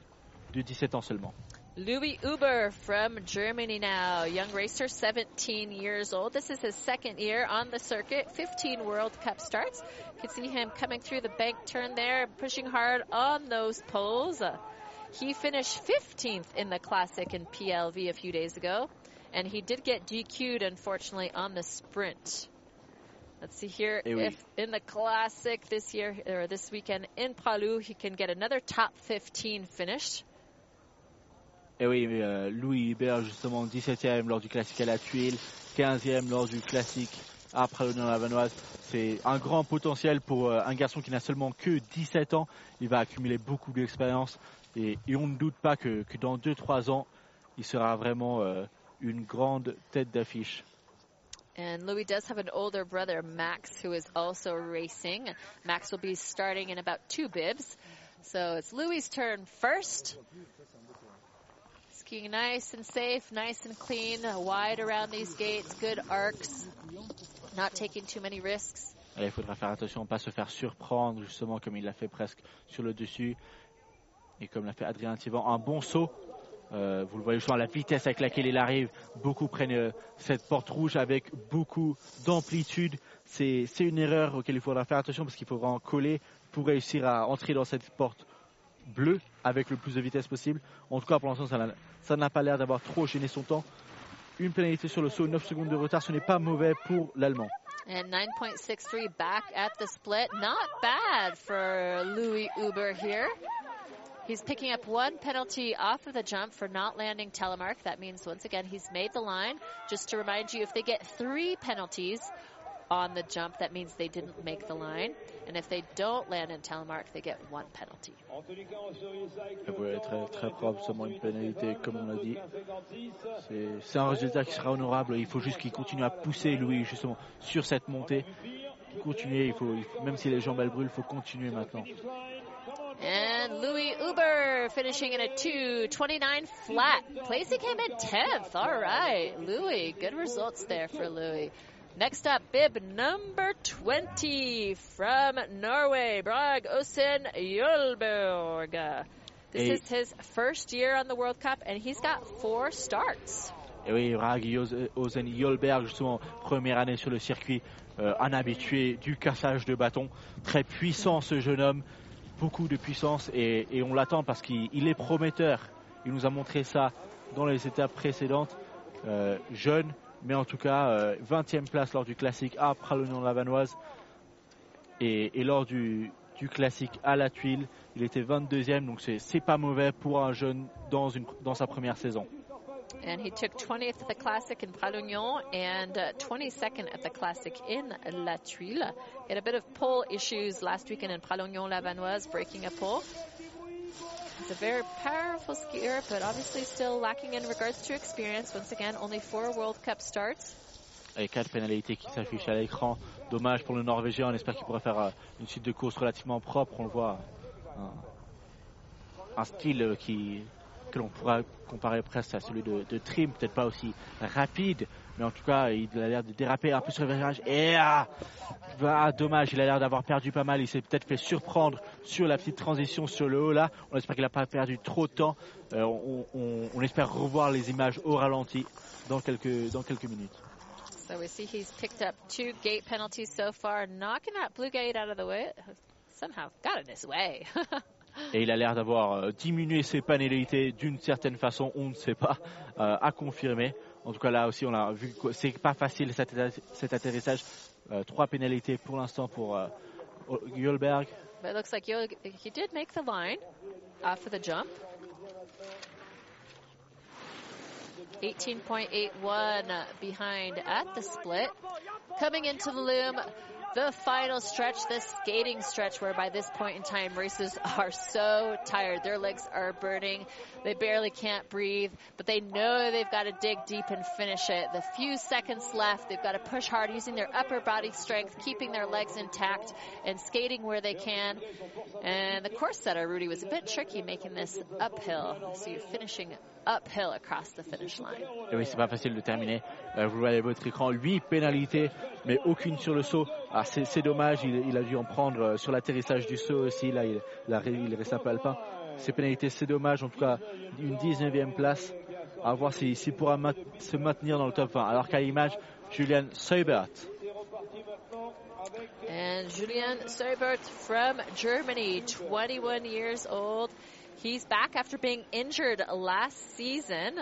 de 17 ans seulement. Louis Uber from Germany now, young racer, 17 years old. This is his second year on the circuit, 15 World Cup starts. You can see him coming through the bank turn there, pushing hard on those poles. Uh, he finished 15th in the Classic in PLV a few days ago, and he did get DQ'd, unfortunately, on the sprint. Let's see here oui. if in the Classic this year or this weekend in Palu he can get another top 15 finish. Et oui, mais, euh, Louis Hubert, justement, 17e lors du classique à la tuile, 15e lors du classique après le la Vanoise. C'est un grand potentiel pour euh, un garçon qui n'a seulement que 17 ans. Il va accumuler beaucoup d'expérience et, on ne doute pas que, que dans 2-3 ans, il sera vraiment euh, une grande tête d'affiche. And Louis does have an older brother, Max, who is also racing. Max will be starting in about two bibs. So it's Louis' turn first. Skiing nice and safe, nice and clean, wide around these gates, good arcs, not taking too many risks. Et il faudra faire attention pas se faire surprendre, justement, comme il l'a fait presque sur le dessus. Et comme l'a fait Adrien Thivan, un bon saut. Euh, vous le voyez justement, la vitesse avec laquelle il arrive. Beaucoup prennent euh, cette porte rouge avec beaucoup d'amplitude. C'est une erreur auquel il faudra faire attention parce qu'il faudra en coller pour réussir à entrer dans cette porte bleue avec le plus de vitesse possible. En tout cas, pour l'instant, ça n'a pas l'air d'avoir trop gêné son temps. Une pénalité sur le saut, 9 secondes de retard, ce n'est pas mauvais pour l'Allemand. And 9.63 back at the split. Not bad for Louis Uber here. He's picking up one penalty off of the jump for not landing telemark. That means, once again, he's made the line. Just to remind you, if they get three penalties on the jump, that means they didn't make the line. And if they don't land in telemark, they get one penalty. Ça peut être très, seulement une pénalité, comme on l'a dit. C'est un résultat qui sera honorable. Il faut juste qu'il continue à pousser Louis, justement, sur cette montée. Continuer, il faut, même si les jambes elles brûlent, il faut continuer maintenant. And Louis Uber finishing in a 2.29 flat, placing him in 10th. All right, Louis, good results there for Louis. Next up, bib number 20 from Norway, Brag Osen Jølberg. This Et- is his first year on the World Cup, and he's got four starts. Et oui, Rag Ozen Jolberg, justement, première année sur le circuit, euh, un habitué du cassage de bâton. Très puissant ce jeune homme, beaucoup de puissance et, et on l'attend parce qu'il il est prometteur. Il nous a montré ça dans les étapes précédentes. Euh, jeune, mais en tout cas, euh, 20e place lors du classique à Pralognan-Lavanoise. Et, et lors du, classique à la tuile. Il était 22e, donc c'est pas mauvais pour un jeune dans, une, dans sa première saison. And he took 20th at the Classic in Pralognon and uh, 22nd at the Classic in La Tuile. He had a bit of pole issues last weekend in Pralognon-Lavanoise, breaking a pole. He's a very powerful skier, but obviously still lacking in regards to experience. Once again, only four World Cup starts. Et quatre pénalités qui s'affichent à l'écran. Dommage pour le Norvégien. On espère qu'il pourra faire euh, une suite de course relativement propre. On le voit. Un, un style euh, qui que l'on pourra comparer presque à celui de, de Trim, peut-être pas aussi rapide, mais en tout cas, il a l'air de déraper un peu sur le virage. Et ah, ah dommage, il a l'air d'avoir perdu pas mal. Il s'est peut-être fait surprendre sur la petite transition sur le haut là. On espère qu'il n'a pas perdu trop de temps. Euh, on, on, on, espère revoir les images au ralenti dans quelques, dans quelques minutes. So we see he's picked up two gate penalties so far, knocking that blue gate out of the way. Somehow got in his way. Et il a l'air d'avoir euh, diminué ses pénalités d'une certaine façon, on ne sait pas, euh, à confirmer. En tout cas, là aussi, on a vu que c'est pas facile cet, atterrissage. Euh, trois pénalités pour l'instant pour euh, Yulberg. But it looks like he did make the line after the jump. 18.81 behind at the split. Coming into the loom, the final stretch, the skating stretch, where by this point in time, racers are so tired. Their legs are burning. They barely can't breathe, but they know they've got to dig deep and finish it. The few seconds left, they've got to push hard using their upper body strength, keeping their legs intact, and skating where they can. And the course setter, Rudy, was a bit tricky making this uphill. So you're finishing uphill across the finish line. Et oui, c'est pas facile de terminer. Euh, vous voyez votre écran, 8 pénalités, mais aucune sur le saut. Ah, c'est dommage, il, il, a dû en prendre euh, sur l'atterrissage du saut aussi. Là, il, là, il reste un peu alpin. Ces pénalités, c'est dommage. En tout cas, une 19e place. À voir s'il si, si pourra mat se maintenir dans le top 20. Alors qu'à l'image, Julian Seubert. And Julian Seubert from Germany, 21 years old. He's back after being injured last season.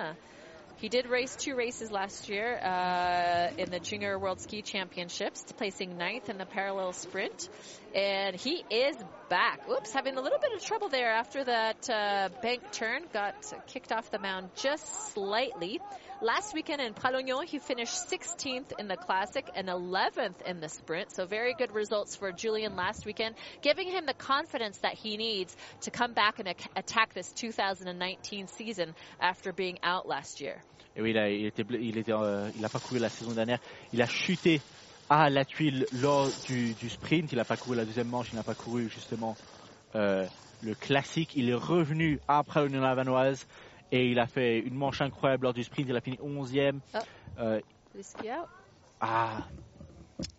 He did race two races last year uh, in the Junior World Ski Championships, placing ninth in the parallel sprint. And he is back. Oops, having a little bit of trouble there after that uh, bank turn. Got kicked off the mound just slightly. Last weekend in Pralognon, he finished 16th in the Classic and 11th in the Sprint. So very good results for Julian last weekend, giving him the confidence that he needs to come back and attack this 2019 season after being out last year. Et oui, il a, il était, il était, euh, il a pas couru la saison dernière. Il a chuté à la tuile lors du, du sprint. Il n'a pas couru la deuxième manche. Il n'a pas couru justement euh, le classique. Il est revenu après l'Union Lavanoise et il a fait une manche incroyable lors du sprint. Il a fini 11e. Oh. Euh, ah.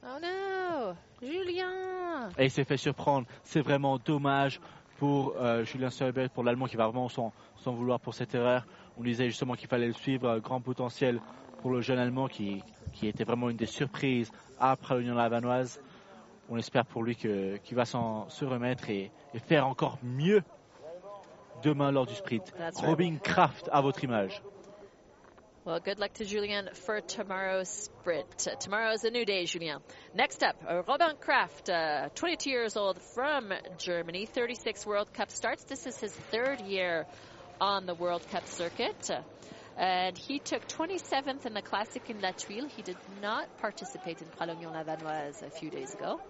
Oh non, Julien. Et il s'est fait surprendre. C'est vraiment dommage pour euh, Julien Seubert, pour l'Allemand qui va vraiment s'en vouloir pour cette erreur. On disait justement qu'il fallait le suivre, grand potentiel pour le jeune Allemand qui, qui était vraiment une des surprises après l'Union Lavanoise. On espère pour lui qu'il qu va s'en se remettre et, et, faire encore mieux demain lors du sprint. That's Robin right. Kraft à votre image. Well, good luck to Julien for tomorrow's sprint. Uh, tomorrow is a new day, Julien. Next up, uh, Robin Kraft, uh, 22 years old from Germany, 36 World Cup starts. This is his third year on the World Cup circuit. Uh, and he took 27th in the Classic in La Tuile. He did not participate in Pralognon-Lavanoise a few days ago.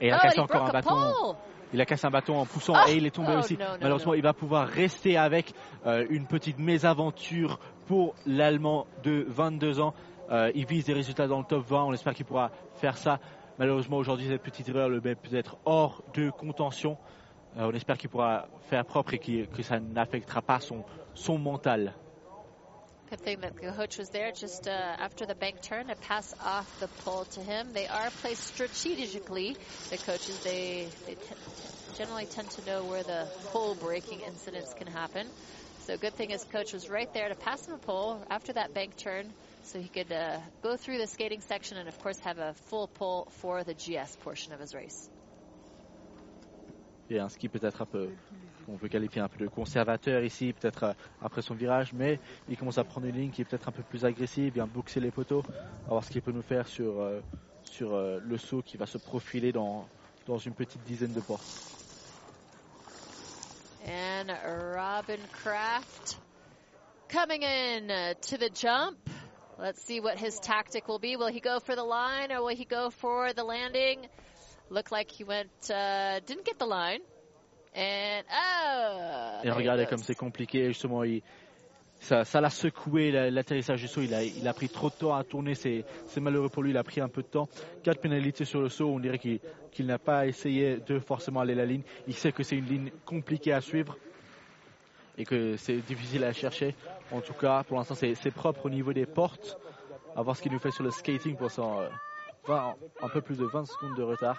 Et il a oh, cassé he encore broke un a bâton. Il a cassé un bâton en poussant Ah et il est tombé Oh, aussi. non, non, Malheureusement, non. il va pouvoir rester avec euh, une petite mésaventure pour l'Allemand de 22 ans. Euh, il vise des résultats dans le top 20. On espère qu'il pourra faire ça. Malheureusement, aujourd'hui, cette petite erreur le met peut-être hors de contention. Euh, on espère qu'il pourra faire propre et que ça n'affectera pas son, son mental. Good thing that the coach was there just uh, after the bank turn to pass off the pole to him. They are placed strategically. The coaches they they generally tend to know where the pole breaking incidents can happen. So good thing his coach was right there to pass him a pole after that bank turn, so he could uh, go through the skating section and of course have a full pole for the GS portion of his race. Et un ski peut-être un peu, on peut qualifier un peu de conservateur ici, peut-être euh, après son virage, mais il commence à prendre une ligne qui est peut-être un peu plus agressive, bien boxer les poteaux, à voir ce qu'il peut nous faire sur, euh, sur euh, le saut qui va se profiler dans, dans une petite dizaine de portes. And Robin Kraft coming in to the jump. Let's see what his tactic will be. Will he go for the line or will he go for the landing? Looked like he went, uh, didn't get the line. And, oh! Et regardez comme c'est compliqué. Justement, il, ça, ça l'a secoué l'atterrissage du saut. Il a, il a pris trop de temps à tourner. C'est malheureux pour lui. Il a pris un peu de temps. Quatre pénalités sur le saut. On dirait qu'il qu'il n'a pas essayé de forcément aller la ligne. Il sait que c'est une ligne compliquée à suivre et que c'est difficile à chercher. En tout cas, pour l'instant, c'est propre au niveau des portes. À voir ce qu'il nous fait sur le skating pour son, euh, 20, un peu plus de 20 secondes de retard.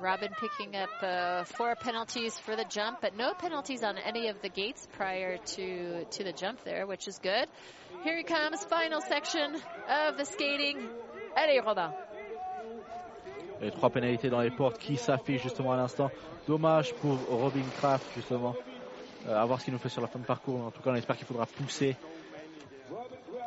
Robin picking up uh, four penalties for the jump, but no penalties on any of the gates prior to to the jump there, which is good. Here he comes, final section of the skating. Allez, Robin. Et trois pénalités dans les portes qui s'affichent justement à l'instant. Dommage pour Robin Kraft justement. Euh, à voir ce qu'il nous fait sur la fin de parcours. En tout cas, on espère qu'il faudra pousser.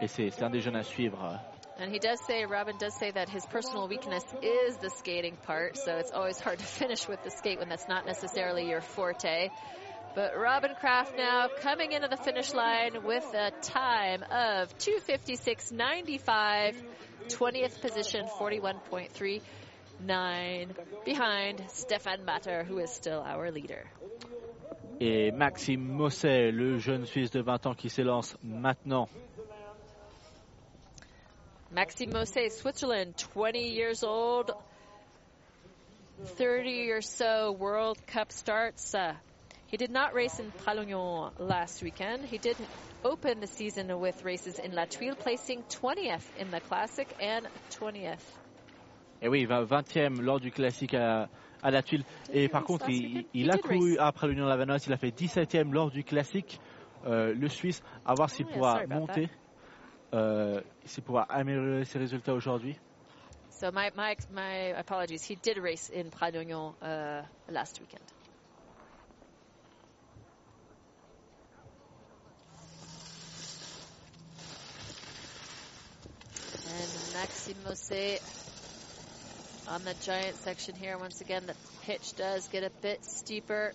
Et c'est un des jeunes à suivre. And he does say, Robin does say that his personal weakness is the skating part, so it's always hard to finish with the skate when that's not necessarily your forte. But Robin Kraft now coming into the finish line with a time of 256.95, 20th position, 41.39, behind Stefan Matter, who is still our leader. Et Maxime Mosset, le jeune Suisse de 20 ans qui s'élance maintenant Maxime Mosset, Switzerland, 20 years old, 30 or so World Cup starts. Uh, he did not race in Pralognon last weekend. He did open the season with races in La Tuile, placing 20th in the Classic and 20th. Et oui, 20e lors du Classique à, à La Tuile. Et par contre, il, il a couru après l'Union Lavanos. Il a fait 17e lors du Classique. Euh, le Suisse, à voir s'il oh, pourra monter. euh, c'est pouvoir améliorer ses résultats aujourd'hui? So my, my, my apologies. He did race in Pradognon uh, last weekend. And Maxime Mosse on the giant section here. Once again, the pitch does get a bit steeper.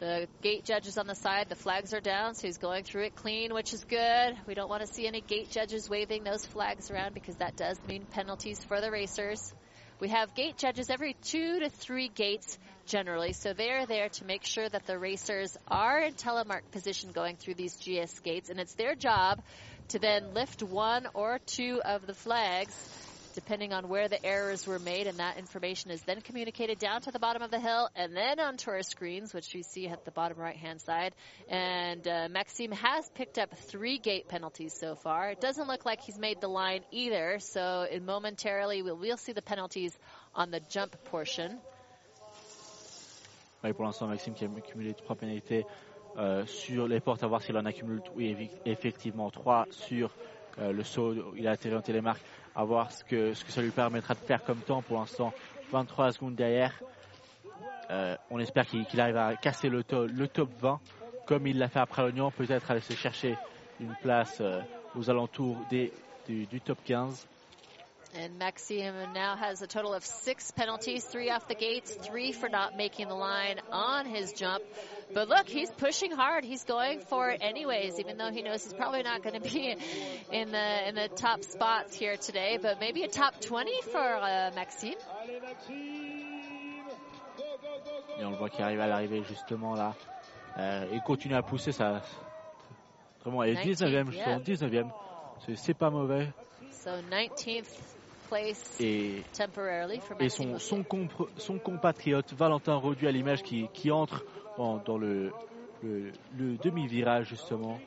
The gate judges on the side, the flags are down, so he's going through it clean, which is good. We don't want to see any gate judges waving those flags around because that does mean penalties for the racers. We have gate judges every two to three gates generally, so they're there to make sure that the racers are in telemark position going through these GS gates, and it's their job to then lift one or two of the flags depending on where the errors were made, and that information is then communicated down to the bottom of the hill and then onto our screens, which we see at the bottom right-hand side. And uh, Maxime has picked up three gate penalties so far. It doesn't look like he's made the line either, so momentarily we'll, we'll see the penalties on the jump portion. Oui, pour l'instant, Maxime qui a accumulé trois pénalités euh, sur les portes, à voir s'il en accumule oui, effectivement trois sur euh, le saut. Il a atterri en télémarque à voir ce que, ce que ça lui permettra de faire comme temps pour l'instant. 23 secondes derrière. Euh, on espère qu'il qu arrive à casser le, to le, top 20 comme il l'a fait après l'Oignon, peut-être aller se chercher une place euh, aux alentours du top 15. And Maxime now has a total of six penalties, three off the gates, three for not making the line on his jump. But look, he's pushing hard. He's going for it anyways, even though he knows he's probably not going to be in the in the top spots here today. But maybe a top 20 for uh, Maxime. Et on le voit qui arrive à l'arrivée justement là. Euh, il continue à pousser ça. Vraiment, il est 19e, je pense, 19e. C'est pas mauvais. So 19th et, et son, son, son, compatriote Valentin Rodu à l'image qui, qui, entre dans, dans le, le, le demi-virage justement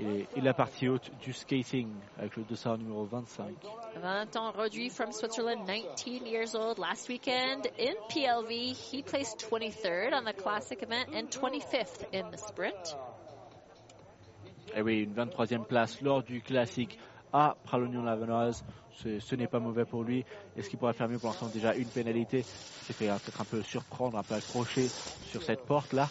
et, et, la partie haute du skating avec le dossard numéro 25. Valentin Rodu from Switzerland, 19 years old. Last weekend in PLV, he placed 23rd on the classic event and 25th in the sprint. Et oui, une 23e place lors du classique à Pralognon-Lavenoise. Ce n'est pas mauvais pour lui. Est-ce qu'il pourrait faire mieux pour l'instant Déjà une pénalité. C'est fait peut-être un peu surprendre, un peu accrocher sur cette porte-là.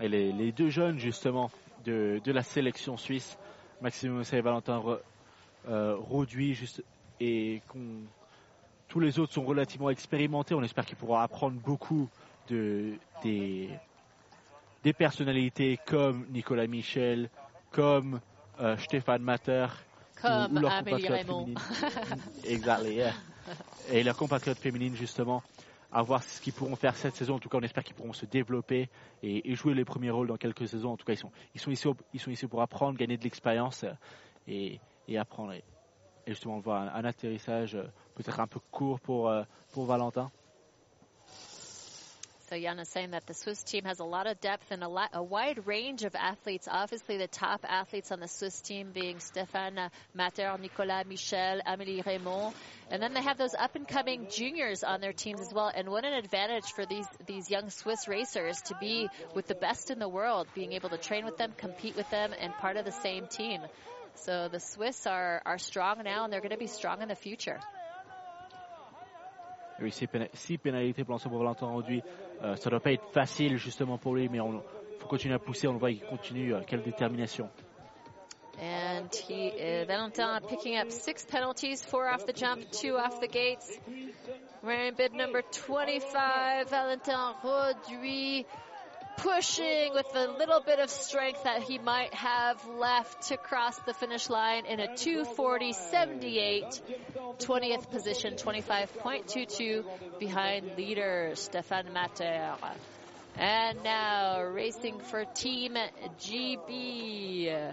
Et les, deux jeunes, justement, de, de, la sélection suisse, Maxime et Valentin euh, Roduit juste, et tous les autres sont relativement expérimentés. On espère qu'ils pourront apprendre beaucoup de, des, des personnalités comme Nicolas Michel, comme euh, Stéphane Mater, Comme ou, ou leur Amélie compatriote Raymond. féminine. exactly, yeah. Et leurs compatriotes féminines, justement, à voir ce qu'ils pourront faire cette saison. En tout cas, on espère qu'ils pourront se développer et, et jouer les premiers rôles dans quelques saisons. En tout cas, ils sont, ils sont, ici, ils sont ici pour apprendre, gagner de l'expérience euh, et, et apprendre. Et, justement, on voit un, un atterrissage euh, peut-être un peu court pour, pour Valentin. So Jan is saying that the Swiss team has a lot of depth and a, lot, a wide range of athletes. Obviously, the top athletes on the Swiss team being Stéphane Mater, Nicolas Michel, Amélie Raymond, and then they have those up-and-coming juniors on their teams as well. And what an advantage for these these young Swiss racers to be with the best in the world, being able to train with them, compete with them, and part of the same team. So the Swiss are are strong now, and they're going to be strong in the future. Oui, six, péna- six pénalités pour l'ensemble Valentin Roduit. Euh, ça doit pas être facile justement pour lui, mais il faut continuer à pousser. On voit, il continue. euh, quelle détermination. And he, uh, Valentin picking up six penalties, four off the jump, two off the gates. Wearing bib number 25, Valentin Roduit pushing with a little bit of strength that he might have left to cross the finish line in a 240.78, 20th position, 25.22 behind leader Stefan Mater. And now racing for Team GB.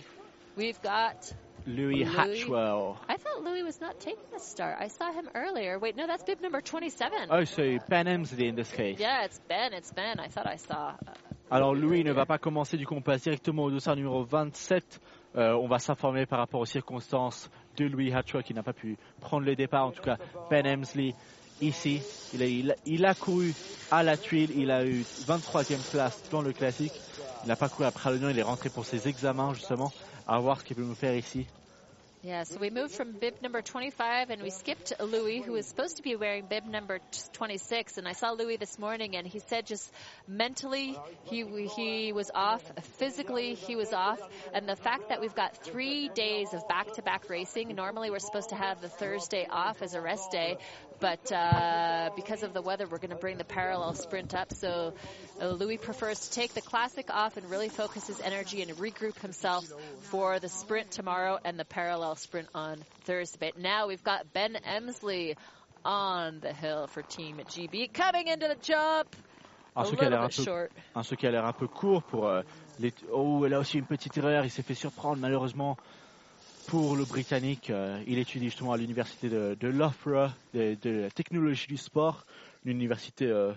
We've got. Louis Louis? Hatchwell. I thought Louis was not taking the start. I saw him earlier. Wait, no, that's bib number 27. Oh, c'est Ben Hemsley in this case. Yeah, it's Ben. It's Ben. I thought I saw. uh, Alors Louis ne va pas commencer, du coup on passe directement au dossard numéro 27. Euh, on va s'informer par rapport aux circonstances de Louis Hatchwell qui n'a pas pu prendre le départ. En tout cas, Ben Hemsley ici, il a, il a- il a couru à la tuile, il a eu 23e place dans le classique. Il n'a pas couru après l'Union, il est rentré pour ses examens justement. À voir ce qu'il peut nous faire ici. Yeah, so we moved from bib number 25 and we skipped Louis, who was supposed to be wearing bib number 26. And I saw Louis this morning and he said just mentally he, he was off, physically he was off. And the fact that we've got three days of back to back racing, normally we're supposed to have the Thursday off as a rest day. But uh, because of the weather, we're going to bring the parallel sprint up. So uh, Louis prefers to take the classic off and really focus his energy and regroup himself for the sprint tomorrow and the parallel sprint on Thursday. But now we've got Ben Emsley on the hill for Team GB coming into the jump. Un a saut qui a little l'air un bit peu short. un saut qui a l'air un peu court pour euh, les... Oh, là aussi une petite erreur, il s'est fait surprendre malheureusement pour le Britannique. Euh, il étudie justement à l'université de, Loughborough, de, la technologie du sport, une université euh,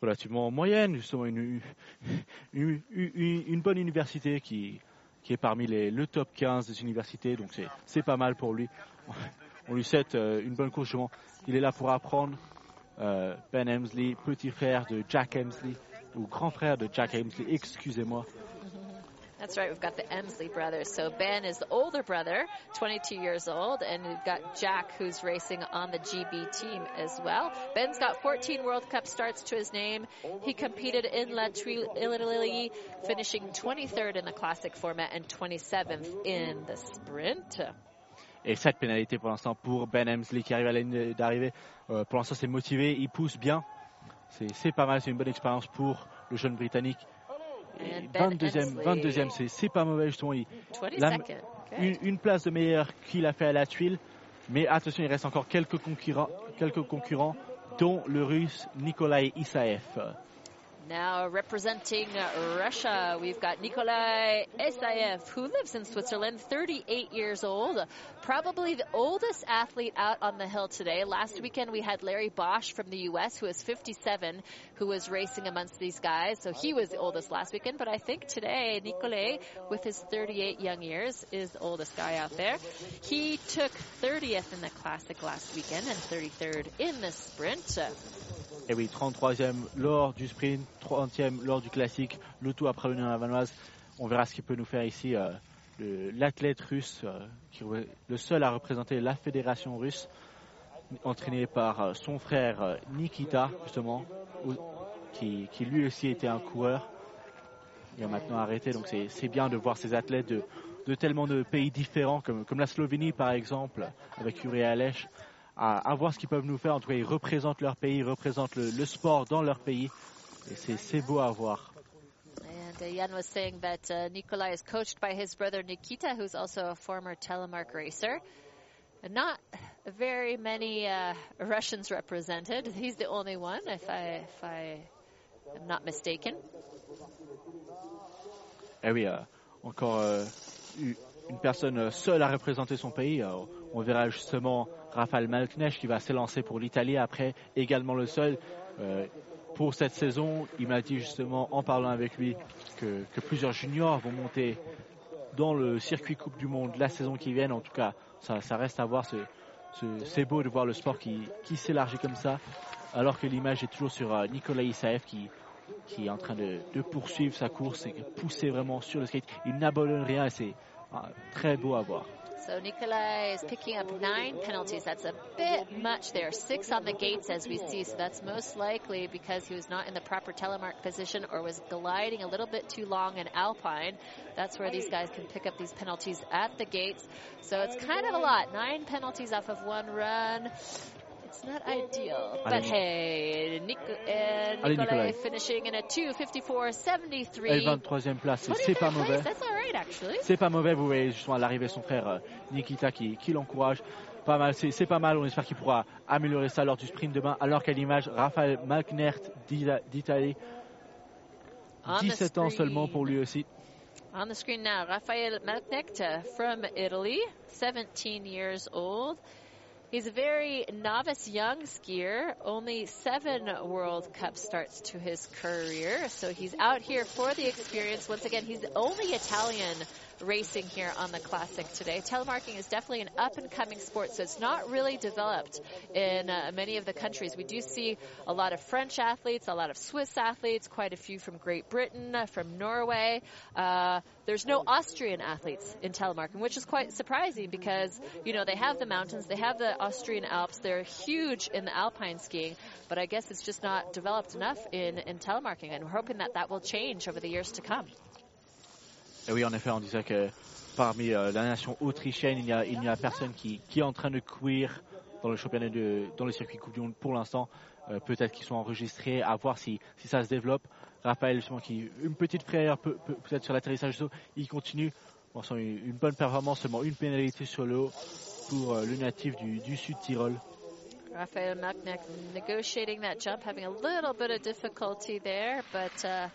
relativement moyenne, justement une, une, bonne université qui, qui est parmi les, le top 15 des universités, donc c'est- pas mal pour lui. On lui souhaite euh, une bonne course, justement. Il est là pour apprendre. Ben Hemsley, petit frère de Jack Hemsley, ou grand frère de Jack Hemsley, excusez-moi. That's right. We've got the Emsley brothers. So Ben is the older brother, 22 years old, and we've got Jack who's racing on the GB team as well. Ben's got 14 World Cup starts to his name. He competed in La Tuileries, finishing 23rd in the classic format and 27th in the sprint. Et cette pénalité pour l'instant pour Ben Hemsley qui arrive à la ligne d'arrivée. Euh, pour l'instant, c'est motivé, il pousse bien. C'est pas mal, c'est une bonne expérience pour le jeune Britannique. Et And Ben 22e, Hemsley. 22e, c'est pas mauvais justement. Il- 22nd. Good. une, une place de meilleur qu'il a fait à la tuile. Mais attention, il reste encore quelques concurrents, quelques concurrents dont le russe Nikolai Isaev. Now representing Russia, we've got Nikolai Esayev, who lives in Switzerland, 38 years old, probably the oldest athlete out on the hill today. Last weekend we had Larry Bosch from the U.S., who is 57, who was racing amongst these guys. So he was the oldest last weekend, but I think today Nikolai, with his 38 young years, is the oldest guy out there. He took 30th in the classic last weekend and 33rd in the sprint. Et oui, 33e lors du sprint, 30e lors du classique, le tout après l'Union Lavanoise. On verra ce qu'il peut nous faire ici. euh, L'athlète russe, euh, qui est le seul à représenter la fédération russe, entraîné par euh, son frère Nikita, justement, qui, lui aussi était un coureur. Il a maintenant arrêté, donc c'est bien de voir ces athlètes de, de tellement de pays différents, comme, comme la Slovénie par exemple, avec Yuri Alech, à, à, voir ce qu'ils peuvent nous faire. En tout cas, ils représentent leur pays, ils représentent le, le sport dans leur pays. Et c'est beau à voir. And uh, Jan was saying that uh, Nikolai is coached by his brother Nikita, who's also a former telemark racer. Not very many uh, Russians represented. He's the only one, if I, if I am not mistaken. Eh oui, euh, encore euh, une personne seule à représenter son pays. Euh, on verra justement Rafael Malknecht qui va s'élancer pour l'Italie après, également le seul. Euh, pour cette saison, il m'a dit justement en parlant avec lui que, plusieurs juniors vont monter dans le circuit Coupe du Monde la saison qui vient. En tout cas, ça, reste à voir. C'est beau de voir le sport qui, s'élargit comme ça, alors que l'image est toujours sur euh, Nicolas Isaev qui, est en train de, de poursuivre sa course et pousser vraiment sur le skate. Il n'abandonne rien et c'est euh, très beau à voir. So Nikolai is picking up nine penalties. That's a bit much there. Six on the gates as we see. So that's most likely because he was not in the proper telemark position or was gliding a little bit too long in Alpine. That's where these guys can pick up these penalties at the gates. So it's kind of a lot. Nine penalties off of one run. It's not ideal. But hey, Nico, uh, Allez, Nicolai Nicolai. finishing in a 254.73. Et 23e place, c'est pas mauvais. That's all right, actually. C'est pas mauvais, vous voyez justement à l'arrivée son frère euh, Nikita qui, qui l'encourage. Pas mal, c'est pas mal, on espère qu'il pourra améliorer ça lors du sprint demain, alors qu'à l'image, Raphaël Malknert d'Ita- d'Italie, On the 17 ans screen. seulement pour lui aussi. On the screen now, Rafael Malknecht from Italy, 17 years old. He's a very novice young skier, only seven World Cup starts to his career. So he's out here for the experience. Once again, he's the only Italian racing here on the Classic today. Telemarking is definitely an up and coming sport, so it's not really developed in uh, many of the countries. We do see a lot of French athletes, a lot of Swiss athletes, quite a few from Great Britain, uh, from Norway. Uh, there's no Austrian athletes in telemarking, which is quite surprising because, you know, they have the mountains, they have the Austrian Alps, they're huge in the alpine skiing, but I guess it's just not developed enough in, in telemarking, and we're hoping that that will change over the years to come. Et oui, en effet, on disait que parmi euh, la nation autrichienne, il n'y a, personne qui, est en train de courir dans le championnat de, dans le circuit Coupe du Monde pour l'instant. Euh, Peut-être qu'ils sont enregistrés, à voir si, si ça se développe. Raphaël, justement, qui une petite frayeur peut- peut- peut-être sur l'atterrissage du il continue. Bon, une, une bonne performance, seulement une pénalité sur le haut pour euh, le natif du, du Sud Tyrol. Negotiating that jump, having a little bit of difficulty there, but uh,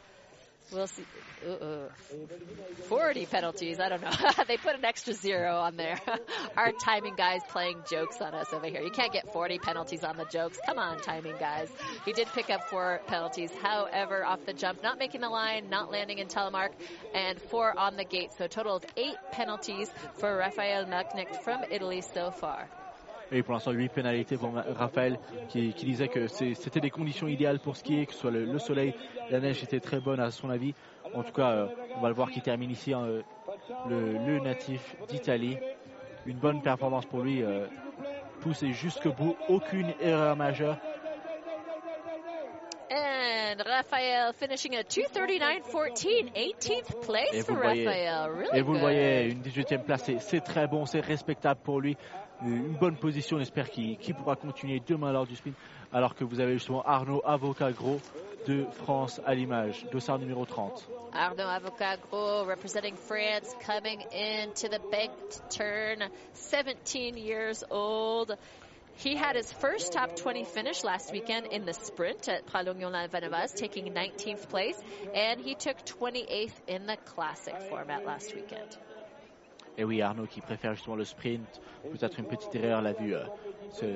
we'll see. Uh-uh. 40 penalties. I don't know. they put an extra zero on there. Our timing guys playing jokes on us over here. You can't get 40 penalties on the jokes. Come on, timing guys. He did pick up four penalties. However, off the jump, not making the line, not landing in telemark, and four on the gate. So total of eight penalties for Rafael Malknecht from Italy so far. Et pour l'instant, 8 pénalités pour Raphaël, qui, qui disait que c'était des conditions idéales pour skier, que ce soit le, le soleil, la neige était très bonne à son avis. En tout cas, euh, on va le voir qui termine ici, hein, euh, le, le natif d'Italie. Une bonne performance pour lui, euh, poussé jusqu'au bout, aucune erreur majeure. And Raphael finishing at 239.14, 18th place Et for vous le voyez, Raphael. Really et vous le voyez, une 18e place, c'est très bon, c'est respectable pour lui. Une bonne position, on espère qu'il pourra continuer demain lors du sprint. Alors que vous avez justement Arnaud Avocat Gros de France à l'image, dossard numéro 30. Arnaud Avocagro representing France coming into the banked turn, 17 years old. He had his first top 20 finish last weekend in the sprint at Pralognon-Lanvanevas, taking 19th place, and he took 28th in the classic format last weekend. Et oui, Arnaud qui préfère justement le sprint, peut-être une petite erreur, l'a vu euh,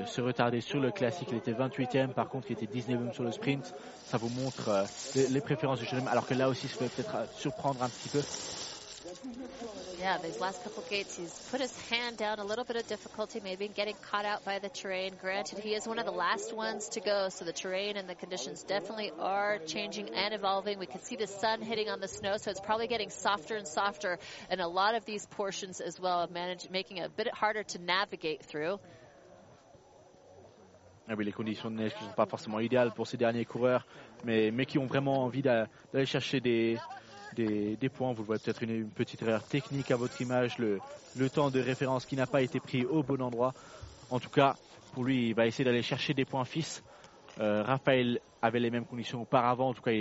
se, retarder sur le classique. Il était 28e, par contre, il était 19e sur le sprint. Ça vous montre euh, les, préférences du homme, alors que là aussi, ça peut peut-être euh, surprendre un petit peu. Yeah, these last couple gates, he's put his hand down, a little bit of difficulty, maybe in getting caught out by the terrain. Granted, he is one of the last ones to go, so the terrain and the conditions definitely are changing and evolving. We can see the sun hitting on the snow, so it's probably getting softer and softer, and a lot of these portions as well, manage, making it a bit harder to navigate through. Ah oui, les conditions de neige ne sont pas forcément idéales pour ces derniers coureurs, mais, mais qui ont vraiment envie d'aller chercher des, des, points. Vous voyez peut-être une, petite erreur technique à votre image, le, le temps de référence qui n'a pas été pris au bon endroit. En tout cas, pour lui, il va essayer d'aller chercher des points fixes. Euh, Raphaël avait les mêmes conditions auparavant. En tout cas,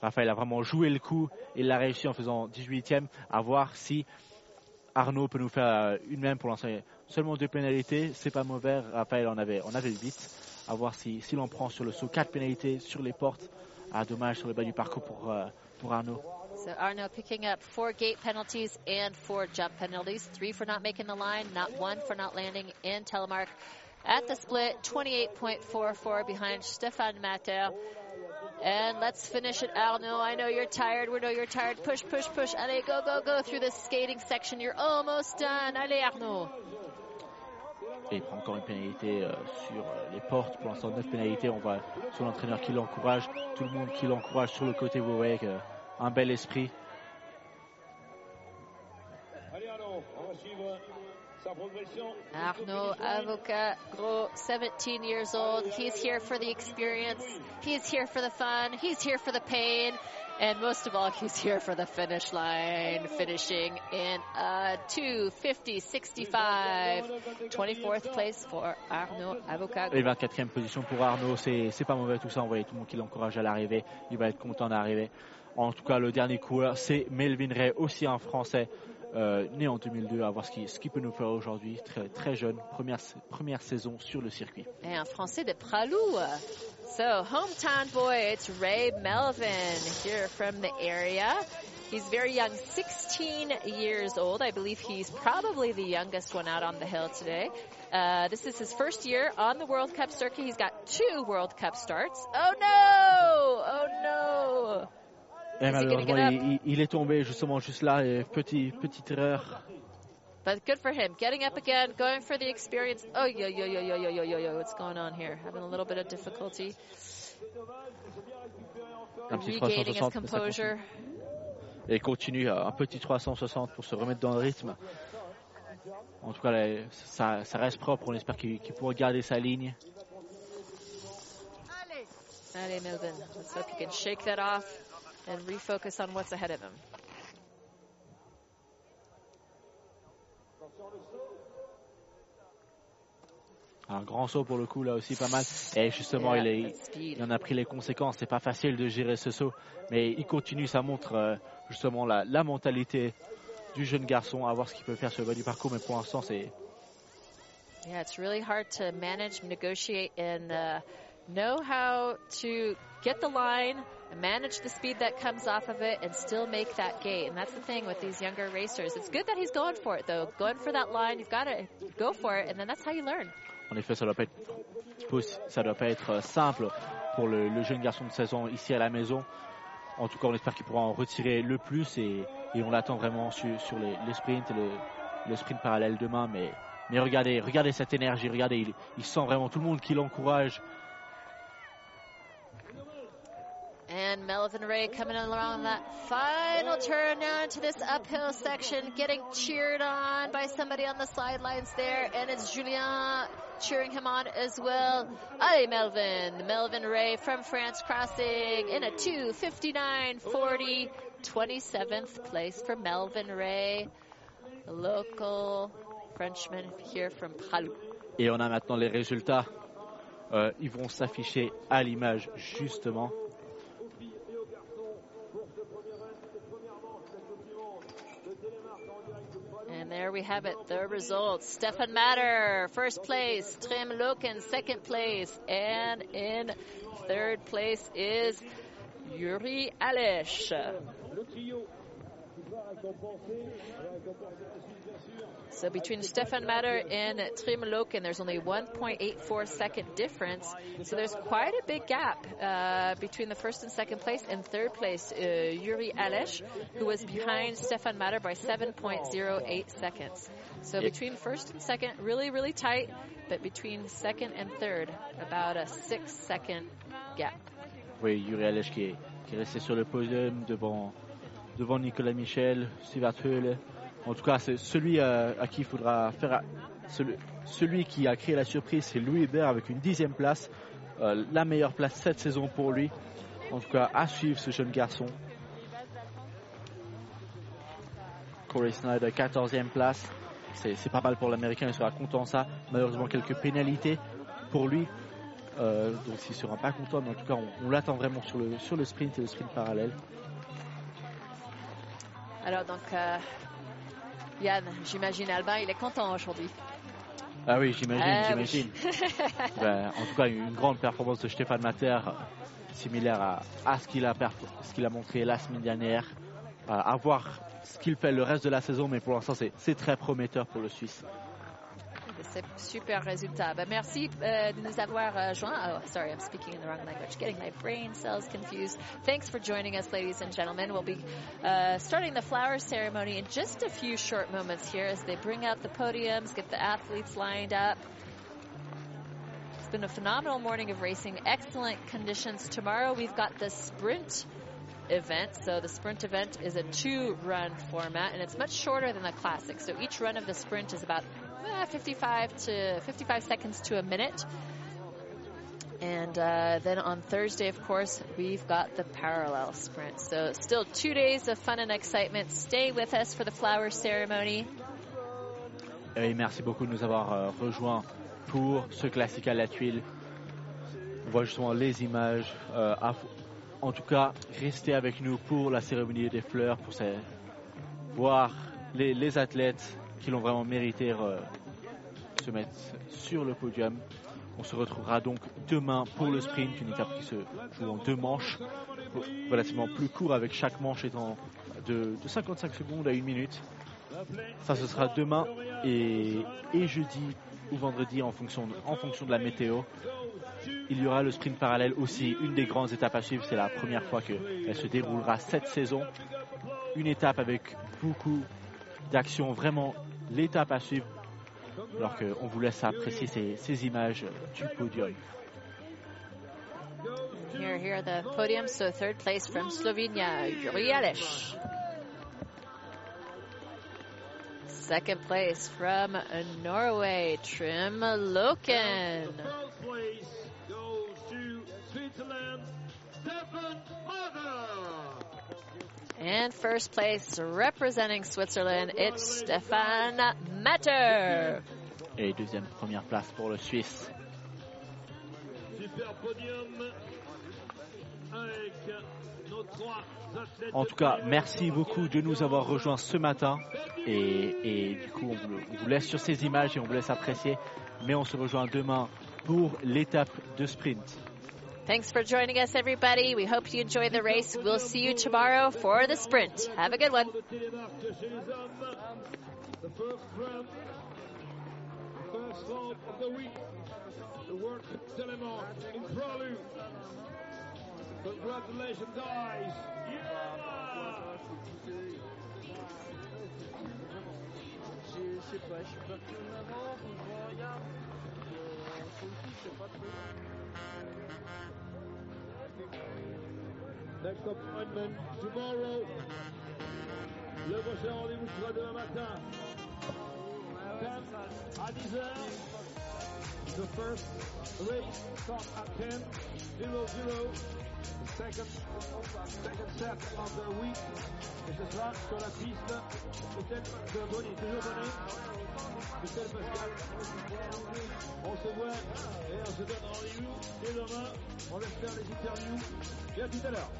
Raphaël a vraiment joué le coup. Il l'a réussi en faisant 18e. À voir si Arnaud peut nous faire euh, une même pour l'instant. Seulement deux pénalités, c'est pas mauvais. Raphaël en avait, en avait 8. À voir si, s'il en prend sur le saut. Quatre pénalités sur les portes. Ah, dommage sur le bas du parcours pour, euh, pour Arnaud. So Arnaud picking up four gate penalties and four jump penalties. Three for not making the line, not one for not landing in telemark. At the split, 28.44 behind Stefan Matter. And let's finish it, Arnaud. I know you're tired. We know you're tired. Push, push, push. Allez, go, go, go through this skating section. You're almost done. Allez, Arnaud. Et il prend encore une pénalité euh, sur euh, les portes. Pour l'instant, 9 pénalités. On voit son entraîneur qui l'encourage. Tout le monde qui l'encourage sur le côté. Vous voyez que, un bel esprit. Arnaud, va Avocat Gros, 17 years old. He's here for the experience. He's here for the fun. He's here for the pain. And most of all, he's here for the finish line, finishing in a 250-65. 24th place for Arnaud Avocat Et 24e position pour Arnaud. C'est c'est pas mauvais tout ça. On voyait tout le monde qui l'encourage à l'arrivée. Il va être content d'arriver. En tout cas, le dernier coureur, c'est Melvin Ray, aussi un Français. euh, né en 2002, à voir ce qu'il peut nous faire aujourd'hui, très, très jeune, première, première saison sur le circuit. Et un Français de Pralou. So, hometown boy, it's Ray Melvin here from the area. He's very young, 16 years old. I believe he's probably the youngest one out on the hill today. Uh, this is his first year on the World Cup circuit. He's got two World Cup starts. Oh no! Oh no! Et gonna malheureusement, il, il- est tombé justement juste là, et petit, petite erreur. But good for him. Getting up again, going for the experience. Oh, yo, yo, yo, yo, yo, yo, yo, yo. What's going on here? Having a little bit of difficulty regaining his 360, mais ça composure. Et continue euh, un petit 360 pour se remettre dans le rythme. En tout cas, là, ça, ça reste propre. On espère qu'il qu'il pourra garder sa ligne. Allez, Melvin. Let's hope he can shake that off and refocus on what's ahead of him. Un grand saut pour le coup, là aussi pas mal. Et justement, Yeah, il, est, il en a pris les conséquences. C'est pas facile de gérer ce saut. Mais il continue, ça montre euh, justement la, la mentalité du jeune garçon, à voir ce qu'il peut faire sur le bas du parcours. Mais pour l'instant, c'est Yeah, it's really hard to manage, negotiate, and uh, know how to get the line, manage the speed that comes off of it, and still make that gate. And that's the thing with these younger racers. It's good that he's going for it, though. Going for that line, you've got to go for it, and then that's how you learn. En effet, ça doit pas être, ça doit pas être euh, simple pour le, le jeune garçon de 16 ans ici à la maison. En tout cas, on espère qu'il pourra en retirer le plus et, et on l'attend vraiment sur, sur les, les sprints et le, le sprint parallèle demain. Mais, mais regardez, regardez cette énergie, regardez, il, il sent vraiment tout le monde qui l'encourage. And Melvin Ray coming along that final turn now into this uphill section, getting cheered on by somebody on the sidelines there, and it's Julien cheering him on as well. Allez, Melvin. Melvin Ray from France crossing in a 259.40, 27th place for Melvin Ray, a local Frenchman here from Pralou. Et on a maintenant les résultats. Euh, ils vont s'afficher à l'image justement. And there we have it, the results. Stefan Matter, first place. Trim Loken, second place. And in third place is Yuri Alesh. So between Stefan Matter and Trim Loken, there's only 1.84 second difference. So there's quite a big gap uh, between the first and second place. And third place, uh, Yuri Alesh, who was behind Stefan Matter by 7.08 seconds. So between first and second, really, really tight. But between second and third, about a six second gap. Oui, Yuri Alech qui est, qui est resté sur le podium devant, devant Nicolas Michel, Sivert Höhle. En tout cas, c'est celui euh, à qui il faudra faire. Celui, qui a créé la surprise, c'est Louis Hubert avec une dixième place. Euh, la meilleure place cette saison pour lui. En tout cas, à suivre ce jeune garçon. Corey Snyder, 14e place. C'est pas mal pour l'Américain, il sera content ça. Malheureusement, quelques pénalités pour lui. Euh, donc il sera pas content, mais en tout cas, on, l'attend vraiment sur le, sprint et le sprint parallèle. Alors donc, Yann, j'imagine Albin, il est content aujourd'hui. Ah oui, j'imagine, ah j'imagine. Ben, en tout cas, une grande performance de Stéphane Mater, similaire à, à ce qu'il a, qu'il a montré la semaine dernière. à voir ce qu'il fait le reste de la saison, mais pour l'instant, c'est très prometteur pour le Suisse. C'est super résultat. Ben, merci euh, de nous avoir euh. Oh, sorry, I'm speaking in the wrong language. Getting my brain cells confused. Thanks for joining us, ladies and gentlemen. We'll be uh, starting the flower ceremony in just a few short moments here as they bring out the podiums, get the athletes lined up. It's been a phenomenal morning of racing. Excellent conditions. Tomorrow we've got the sprint event. So the sprint event is a two run format and it's much shorter than the classic. So each run of the sprint is about eh, 55 to 55 seconds to a minute. And uh, then on Thursday, of course, we've got the parallel sprint. So still two days of fun and excitement. Stay with us for the flower ceremony. Et merci beaucoup de nous avoir euh, rejoints pour ce classique à la tuile. On voit justement les images. Euh, en tout cas, restez avec nous pour la cérémonie des fleurs, pour voir les athlètes qui l'ont vraiment mérité euh, se mettre sur le podium. On se retrouvera donc demain pour le sprint, une étape qui se joue en deux manches, relativement plus court avec chaque manche étant de, 55 secondes à une minute. Ça, ce sera demain et, jeudi ou vendredi en fonction, en fonction de la météo. Il y aura le sprint parallèle aussi, une des grandes étapes à suivre. C'est la première fois qu'elle se déroulera cette saison. Une étape avec beaucoup d'action, vraiment l'étape à suivre. Alors qu'on vous laisse apprécier ces, ces images du podium. Here, here, the podium. So third place from Slovenia, Yuri Second place from Norway, Trim Loken. And first place, representing Switzerland, it's Stefan Matter. Et deuxième, première place pour le Suisse. En tout cas, merci beaucoup de nous avoir rejoints ce matin. Et, et du coup, on vous, on vous, laisse sur ces images et on vous laisse apprécier. Mais on se rejoint demain pour l'étape de sprint. Thanks for joining us, everybody. We hope you enjoy the race. We'll see you tomorrow for the sprint. Have a good one. The first of the week, the work Telemark in. Congratulations, guys. Yeah! Next appointment tomorrow. Le prochain rendez-vous sera demain matin. 10 à 10h. The first race starts at 10, 0, 0. The second, second set of the week. Et ce sera sur la piste, peut-être de Bonnet, toujours Bonnet. Michel Pascal. On se voit et on se donne rendez-vous dès demain. On laisse faire les interviews. Et à tout à l'heure.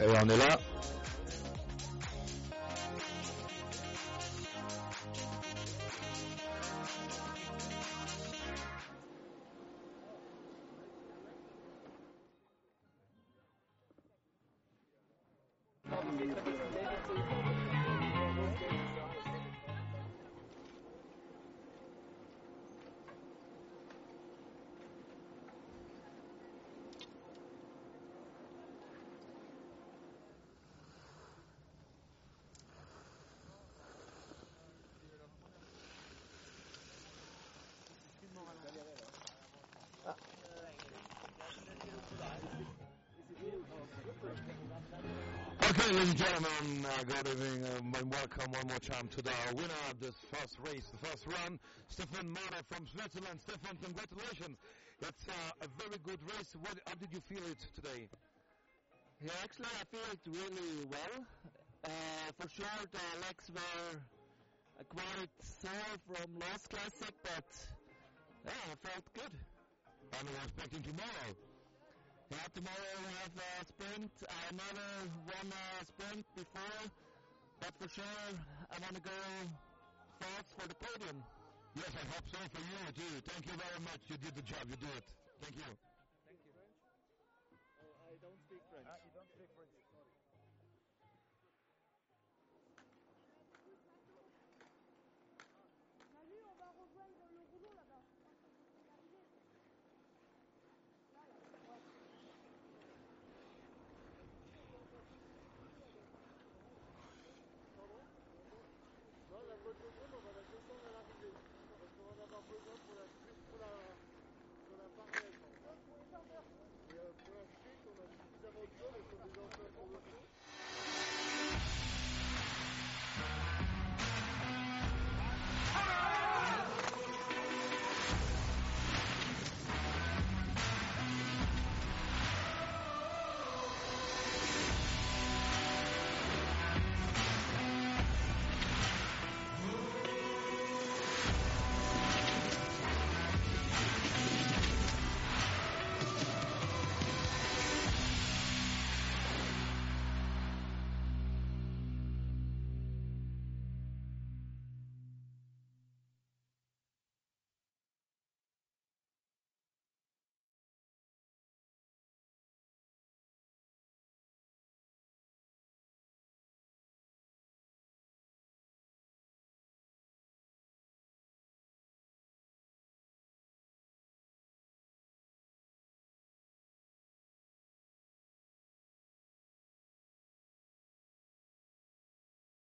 Et on est là. Ladies and gentlemen, uh, good evening um, and welcome one more time to the winner of this first race, the first run, Stefan Mara from Switzerland. Stefan, congratulations. It's uh, a very good race. What, how did you feel it today? Yeah, actually, I feel it really well. Uh, for sure, the legs were quite sore from last classic, but yeah, I felt good. And we're expecting tomorrow. Tomorrow we have a uh, sprint. I never won a sprint before, but for sure I want to go fast for the podium. Yes, I hope so for you too. Thank you very much. You did the job. You do it. Thank you.